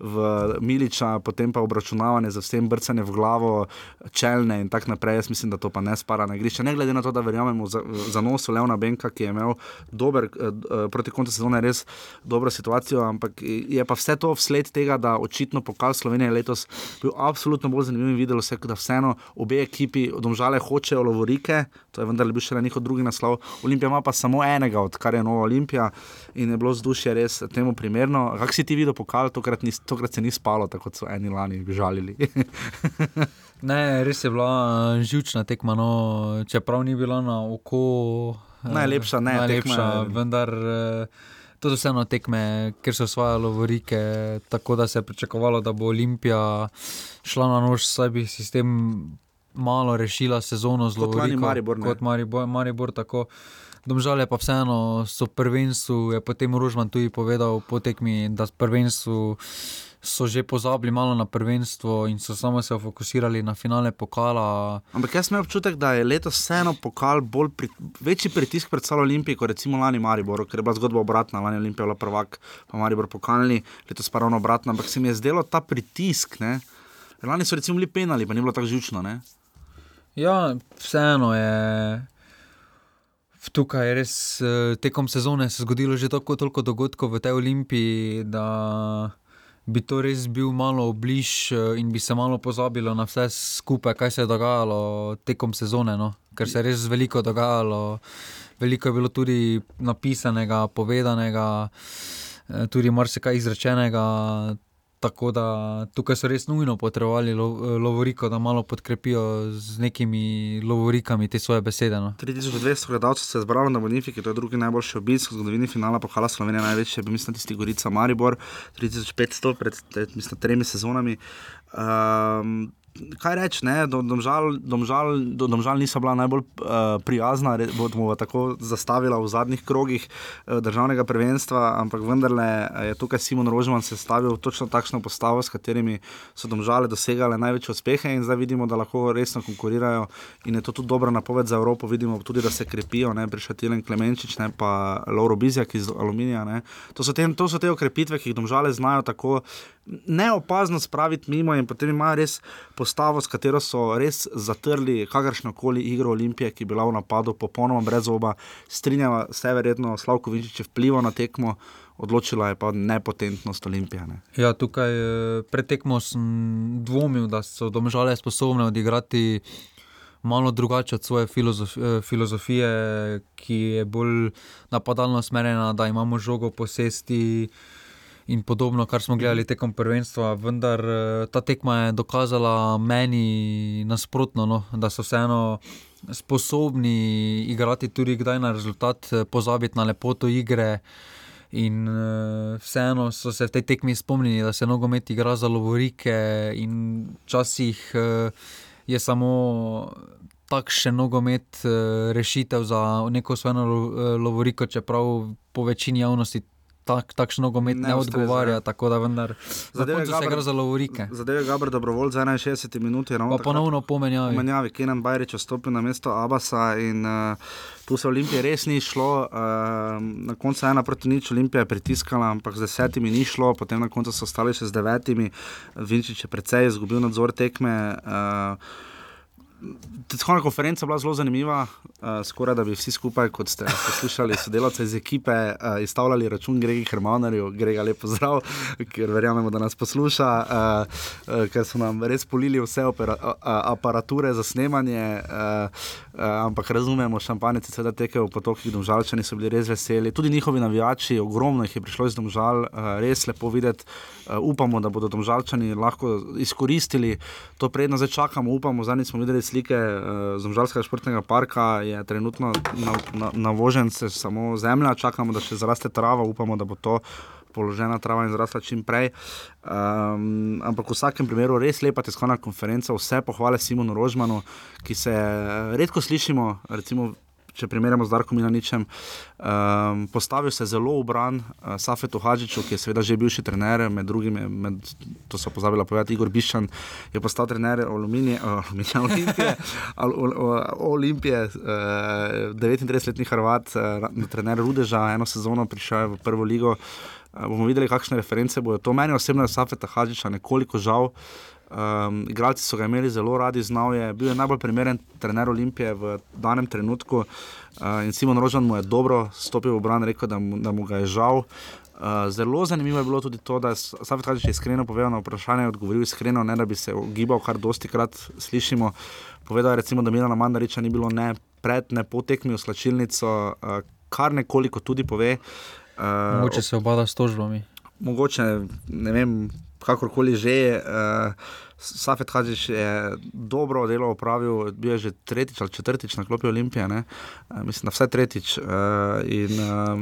v Miliča, potem pa obračunavanje za vsem brcanje v glavo, čelne in tako naprej jaz mislim, da to pa ne spada na igrišče. Ne glede na to, da verjamemo za, za nos Leona Benka, ki je imel dober, eh, eh, proti koncu sezone res dobro situacijo, ampak je pa vse to vsled tega, da očitno pokal Slovenije letos bil absolutno bolj zanimiv in videlo se, da vseeno obe ekipi domžale hočejo lovorike, to je vendar bil še njihov drugi naslov. Olimpija ima pa samo enega, odkar je Nova Olimpija in je bilo vzdušje res temu primerno. Kak si ti videl pokal, tokrat, ni, tokrat se ni spalo, tako so eni lani žalili. Ne, res je bila uh, žužna tekma, no, čeprav ni bila na oko. Uh, najlepša, ne najlepša, tekma. Vendar uh, to so vseeno tekme, ker so svoje lovorike, tako da se je pričakovalo, da bo Olimpija šla na nož, saj bi sistem malo rešila sezono z lovorikom. Kot Maribor, Maribor tako. Domžal je pa vseeno, so prvenstvu, je potem Rožman tudi povedal po tekmi, da prvenstvu so že pozabili malo na prvenstvo in so samo se fokusirali na finale pokala. Ampak jaz imam občutek, da je letos vseeno pokal bolj pri, večji pritisk pred celo Olimpijo, kot recimo lani Maribor, ker je bila zgodba obratna, lani Olimpija bila prvak, pa Maribor pokalni, letos pa ravno obratno. Ampak se mi je zdelo ta pritisk. Ne? Lani so recimo bili penali, pa ni bilo tako žučno. Ne? Ja, vseeno je. Tukaj je res eh, tekom sezone se zgodilo že tako toliko dogodkov v tej olimpiji, da bi to res bil malo bliž eh, in bi se malo pozabilo na vse skupaj, kaj se je dogajalo tekom sezone. No? Ker se je res veliko dogajalo, veliko je bilo tudi napisanega, povedanega, eh, tudi marsikaj izrečenega. Tako da tukaj so res nujno potrebovali lo, lovoriko, da malo podkrepijo z nekimi lovorikami te svoje besede. No. 3200 gledalcev se je zbralo na Bonifiki, to je drugi najboljši obisk v zgodovini finala Pohala Slovenije, največji je bil, mislim, tisti Gorica Maribor, 3500 pred mislim, tremi sezonami. Um, kaj reči, domžal, domžal, domžal niso bila najbolj uh, prijazna, bomo tako zastavila v zadnjih krogih uh, državnega prvenstva, ampak vendarle je tukaj Simon Rožman sestavil točno takšno postavo, s katerimi so domžale dosegale največje uspehe in zdaj vidimo, da lahko resno konkurirajo in je to tudi dobra napoved za Evropo, vidimo tudi, da se krepijo, ne prišel Tilen Klemenčič, ne pa Lauro Bizjak iz Aluminija. To so, te, to so te okrepitve, ki jih domžale znajo tako neopazno spraviti mimo in potem imajo res postavo, s katero so res zatrli kakršno koli igro Olimpije, ki je bila v napadu popolnoma brez oba. Strinjava se verjetno Slavko Vinčič vpliva na tekmo. Odločila je pa nepotentnost Olimpije. Ne. Ja, tukaj eh, pred tekmo sem dvomil, da so domžale sposobne odigrati malo drugače od svoje filozofije, filozofije, ki je bolj napadalno usmerjena, da imamo žogo posesti in podobno, kar smo gledali tekom prvenstva. Vendar eh, ta tekma je dokazala meni nasprotno, no, da so vseeno sposobni igrati tudi kdaj na rezultat, eh, pozabiti na lepoto igre. In uh, vseeno so se v tej tekmi spomnili, da se nogomet igra za lovorike, in včasih uh, je samo takšen nogomet uh, rešitev za neko svojo lovoriko, čeprav po večini javnosti tak, takšen nogomet ne, ne odgovarja. Ja. Tako da vendar zadeve se igra za lovorike. Zadeve Gabr dobrovolj za 61 minut. Pa ponovno pomenjavi. Pomenjavi, Kenan Bajrič vstopi na mesto Abasa in uh, tu se Olimpije res ni šlo. Uh, na koncu ena proti nič Olimpija je pritiskala, ampak z desetimi ni šlo, potem na koncu so ostali še z devetimi. Vinčič je precej izgubil nadzor tekme. Uh, Tiskovna konferenca je bila zelo zanimiva, uh, skoraj da bi vsi skupaj, kot ste poslušali, sodelavci iz ekipe, uh, izstavljali račun Gregi Hermanerju, Grega lepo zdrav, ker verjamemo, da nas posluša, uh, uh, ker so nam res polili vse opera, uh, aparature za snemanje. Uh, Uh, ampak razumemo, šampanjci se da tekajo v potokih, domžalčani so bili res veseli. Tudi njihovi navijači, ogromno jih je prišlo iz domžal, uh, res lepo videti. Uh, upamo, da bodo domžalčani lahko izkoristili to prednost, zdaj čakamo, upamo. Zadnji smo videli slike uh, z domžalskega športnega parka, je trenutno navožen na, na se samo zemlja, čakamo, da še zraste trava, upamo, da bo to položena trava in zrasla čim prej. Um, ampak v vsakem primeru res lepa tiskovna konferenca, vse pohvale Simonu Rožmanu, ki se redko slišimo. Recimo, Če primerjamo z Darkom Milaničem, um, postavil se zelo v bran uh, Safetu Hadžiču, ki je seveda že bivši trener, med drugim, med, to so pozabili povedati, Igor Bišan je postal trener Aluminije, uh, Olimpije, al, Olimpije uh, 39-letni Hrvat, uh, trener Rudeža, eno sezono prišel v prvo ligo. Uh, bomo videli, kakšne reference bodo. To meni osebno je Safeta Hadžiča nekoliko žal. Um, igralci so ga imeli zelo radi, znal je, bil je najbolj primeren trener Olimpije v danem trenutku. Uh, in Simon Rožan mu je dobro stopil v bran, rekel, da mu, da mu ga je žal. Uh, zelo zanimivo je bilo tudi to, da je Safet Hadžič iskreno povedal na vprašanje, odgovoril iskreno, ne da bi se ogibal, kar dosti krat slišimo. Povedal je, recimo, da Milana Mandariča ni bilo ne pred, ne po tekmi v slačilnico, uh, kar nekoliko tudi pove. Uh, mogoče se obada s tožbami. Mogoče ne vem, kakorkoli že. Uh, Safet Hadžič je dobro delo opravil, bil je že tretjič ali četrtič na klopi Olimpije, uh, mislim, da vse tretjič. Uh, in, uh,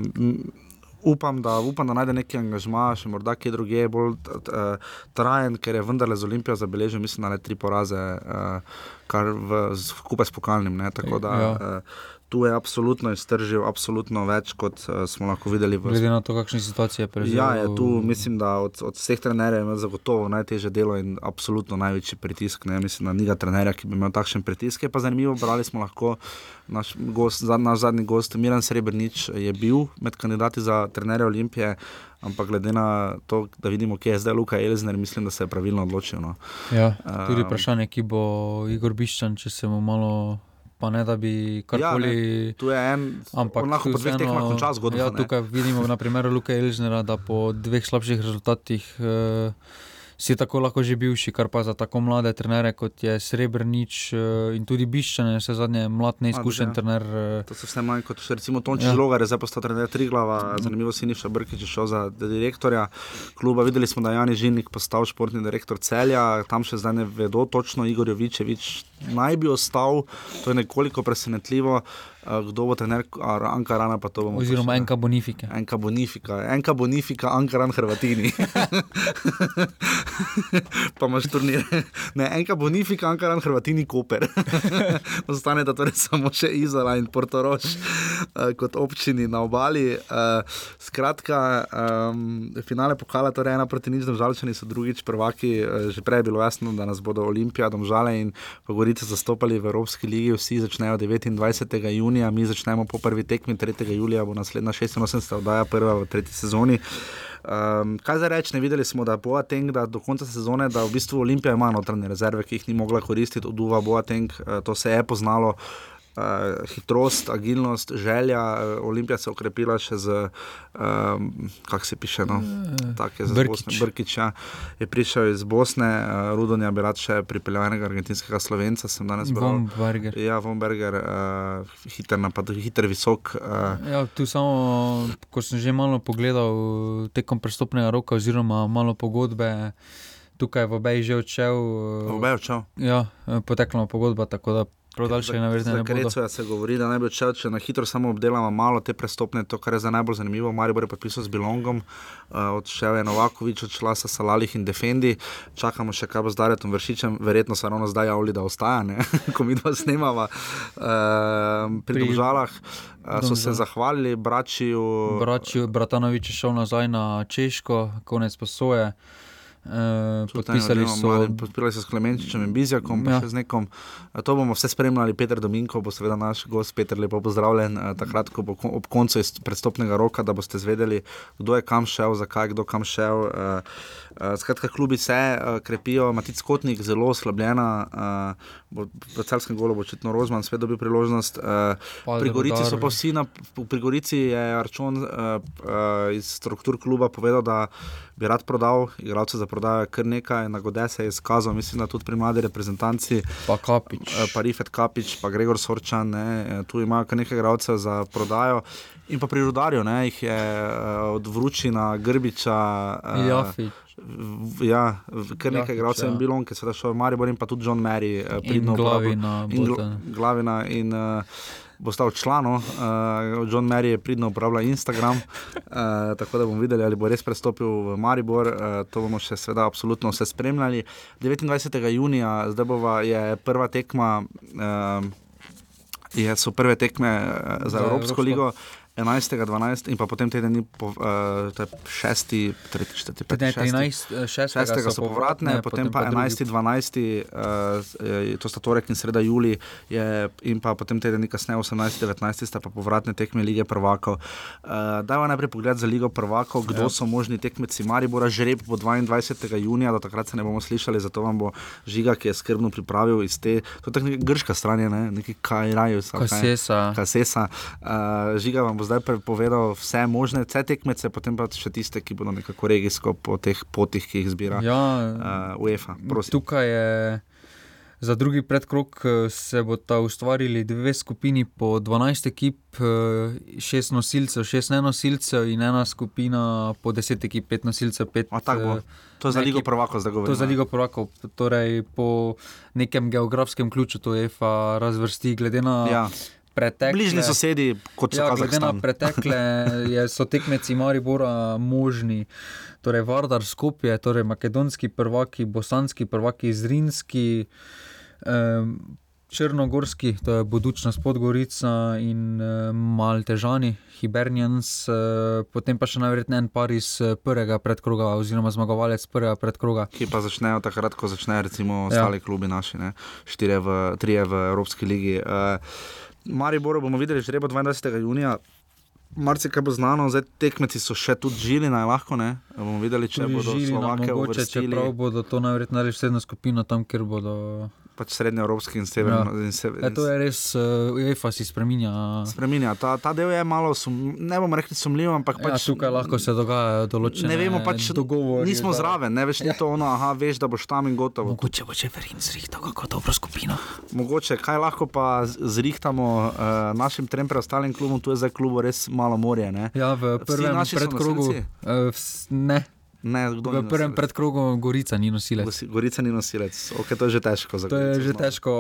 Upam da, upam, da najde neki angažma, še morda kje drugje, bolj trajen, ker je vendarle z Olimpijo zabeležil, mislim, da le tri poraze. Uh, kar v, skupaj s pokalnim. Ne, tako da Ja. ja. tu je absolutno iztržil, absolutno več, kot uh, smo lahko videli v Glede na to, kakšne situacije je prevzel. Ja, je tu mislim, da od, od vseh trenerjev ima zagotovo najtežje delo in absolutno največji pritisk. Ne? Mislim, da ni ga trenerja, ki bi imel takšen pritisk. Je pa zanimivo, brali smo lahko naš, gost, naš zadnji gost, Miran Srebrnič, je bil med kandidati za trenerja Olimpije. Ampak glede na to, da vidimo, kje je zdaj Luka Elzner, mislim, da se je pravilno odločil. No. Ja, tudi Ehm, vprašanje, ki bo Igor Biščan, če se mu malo. Pa ne, da bi karkoli. Ja, tu je en, ampak lahko po dveh tekmah konča zgodbo, Ja, tukaj vidimo na primeru Luka Elžnera, da po dveh slabših rezultatih uh, si tako lahko že bivši, kar pa za tako mlade trenere kot je Srebrnič uh, in tudi Biščan, vse zadnje mlad neizkušen ja. trener. Uh, To so vse manj kot recimo Tonči Ja. Žlogar, je zdaj postal trener Triglava, zanimivo si Niša Brkič je šel za direktorja kluba. Videli smo, da je Jani Žilnik postal športni direktor celja, tam še zdaj ne vedo točno, Igor Jovičevič naj bi ostal, to je nekoliko presenetljivo. Eh, Kdo bo trener Ankarana, pa to bomo oziroma še- enka bonifike. Enka Bonifika, enka Bonifika, Ankaran Hrvatini. pa imaš turnir. Ne, enka Bonifika, Ankaran Hrvatini, Koper. Ostane da torej samo še Izola in Portorož uh, kot občini na obali. Uh, skratka, um, finale pokala, torej ena proti nič, državljani so drugič prvaki. Uh, že prej je bilo jasno, da nas bodo Olimpija, Domžale in Pogorice zastopali v Evropski ligi. Vsi začnejo 29. junija, mi začnemo po prvi tekmi 3. julija, bo naslednja 86. oddaja, prva v tretji sezoni. Um, kaj zdaj reči, ne videli smo, da Boateng, da do konca sezone, da v bistvu Olimpija ima notranje rezerve, ki jih ni mogla koristiti, od Uva Boateng, uh, to se je poznalo. Uh, hitrost, agilnost, želja. Uh, Olimpija se je okrepila še z, um, kako se piše, no, tako je z. Bosne. Brkić ja, je prišel iz Bosne, uh, Rudonja bi rad še pripeljal enega argentinskega slovenca, sem danes bral. Vomberger. Ja, Vomberger, uh, hiter napad, hiter, visok. Uh, Ja, tu samo, ko sem že malo pogledal tekom prestopnega roka, oziroma malo pogodbe, tukaj v Obeji že odšel. eh, V Obeji odšel? Ja, eh, potekla mu pogodba, tako da navezne Za ne bodo. Kreco se govori, da naj bi odšel, če na hitro samo obdelamo malo te prestopne, to, kar je za najbolj zanimivo. Maribor je podpisal z Bilongom, uh, odšel je Novakovič, odšla sa Salalih in Defendi, čakamo še kaj bo z Daretom Vršičem, verjetno se ravno zdaj javili, da ostaja, ne? ko mi dva snemava uh, pri Pri Domžalah. Uh, so se zahvalili bračiju. Brači, Bratanovič je šel nazaj na Češko, konec posoje. E, podpisali so. Podpisali so s Klemenčičem in Bizjakom, Ja. še z nekom. To bomo vse spremljali. Peter Dominko bo seveda naš gost, Peter, lepo pozdravljen. eh, Takrat, ko bo ob koncu predstopnega roka, da boste zvedeli, kdo je kam šel, zakaj, kdo kam šel. eh, Skratka, klubi se krepijo, Matic Kotnik zelo oslabljena, bo- v celskem golu bo očitno Rozman spet dobil priložnost. Pa Pri Gorici so pa vsi, na, pri Gorici je Arčon uh, uh, iz struktur kluba povedal, da bi rad prodal, igralcev za prodajo kar nekaj, na Gode se je izkazal, mislim, da tudi pri mladi reprezentanci. Pa Kapič. Uh, pa Rifet Kapič, pa Gregor Sorčan, ne, tu imajo kar nekaj igralcev za prodajo. In pa pri Rudarju, ne, jih je uh, od Vručina, Grbiča. Uh, Jafič. Ja, kar nekaj Jakič, igralcev ja. je bilo, ki so šli v Maribor in pa tudi John Mary, In pridno Glavina in Gl- Glavina in uh, bo stal članom. Uh, John Mary je pridno uporabljal Instagram, uh, tako da bomo videli, ali bo res prestopil v Maribor. Uh, to bomo še seveda absolutno vse spremljali. 29. junija, zdaj bova, je prva tekma. Uh, Je, so prve tekme za Za Evropsko Evropsko. ligo, 11. 12. in pa potem teden dni, po, uh, to je 6. 3. 4. 5. Ne, 13, eh, šestega 6. so povratne, potem, potem pa pa drugi. 11. 12. Uh, to sta torek in sreda juli, je, in pa potem teden dni kasneje, 18. 19. sta pa povratne tekme lige prvakov. Uh, Dajva najprej pogled za ligo prvakov, kdo Ja. so možni tekmeci Maribora, žreb bo 22. junija, do takrat se ne bomo slišali, zato vam bo Žiga, ki je skrbno pripravil iz te, to je tako neka grška stran, je, ne? neki kajraju. Kasesa. Kasesa. Uh, Žiga vam bo zdaj povedal vse možne, vse tekmece, potem pa še tiste, ki bodo nekako regijsko po teh potih, ki jih zbira Ja, uh, UEFA. Prosim. Tukaj je za drugi predkrok eh, se bodo ustvarili dve skupini po 12 ekip, eh, šest nosilcev, šest nenosilcev in ena skupina po 10 ekip, pet nosilcev, pet. A tako bo. To je za ne Ligo prvakov zdaj To govorimo. za Ligo prvakov, torej po nekem geografskem ključu to EFA razvrsti glede na. Ja. Pretekle, Bližnji sosedi, kot so ja, glede na pretekle, je, so tekmeci Maribora možni. Torej, Vardar Skopje, torej makedonski prvaki, bosanski prvaki, zrinski, Um, Črnogorski, to je Budučnost Podgorica in uh, Maltežani, Hibernians, uh, potem pa še najverjetneje en par iz prvega predkroga, oziroma zmagovalec prvega predkroga. Ki pa začnejo takrat, ko začnejo recimo ostali ja. klubi naši, ne? štiri v, tri v Evropski ligi. Uh, Maribor bomo videli že 22. junija. Marce, kaj bo znano, zdaj tekmeci so še tudi žili, naj lahko ne. Bomo videli, če bodo Slovake uvrstili. Čeprav bodo to najverjetneje sedno skupino tam, kjer bodo pač srednjeevropski in severni. Ja. To je res, uh, UEFA si spremenja. Spremenja. Ta, ta del je malo, sum, ne bomo rekli sumljiv, ampak ja, pač, ja, tukaj lahko se dogajajo določene ne vemo, pač, dogovori. Nismo da... zraven, ne veš, ni ja. to ono, aha, veš, da boš tam in gotovo. Mogoče bo če verin zrihtal kako dobro skupino. Mogoče, kaj lahko pa zrihtamo uh, našim trem preostalim klubom, tu je zdaj klubo res malo morje. Ne? Ja, v prvem predkrogu. Uh, ne. Ne, v prvem predkrogu Gorica ni nosilec. Gorica ni nosilec, okay, to je že težko. To je že težko.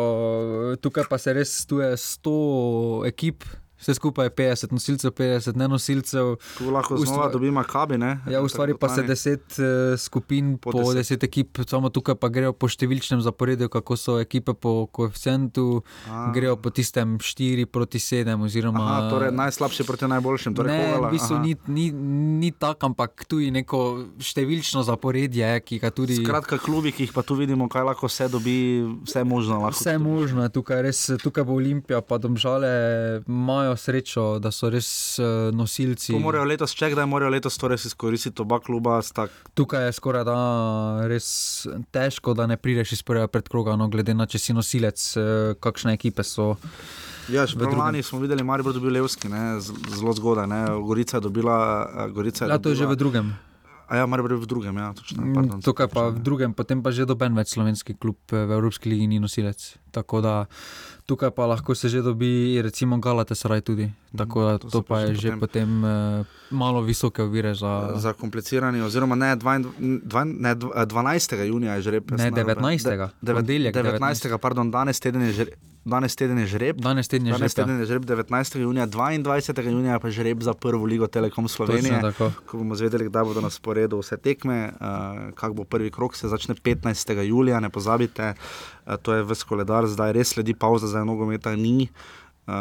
Tukaj pa se res tu je 100 ekip, Vse skupaj je 50 nosilcev, 50 ne nosilcev. Tu lahko znova dobimo kabi. Ne? Ja, ustvari pa se 10 uh, skupin po 10 ekip, samo tukaj pa grejo po številčnem zaporedju, kako so ekipe po koeficientu, grejo po tistem 4 proti 7. Oziroma, Aha, torej najslabši proti najboljšim. Torej ne, v bistvu ni, ni, ni tako, ampak tu je neko številčno zaporedje, ki ga tudi. Skratka, klubi, ki jih pa tu vidimo, kaj lahko vse dobi, vse možno. Vse možno, tukaj, res, tukaj bo Olimpija, pa domžale imajo imajo srečo, da so res uh, nosilci. To morajo letos, če kdaj morajo letos to res izkoristiti, oba kluba. Tak... Tukaj je skoraj da res težko, da ne prideš iz prvega predkroga, no, glede na če si nosilec, uh, kakšne ekipe so. Ja, že v Lani smo videli, da je bil Levski, ne, zelo zgodaj. Ne. Gorica je dobila. Eh, Gorica je ja, to je dobila... že v drugem. A ja, biti v drugem. Ja, točno, mm, pardon, Tukaj pa v drugem, potem pa že doben več slovenski klub v Evropski ligi ni nosilec. Tako da tukaj pa lahko se že dobi, recimo, Galatasaray tudi. Mhm, Tako da to, to pa je že potem, potem uh, malo visoke ovire za. Za kompliciranje, oziroma ne, dva, dva, ne 12. junija je že rep. Ne, 19. 19. 19. Pardon, danes teden je že. Danes teden je žreb. Danes teden je Danes žreb, teden je žreb 19. junija, 22. junija pa žreb za prvo ligo Telekom Slovenije. Ko bomo zvedeli, kdaj bodo na sporedu vse tekme, uh, kak bo prvi krok, se začne 15. julija, ne pozabite, uh, to je v skoledar, zdaj res sledi pauza za nogometa, ni. Uh,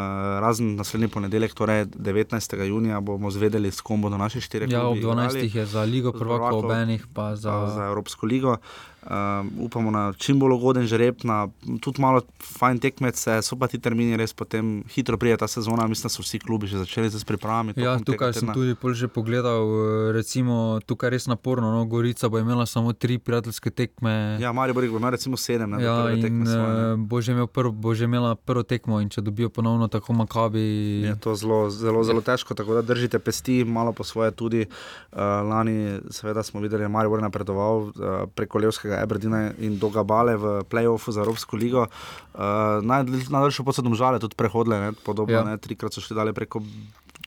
razen naslednji ponedeljek, torej 19. junija, bomo zvedeli, s kom bodo naše štiri. Ja, ob 12. je za Ligo prvakov, ob enih pa za... za Evropsko ligo. Uh, upamo na čim bolj ugoden žreb, na tudi malo fajn tekmece, so pa ti termini res potem hitro prije ta sezona. Mislim, da so vsi klubi že začeli z pripravami. Ja, tukaj sem tudi že pogledal, eh, recimo tukaj res naporno. No, Gorica bo imela samo tri prijateljske tekme. Ja, Marijo Borik bo imel recimo sedem. Ne, ja, in svoje, bo, že prv, bo že imela prvo tekmo in če dobijo ponovno tako makabi. Je to zelo, zelo, zelo težko, tako da držite pesti, malo po svoje tudi. Uh, lani, seveda, smo videli, da je Marijo Borik napredoval uh, preko Levskega. Aberdina in Dogabale v playoffu za Evropsko ligo. Uh, Najdaljšo pot so domžale tudi prehodile, ne, podobno, ja. ne, trikrat so šli dalje preko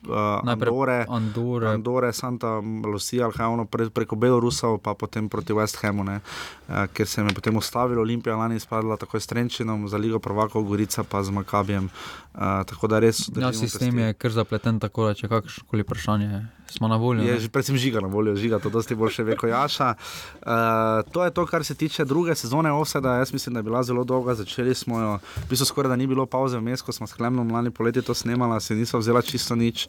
uh, Andore, Andore. Andore, Santa Lucia, Alhajno, pre, preko Belorusov, pa potem proti West Hamu, ne, uh, ker se je potem ustavilo Olimpija, lani spadla tako s Trenčinom, za Ligo Prvakov, Gorica pa z Makabijem. Uh, tako da res. Ja, sistem je kar zapleten, tako da če kakršno vprašanje smo na voljo. Je že predvsem žiga na voljo, žiga to dosti boljše ve, kot Jaša. Uh, to je to, kar se tiče druge sezone Oseda. Jaz mislim, da je bila zelo dolga, začeli smo jo, v bistvu skoraj da ni bilo pauze vmes, ko smo s Klemnom lani poleti to snemala, se niso vzela čisto nič.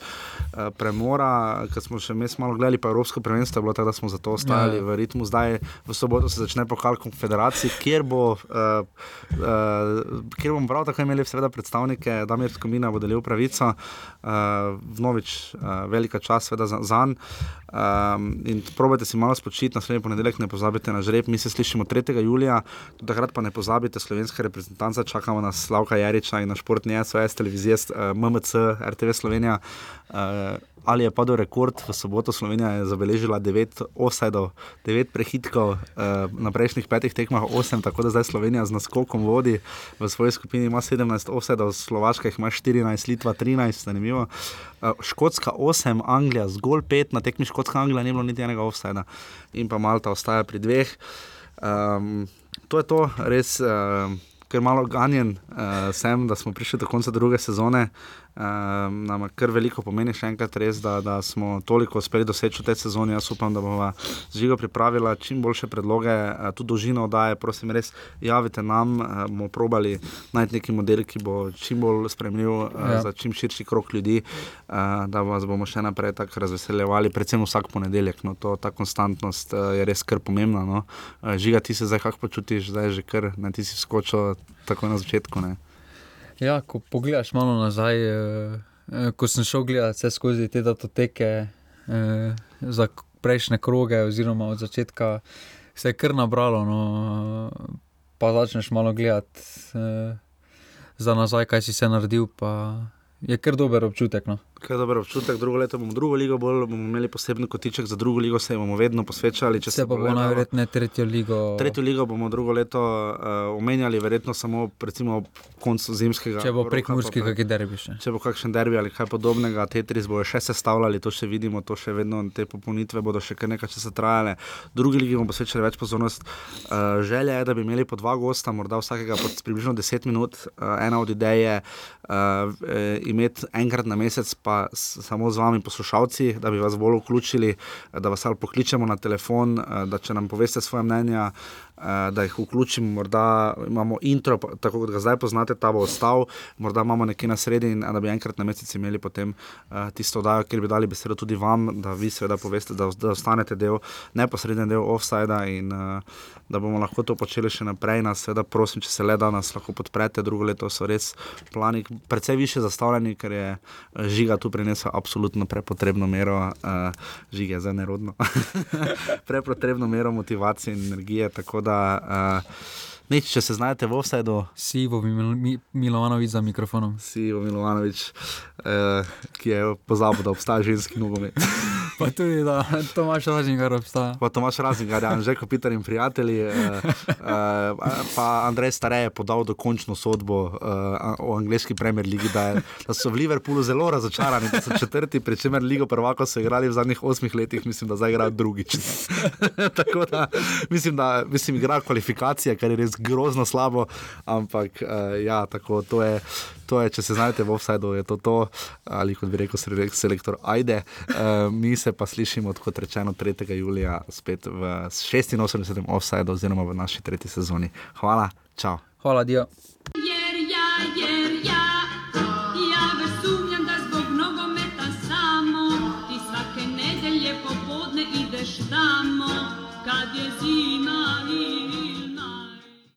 Eh, premora, ker smo še malo gledali, pa Evropsko prvenstvo je bilo tako, da smo zato ostali ja. v ritmu. Zdaj v soboto se začne pokal konfederacij, kjer, bo, uh, uh, kjer bomo prav tako imeli seveda predstavnike, da mir skomina bo delil pravico. Uh, vnovič, uh, velika čas seveda za njim. Um, in probajte si malo spočiti, naslednji ponedeljek ne pozabite na žreb. Mi se slišimo 3. julija, takrat pa ne pozabite slovenske reprezentance, čakamo na Slavka Jariča in na športni SOS televizije, uh, MMC, RTV Slovenija. Uh, ali je padel rekord, v soboto Slovenija je zabeležila 9 osedov, 9 prehitkov, uh, na prejšnjih petih tekmah 8, tako da zdaj Slovenija z naskokom vodi v svoji skupini, ima 17 osedov, Slovaška jih ima 14, Litva 13, zanimivo. Uh, Škotska 8, Anglija zgolj 5, na tekmi Škotska Anglija ni bilo niti enega oseda in pa Malta ostaja pri dveh. Um, to je to, res. Uh, ker malo ganjen uh, sem, da smo prišli do konca druge sezone. Nam kar veliko pomeni, še enkrat res, da, da smo toliko uspeli doseči v tej sezoni. Jaz upam, da bomo z Žigo pripravili čim boljše predloge, uh, tudi dolžino oddaje. Prosim, res javite nam, uh, bomo probali najti neki model, ki bo čim bolj spremljiv uh, ja. za čim širši krok ljudi, uh, da vas bomo še naprej tako razveseljevali, predvsem vsak ponedeljek. No, to, ta konstantnost uh, je res kar pomembna. No. Uh, žiga, ti se zdaj kako počutiš, zdaj že kar na ti si skočil tako na začetku. Ne. Ja, ko pogledaš malo nazaj, eh, eh, ko sem šel gledati vse skozi te datoteke eh, za prejšnje kroge, oziroma od začetka, se je kar nabralo. No, pa začneš malo gledati eh, za nazaj, kaj si se naredil. Je kar dober občutek. No. Kaj dober občutek, drugo leto bomo drugo ligo, bolj bomo imeli poseben kotiček za drugo ligo, se bomo vedno posvečali. Se, se pa bomo najverjetneje tretjo ligo. Tretjo ligo bomo drugo leto uh, omenjali, verjetno samo recimo koncu zimskega. Če bo prek Murski kakšen derbi še. Če bo kakšen derbi ali kaj podobnega, Tetris bo še sestavljali, to še vidimo, to še vedno te popolnitve bodo še kar nekaj časa trajale. Drugi ligi bomo posvečali več pozornost. Uh, želja je, da bi imeli po dva gosta, morda vsakega pod približno 10 minut. Uh, ena od idej je uh, imeti enkrat na mesec pa samo z vami, poslušalci, da bi vas bolj vključili, da vas ali pokličemo na telefon, eh, da če nam poveste svoje mnenja, Eh, da jih vključim, morda imamo intro, tako kot ga zdaj poznate, ta bo ostal, morda imamo nekje na sredi in da bi enkrat na mesec imeli potem uh, tisto oddajo, kjer bi dali besedo tudi vam, da vi seveda poveste, da, da ostanete del, neposreden del offsajda in uh, da bomo lahko to počeli še naprej. Nas seveda prosim, če se le da nas lahko podprete, drugo leto so res plani precej više zastavljeni, ker je žiga tu prinesel absolutno prepotrebno mero, uh, žige za nerodno, prepotrebno mero motivacije in energije. Tako da da uh, Neč, če se znajdete v offsetu. Si Ivo Milovanovič za mikrofonom. Si Ivo Milovanovič, uh, ki je pozabil, da obstaja ženski nogomet. Pa tudi, da Tomaš Razingar obstaja. Pa Tomaš Razingar, ja, že kot Peter in prijatelji. Uh, uh, pa Andrej Starej je podal dokončno sodbo uh, o angliški premier ligi, da, je, da so v Liverpoolu zelo razočarani, da so četrti, pri čemer ligo prvako so igrali v zadnjih osmih letih, mislim, da zdaj igrajo drugič. Tako da mislim, da mislim, igra kvalifikacije, kar je res grozno slabo, ampak uh, ja, tako to je. To je, če se znajdete v offsajdu, je to to, ali kot bi rekel, selektor, ajde. Uh, mi se pa slišimo, kot rečeno, 3. julija spet v 86. offsajdu, oziroma v naši tretji sezoni. Hvala, čau. Hvala, Dio.